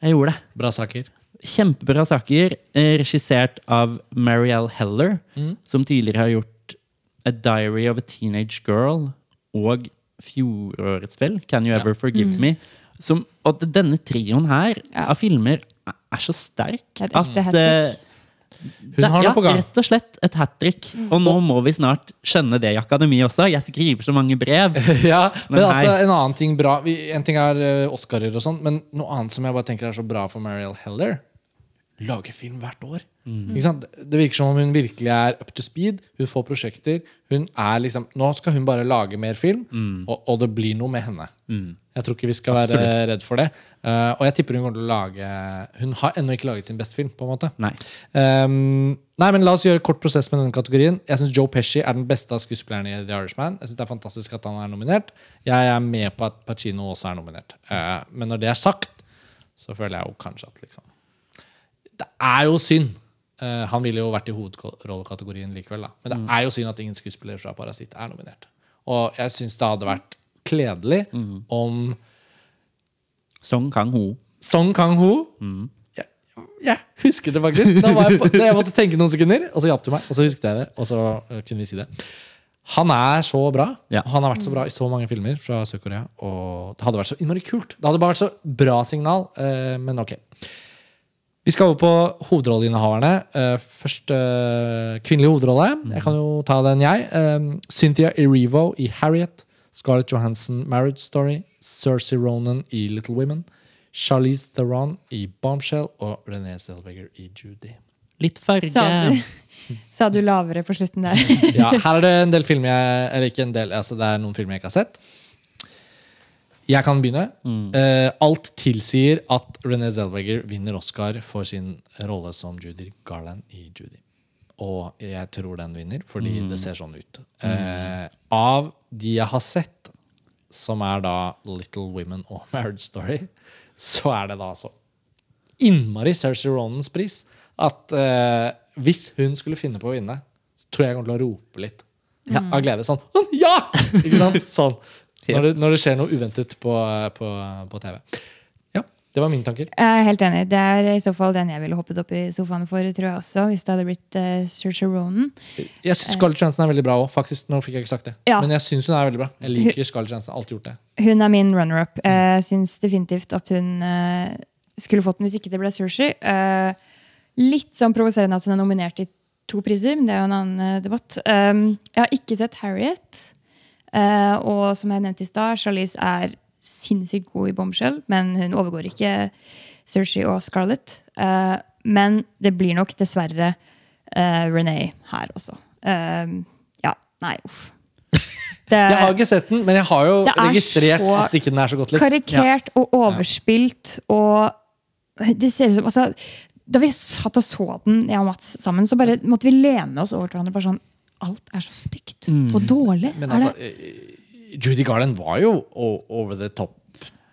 Jeg gjorde det. Bra saker. Kjempebra saker, eh, regissert av Marielle Heller, som tidligere har gjort A Diary of a Teenage Girl og fjorårets vel, Can You Ever Forgive Me. Som, og denne trioen her Ja. av filmer er så sterk Et er det, at trick. Hun har ja, på gang. Rett og slett et hat trick. Og nå må vi snart skjønne det i akademi også. Jeg skriver så mange brev. ja, men, Men altså, en annen ting bra En ting er uh, Oscarer og sånn, men noe annet som jeg bare tenker er så bra for Mariel Heller Lage film hvert år. Sant? Det virker som om hun virkelig er up to speed. Hun får prosjekter. Hun er liksom, Nå skal hun bare lage mer film, og, og det blir noe med henne. Jeg tror ikke vi skal være Absolutt. redd for det. Uh, og jeg tipper hun kommer til å lage Hun har ennå ikke laget sin beste film. på en måte Nei. Um, nei, men La oss gjøre kort prosess med denne kategorien. Jeg syns Joe Pesci er den beste av skuespillerne i The Irishman. Jeg synes Det er fantastisk at han er nominert. Jeg er med på at Pacino også er nominert. Uh, men når det er sagt, så føler jeg jo kanskje at liksom Det er jo synd. Uh, han ville jo vært i hovedrollekategorien likevel. da Men det er jo synd at ingen skuespillere fra Parasitt er nominert. Og jeg syns det hadde vært kledelig om Song Kang-ho. Song Kang-ho jeg, jeg husket det faktisk. Da var jeg, på, jeg måtte tenke noen sekunder, og så hjalp du meg. Og så husket jeg det, og så øh, kunne vi si det. Han er så bra. Ja. Han har vært så bra i så mange filmer fra Sør-Korea. Og det hadde vært så innmari kult. Det hadde bare vært så bra signal. eh, men ok. Vi skal over på hovedrolleinnehaverne. Eh, først eh, kvinnelig hovedrolle. Jeg kan jo ta den, jeg. Eh, Cynthia Erivo i Harriet. Scarlett Johansson, Marriage Story. Cersei Ronan i Little Women. Charlize Theron i Bombshell. Og Renée Zellweger i Judy. Litt farge. Sa du, sa du lavere på slutten der? Ja, her er det en del filmer jeg Eller ikke en del, altså det er noen filmer jeg ikke har sett. Jeg kan begynne. Eh, alt tilsier at René Zellweger vinner Oscar for sin rolle som Judy Garland i Judy. Og jeg tror den vinner, fordi det ser sånn ut. Eh, av de jeg har sett, som er da Little Women og Marriage Story, så er det da så innmari Cersei Ronans pris at uh, hvis hun skulle finne på å vinne, så tror jeg jeg kommer til å rope litt. av glede. Sånn Ja! Ikke sant? Sånn. Når det, når det skjer noe uventet på, på, på TV. Ja, det var mine tanker. Jeg er helt enig. Det er i så fall den jeg ville hoppet opp i sofaen for, tror jeg også, hvis det hadde blitt uh, Saoirse Ronan. Jeg syns Scarlett Johansson er veldig bra òg, faktisk. Nå fikk jeg ikke sagt det. Ja. Men jeg syns hun er veldig bra. Jeg liker Scarlett Johansson. Alltid gjort det. Hun er min runner-up. Jeg syns definitivt at hun uh, skulle fått den hvis ikke det ble Saoirse. Uh, litt sånn provoserende at hun er nominert i to priser, men det er jo en annen eh, debatt. Um, jeg har ikke sett Harriet. Eh, og som jeg nevnte i stad, Charlize er sinnssykt god i Bombshell, men hun overgår ikke Saoirse og Scarlett. Eh, men det blir nok dessverre uh, René her også. Ja, nei, uff. Det, Jeg har ikke sett den, men jeg har jo er registrert at ikke den er så godt likt. karikert og overspilt og det ser ut som altså, Da vi satt og så den, jeg og Mats sammen, så bare måtte vi lene oss over til hverandre. bare sånn, Alt er så stygt og dårlig. Men er altså, det? eh, Judy Garland var jo over the top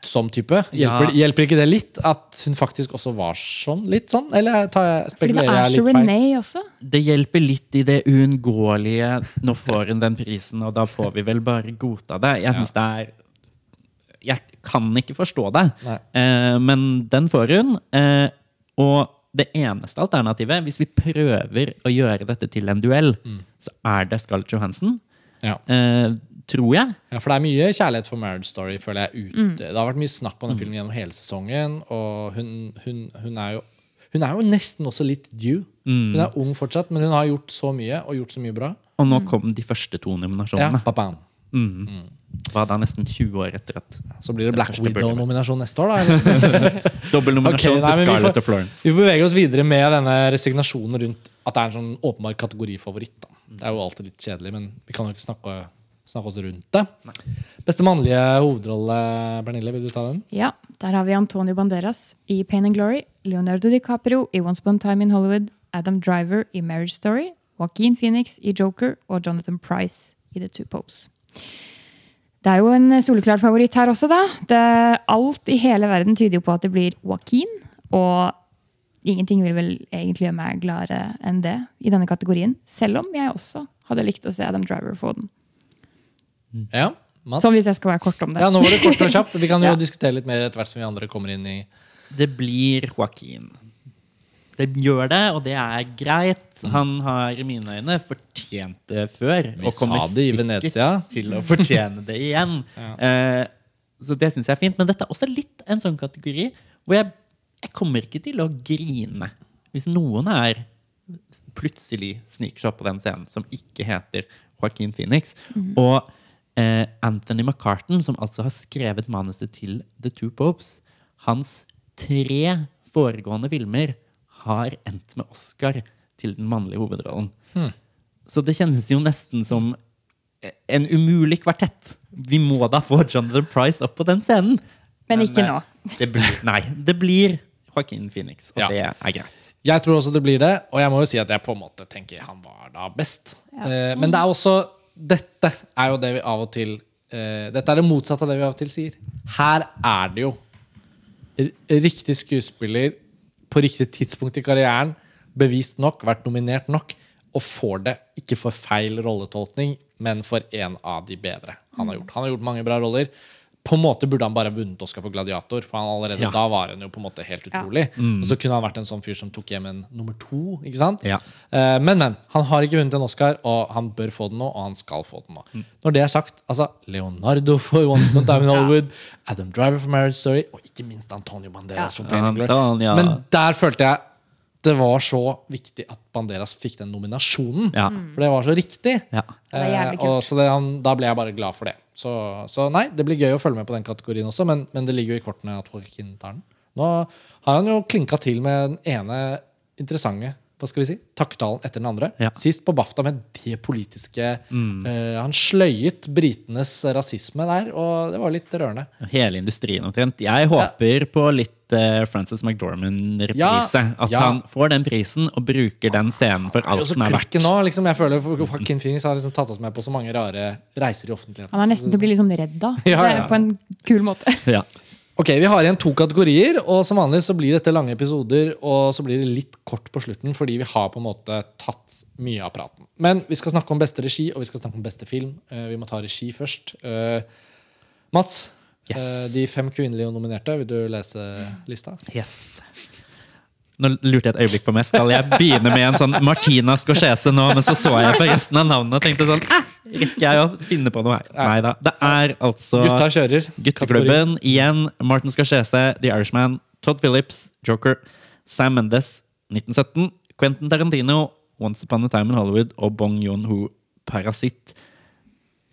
som type. Ja. Hjelper, hjelper ikke det litt at hun faktisk også var sånn? Litt sånn? Eller tar jeg, spekulerer er jeg litt feil? Renee også. Det hjelper litt i det uunngåelige. Nå får hun den prisen, og da får vi vel bare godta det. Jeg synes det er Jeg kan ikke forstå det, eh, men den får hun. Eh, og det eneste alternativet, hvis vi prøver å gjøre dette til en duell, så er det Scarlett Johansen. Ja. Eh, tror jeg. ja, for det er mye kjærlighet for Marriage Story, føler jeg, ute. Det har vært mye snakk om den filmen gjennom hele sesongen, og hun, hun, hun er jo hun er jo nesten også litt due. Hun er ung fortsatt, men hun har gjort så mye, og gjort så mye bra. Og nå kom de første to nominasjonene. Ja, nominasjonene. Var da nesten 20 år etter at Så blir det Black Widow-nominasjon neste år, da? Dobbel nominasjon okay, nei, til Scarlett og Florence. Vi beveger oss videre med denne resignasjonen rundt at det er en sånn åpenbar kategorifavoritt. Da. Det er jo alltid litt kjedelig, men vi kan jo ikke snakke, snakke oss rundt det. Beste mannlige hovedrolle, Bernille, vil du ta den? Ja, Der har vi Antonio Banderas i Pain and Glory, Leonardo DiCaprio i Once Upon a Time in Hollywood, Adam Driver i Marriage Story, Joaquin Phoenix i Joker og Jonathan Price i The Two Popes. Det er jo en soleklar favoritt her også, da. Det, alt i hele verden tyder jo på at det blir Joaquin. Og ingenting vil vel egentlig gjøre meg gladere enn det i denne kategorien. Selv om jeg også hadde likt å se Adam Driver få den. Ja, Mats? Sånn hvis jeg skal være kort om det. Ja, nå var det kort og kjapt. Vi kan jo Ja. diskutere litt mer etter hvert som vi andre kommer inn i Det blir Joaquin. Det gjør det, og det er greit. Han har i mine øyne fortjent det før. Vi og kommer sikkert Venezia. til å fortjene det igjen. eh, så det syns jeg er fint. Men dette er også litt en sånn kategori hvor jeg, jeg kommer ikke til å grine hvis noen er plutselig sniker seg opp på den scenen som ikke heter Joaquin Phoenix. Og eh, Anthony McCartan, som altså har skrevet manuset til The Two Popes, hans tre foregående filmer har endt med Oscar til den mannlige hovedrollen. Så det kjennes jo nesten som en umulig kvartett. Vi må da få Jonathan Price opp på den scenen. Men ikke eh, nå. Det blir, nei, det blir Joaquin Phoenix, og Ja. det er greit. Jeg tror også det blir det, og jeg må jo si at jeg på en måte tenker han var da best. Eh, men det er også Dette er jo det vi av og til eh, Dette er det motsatte av det vi av og til sier. Her er det jo riktig skuespiller på riktig tidspunkt i karrieren, bevist nok, vært nominert nok, og får det ikke for feil rolletolkning, men for en av de bedre han har gjort. Han har gjort mange bra roller. På en måte burde han bare vunnet Oscar for Gladiator, for han allerede Ja. da var han jo på en måte helt utrolig. Og så kunne han vært en sånn fyr som tok hjem en nummer to. ikke sant? Ja. Uh, men, men. Han har ikke vunnet en Oscar, og han bør få den nå, og han skal få den nå. Når det er sagt, altså Leonardo for Once Upon Time in Hollywood, Adam Driver for Marriage Story, og ikke minst Antonio Banderas for Pain and Glory. Men der følte jeg det var så viktig at Banderas fikk den nominasjonen. Ja. For det var så riktig. Ja. Det er jævlig Eh, og så det, han, da ble jeg bare glad for det. Så, så nei, det blir gøy å følge med på den kategorien også, men, men det ligger jo i kortene at Joaquin tar den. Nå har han jo klinka til med den ene interessante hva skal vi si, takketalen etter den andre. Ja. Sist på BAFTA med det politiske eh, Han sløyet britenes rasisme der, og det var litt rørende. Hele industrien omtrent. Jeg håper på litt uh, Frances McDormand-reprise. Ja, At ja. han får den prisen og bruker den scenen for alt som er verdt. nå, liksom, jeg føler Joaquin Phoenix har liksom tatt oss med på så mange rare reiser i offentligheten. Han er nesten til å bli litt sånn redd da. Ja, ja. På en kul måte. Ja. Ok, Vi har igjen to kategorier, og som vanlig så blir dette lange episoder. Og så blir det litt kort på slutten, fordi vi har på en måte tatt mye av praten. Men vi skal snakke om beste regi, og vi skal snakke om beste film. Eh, vi må ta regi først. Eh, Mats, Yes. eh, de fem kvinnelige nominerte, vil du lese lista? Yes. Nå lurte jeg et øyeblikk på meg. Skal jeg begynne med en sånn Martina Scorsese nå? Men så så jeg på resten av navnet og tenkte sånn eh, Rekker jeg å finne på noe her? Nei da. Det er altså Gutta kjører. Gutteklubben. Igjen Martin Scorsese, The Irishman, Todd Phillips, Joker, Sam Mendes, 1917, Quentin Tarantino, Once Upon a Time in Hollywood og Bong Yon-ho, Parasitt.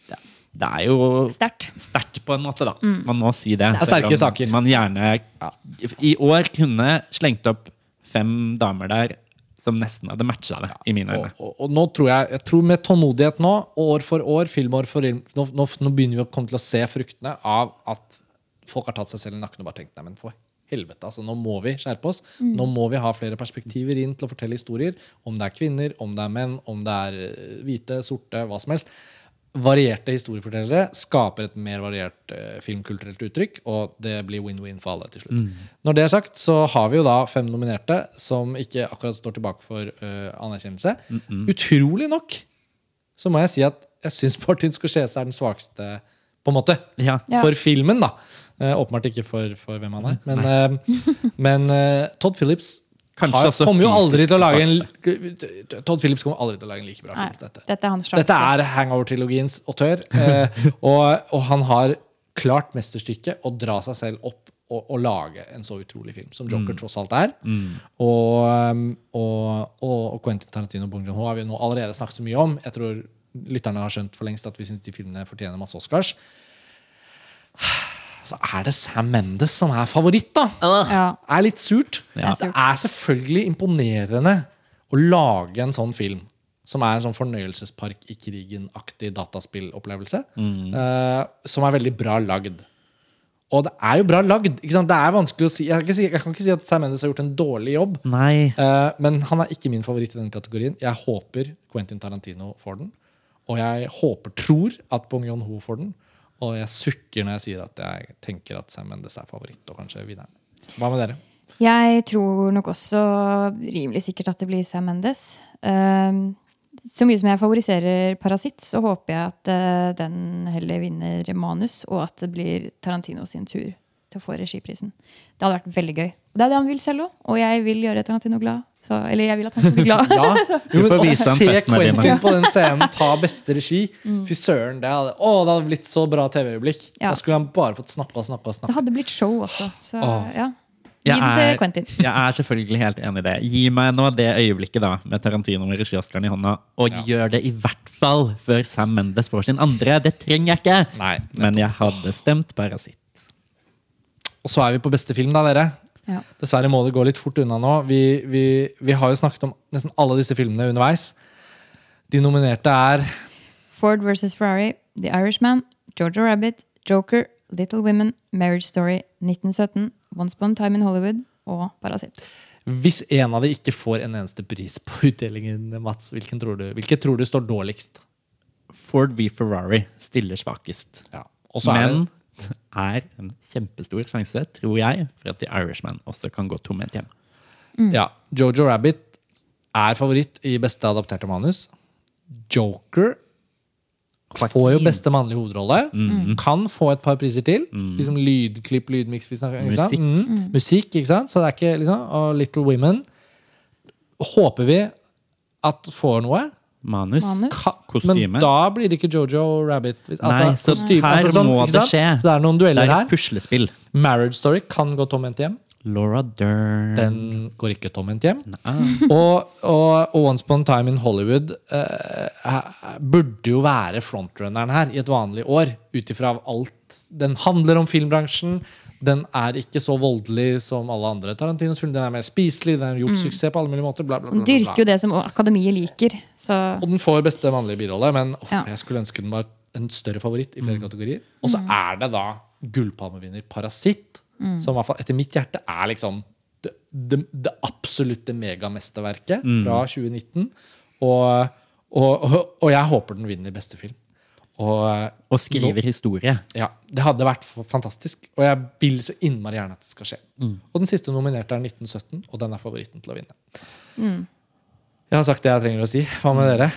Det, det er jo Sterkt. på en måte, da. Man må si det. Det er sterke saker. Man gjerne i år kunne slengt opp fem damer der som nesten hadde matcha det, i mine øyne. og, og nå tror jeg, jeg tror med tålmodighet nå, år for år, filmår for film, nå, nå, nå begynner vi å komme til å se fruktene av at folk har tatt seg selv i nakken og bare tenkt nei, men for helvete, altså, nå må vi skjerpe oss. Nå må vi ha flere perspektiver inn til å fortelle historier. Om det er kvinner, om det er menn, om det er eh, hvite, sorte, hva som helst. Varierte historiefortellere skaper et mer variert eh, filmkulturelt uttrykk, og det blir win-win for alle til slutt. Når det er sagt, så har vi jo da fem nominerte som ikke akkurat står tilbake for eh, anerkjennelse. Utrolig nok så må jeg si at jeg syns Martin Scorsese er den svakeste, på en måte, Ja. Ja. for filmen. da. Eh, åpenbart ikke for, for hvem han er. Men, eh, men eh, Todd Phillips Kanskje har, også kommer jo aldri til å lage en Todd Phillips kommer aldri til å lage en like bra film som dette. dette er hans. Dette er Hangover-trilogiens autør. eh, og, og han har klart mesterstykket å dra seg selv opp og, og lage en så utrolig film som Joker tross alt er. Og, um, og, og, og Quentin Tarantino og Bong Joon-ho har vi nå allerede snakket så mye om. Jeg tror lytterne har skjønt for lengst at vi syns de filmene fortjener masse Oscars. Så er det Sam Mendes som er favoritt, da Ja. er litt surt. Ja. Det er selvfølgelig imponerende å lage en sånn film. Som er en sånn fornøyelsespark i krigen-aktig dataspillopplevelse. eh, som er veldig bra lagd. Og det er jo bra lagd. Ikke sant? Det er vanskelig å si Jeg kan ikke si, jeg kan ikke si at Sam Mendes har gjort en dårlig jobb. Nei. Uh, men han er ikke min favoritt i den kategorien. Jeg håper Quentin Tarantino får den. Og jeg håper, tror, at Bong Joon-ho får den. Og jeg sukker når jeg sier at jeg tenker at Sam Mendes er favoritt og kanskje vinneren. Hva med dere? Jeg tror nok også rimelig sikkert at det blir Sam Mendes. Um, så mye som jeg favoriserer Parasitt, så håper jeg at uh, den heller vinner manus, og at det blir Tarantino sin tur til å få regiprisen. Det hadde vært veldig gøy. Og det er det han vil selv òg, og jeg vil gjøre Tarantino glad. Så, eller jeg vil at han skal bli glad. Ja, jo, men Å se. Quentin på den scenen ta beste regi Fy søren, det hadde, å, det hadde blitt så bra TV-øyeblikk. Ja. Da skulle han bare fått snappe og snappe Det hadde blitt show også. Så oh. ja. Gi Jeg til Quentin. jeg er selvfølgelig helt enig i det. Gi meg nå det øyeblikket da med Tarantino med regi-Oscaren i hånda, og Ja. gjør det i hvert fall før Sam Mendes får sin andre. Det trenger jeg ikke. Nei, Men jeg hadde stemt Parasitt. Og så er vi på beste film, da, dere. Ja. Dessverre må det gå litt fort unna nå. Vi, vi, vi har jo snakket om nesten alle disse filmene underveis. De nominerte er Ford versus Ferrari, The Irishman, Georgia Rabbit, Joker, Little Women, Marriage Story, 1917, Once Upon a Time in Hollywood og Parasitt. Hvis en av de ikke får en eneste pris på utdelingen, Mats, hvilken tror du, hvilket tror du står dårligst? Ford v Ferrari stiller svakest. Ja. Er Men er en kjempestor sjanse, tror jeg, for at The Irishman også kan gå tomhendt hjem. Ja, Jojo Rabbit er favoritt i beste adapterte manus. Joker får jo beste mannlige hovedrolle. Kan få et par priser til. Liksom Lydklipp, lydmiks vi snakker ikke sant? Musikk. Mm. Musikk, ikke sant? Så det er ikke liksom Og Little Women håper vi at får noe. Manus. Manus. Kostyme. Men da blir det ikke Jojo Rabbit. Altså, Nei, så kostyme- her altså sånn, må det skje. Så det er noen Det dueller er her. puslespill. Marriage Story kan gå tomhendt hjem. Laura Dern. Den går ikke tomhendt hjem. Og, og, og Once Upon a Time in Hollywood eh, eh, burde jo være frontrunneren her i et vanlig år. Ut ifra alt Den handler om filmbransjen. Den er ikke så voldelig som alle andre Tarantinos film. Den er mer spiselig, den har gjort suksess på alle mulige måter. Bla, bla, bla, Den dyrker jo det som akademiet liker. Så Og den får beste mannlige birolle, men oh, Ja. jeg skulle ønske den var en større favoritt i flere kategorier. Og så er det da gullpalmevinner Parasitt, som i hvert fall etter mitt hjerte er liksom det, det, det absolutte megamesterverket fra 2019. Og, og, og, og jeg håper den vinner beste film. Og eh, Og skriver historie. ja, det hadde vært fantastisk. Og jeg vil så innmari gjerne at det skal skje. Og den siste nominerte er 1917, og den er favoritten til å vinne. Jeg har sagt det jeg trenger å si. Hva med dere?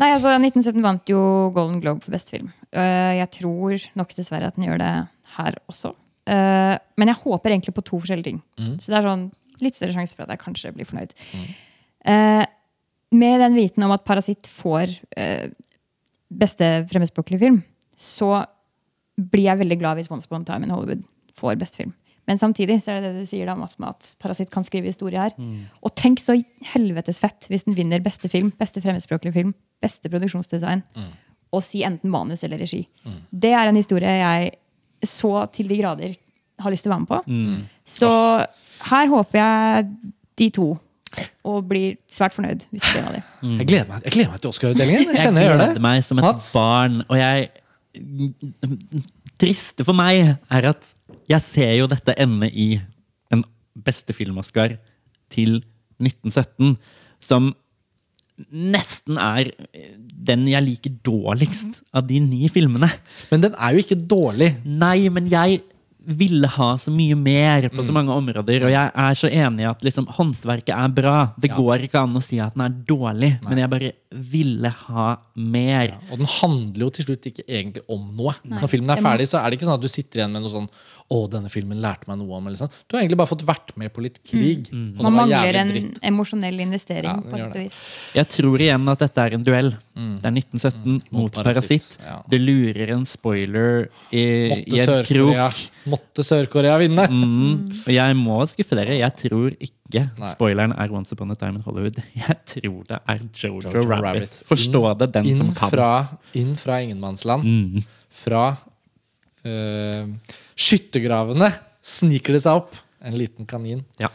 Nei, altså 1917 vant jo Golden Globe for beste film. Eh, jeg tror nok dessverre at den gjør det her også. Eh, men jeg håper egentlig på to forskjellige ting. Så det er sånn litt større sjanse for at jeg kanskje blir fornøyd. Eh, med den viten om at Parasitt får eh, beste fremmedspråklige film, så blir jeg veldig glad hvis Once Upon a Time in Hollywood får beste film. Men samtidig så er det det du sier da, Mats, med at Parasitt kan skrive historie her. Og tenk så helvetes fett hvis den vinner beste film, beste fremmedspråklige film, beste produksjonsdesign, og si enten manus eller regi. Det er en historie jeg så til de grader har lyst til å være med på. Så her håper jeg de to, og blir svært fornøyd hvis det blir en av de. Jeg gleder meg, jeg gleder meg til Oscar-utdelingen. Jeg Jeg gleder det. meg som et Mats? barn, og jeg Triste for meg er at jeg ser jo dette ende i en beste film-Oscar til 1917, som nesten er den jeg liker dårligst av de ni filmene. Men den er jo ikke dårlig. Nei, men jeg ville ha så mye mer på Mm. så mange områder. Og jeg er så enig i at liksom, håndverket er bra. Det Ja. går ikke an å si at den er dårlig, men jeg bare ville ha mer. Og den handler jo til slutt ikke egentlig om noe. Nei, Når filmen er ferdig, så er det ikke sånn at du sitter igjen med noe sånn Å, denne filmen lærte meg noe om eller sånn. Du har egentlig bare fått vært med på litt krig. Og det Mm. Man var mangler en dritt. emosjonell investering. Ja, på sett og vis. Jeg tror igjen at dette er en duell. Det er 1917 Mm. Mot mot Parasitt, Parasitt. ja. Det lurer en spoiler i, i en krok. Måtte Sør-Korea vinne! Mm. Og jeg må skuffe dere. Jeg tror ikke Nei. spoileren er Once Upon a Time in Hollywood. Jeg tror det er Jojo, Jojo Rabbit. Rabbit. Forstå det, den Inn som kan. fra, inn fra ingenmannsland. Mm. Fra eh, skyttergravene sniker det seg opp en liten kanin. Ja.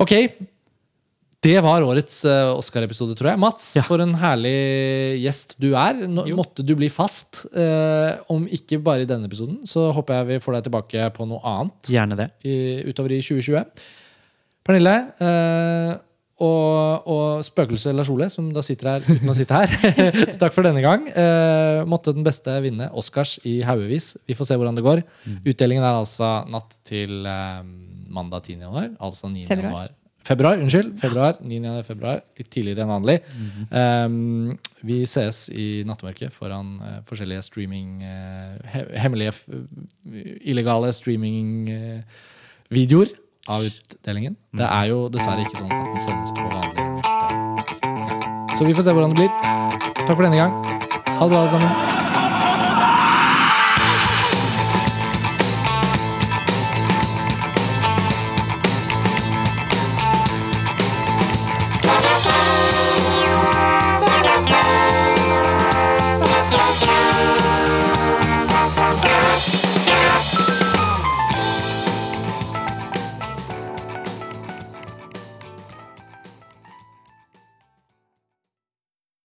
Ok, det var årets uh, Oscar-episode, tror jeg. Mats, Ja. for en herlig gjest du er. Nå, Jo. måtte du bli fast. Uh, om ikke bare i denne episoden, så håper jeg vi får deg tilbake på noe annet Gjerne det. i, utover i 2020. Pernille eh, og, og spøkelset Lars Ole, som da sitter her uten å sitte her. Takk for denne gang. Eh, måtte den beste vinne Oscars i haugevis. Vi får se hvordan det går. Utdelingen er altså natt til eh, mandag 10. januar. Altså 9. Februar. januar. Februar, unnskyld. Februar, 9. februar. Litt tidligere enn vanlig. Um, vi ses i nattemørket foran eh, forskjellige streaming eh, he Hemmelige, f illegale streamingvideoer av utdelingen. Det er jo dessverre ikke sånn at den sendes på vanlig norsk TV. Så vi får se hvordan det blir. Takk for denne gang. Ha det bra, alle sammen.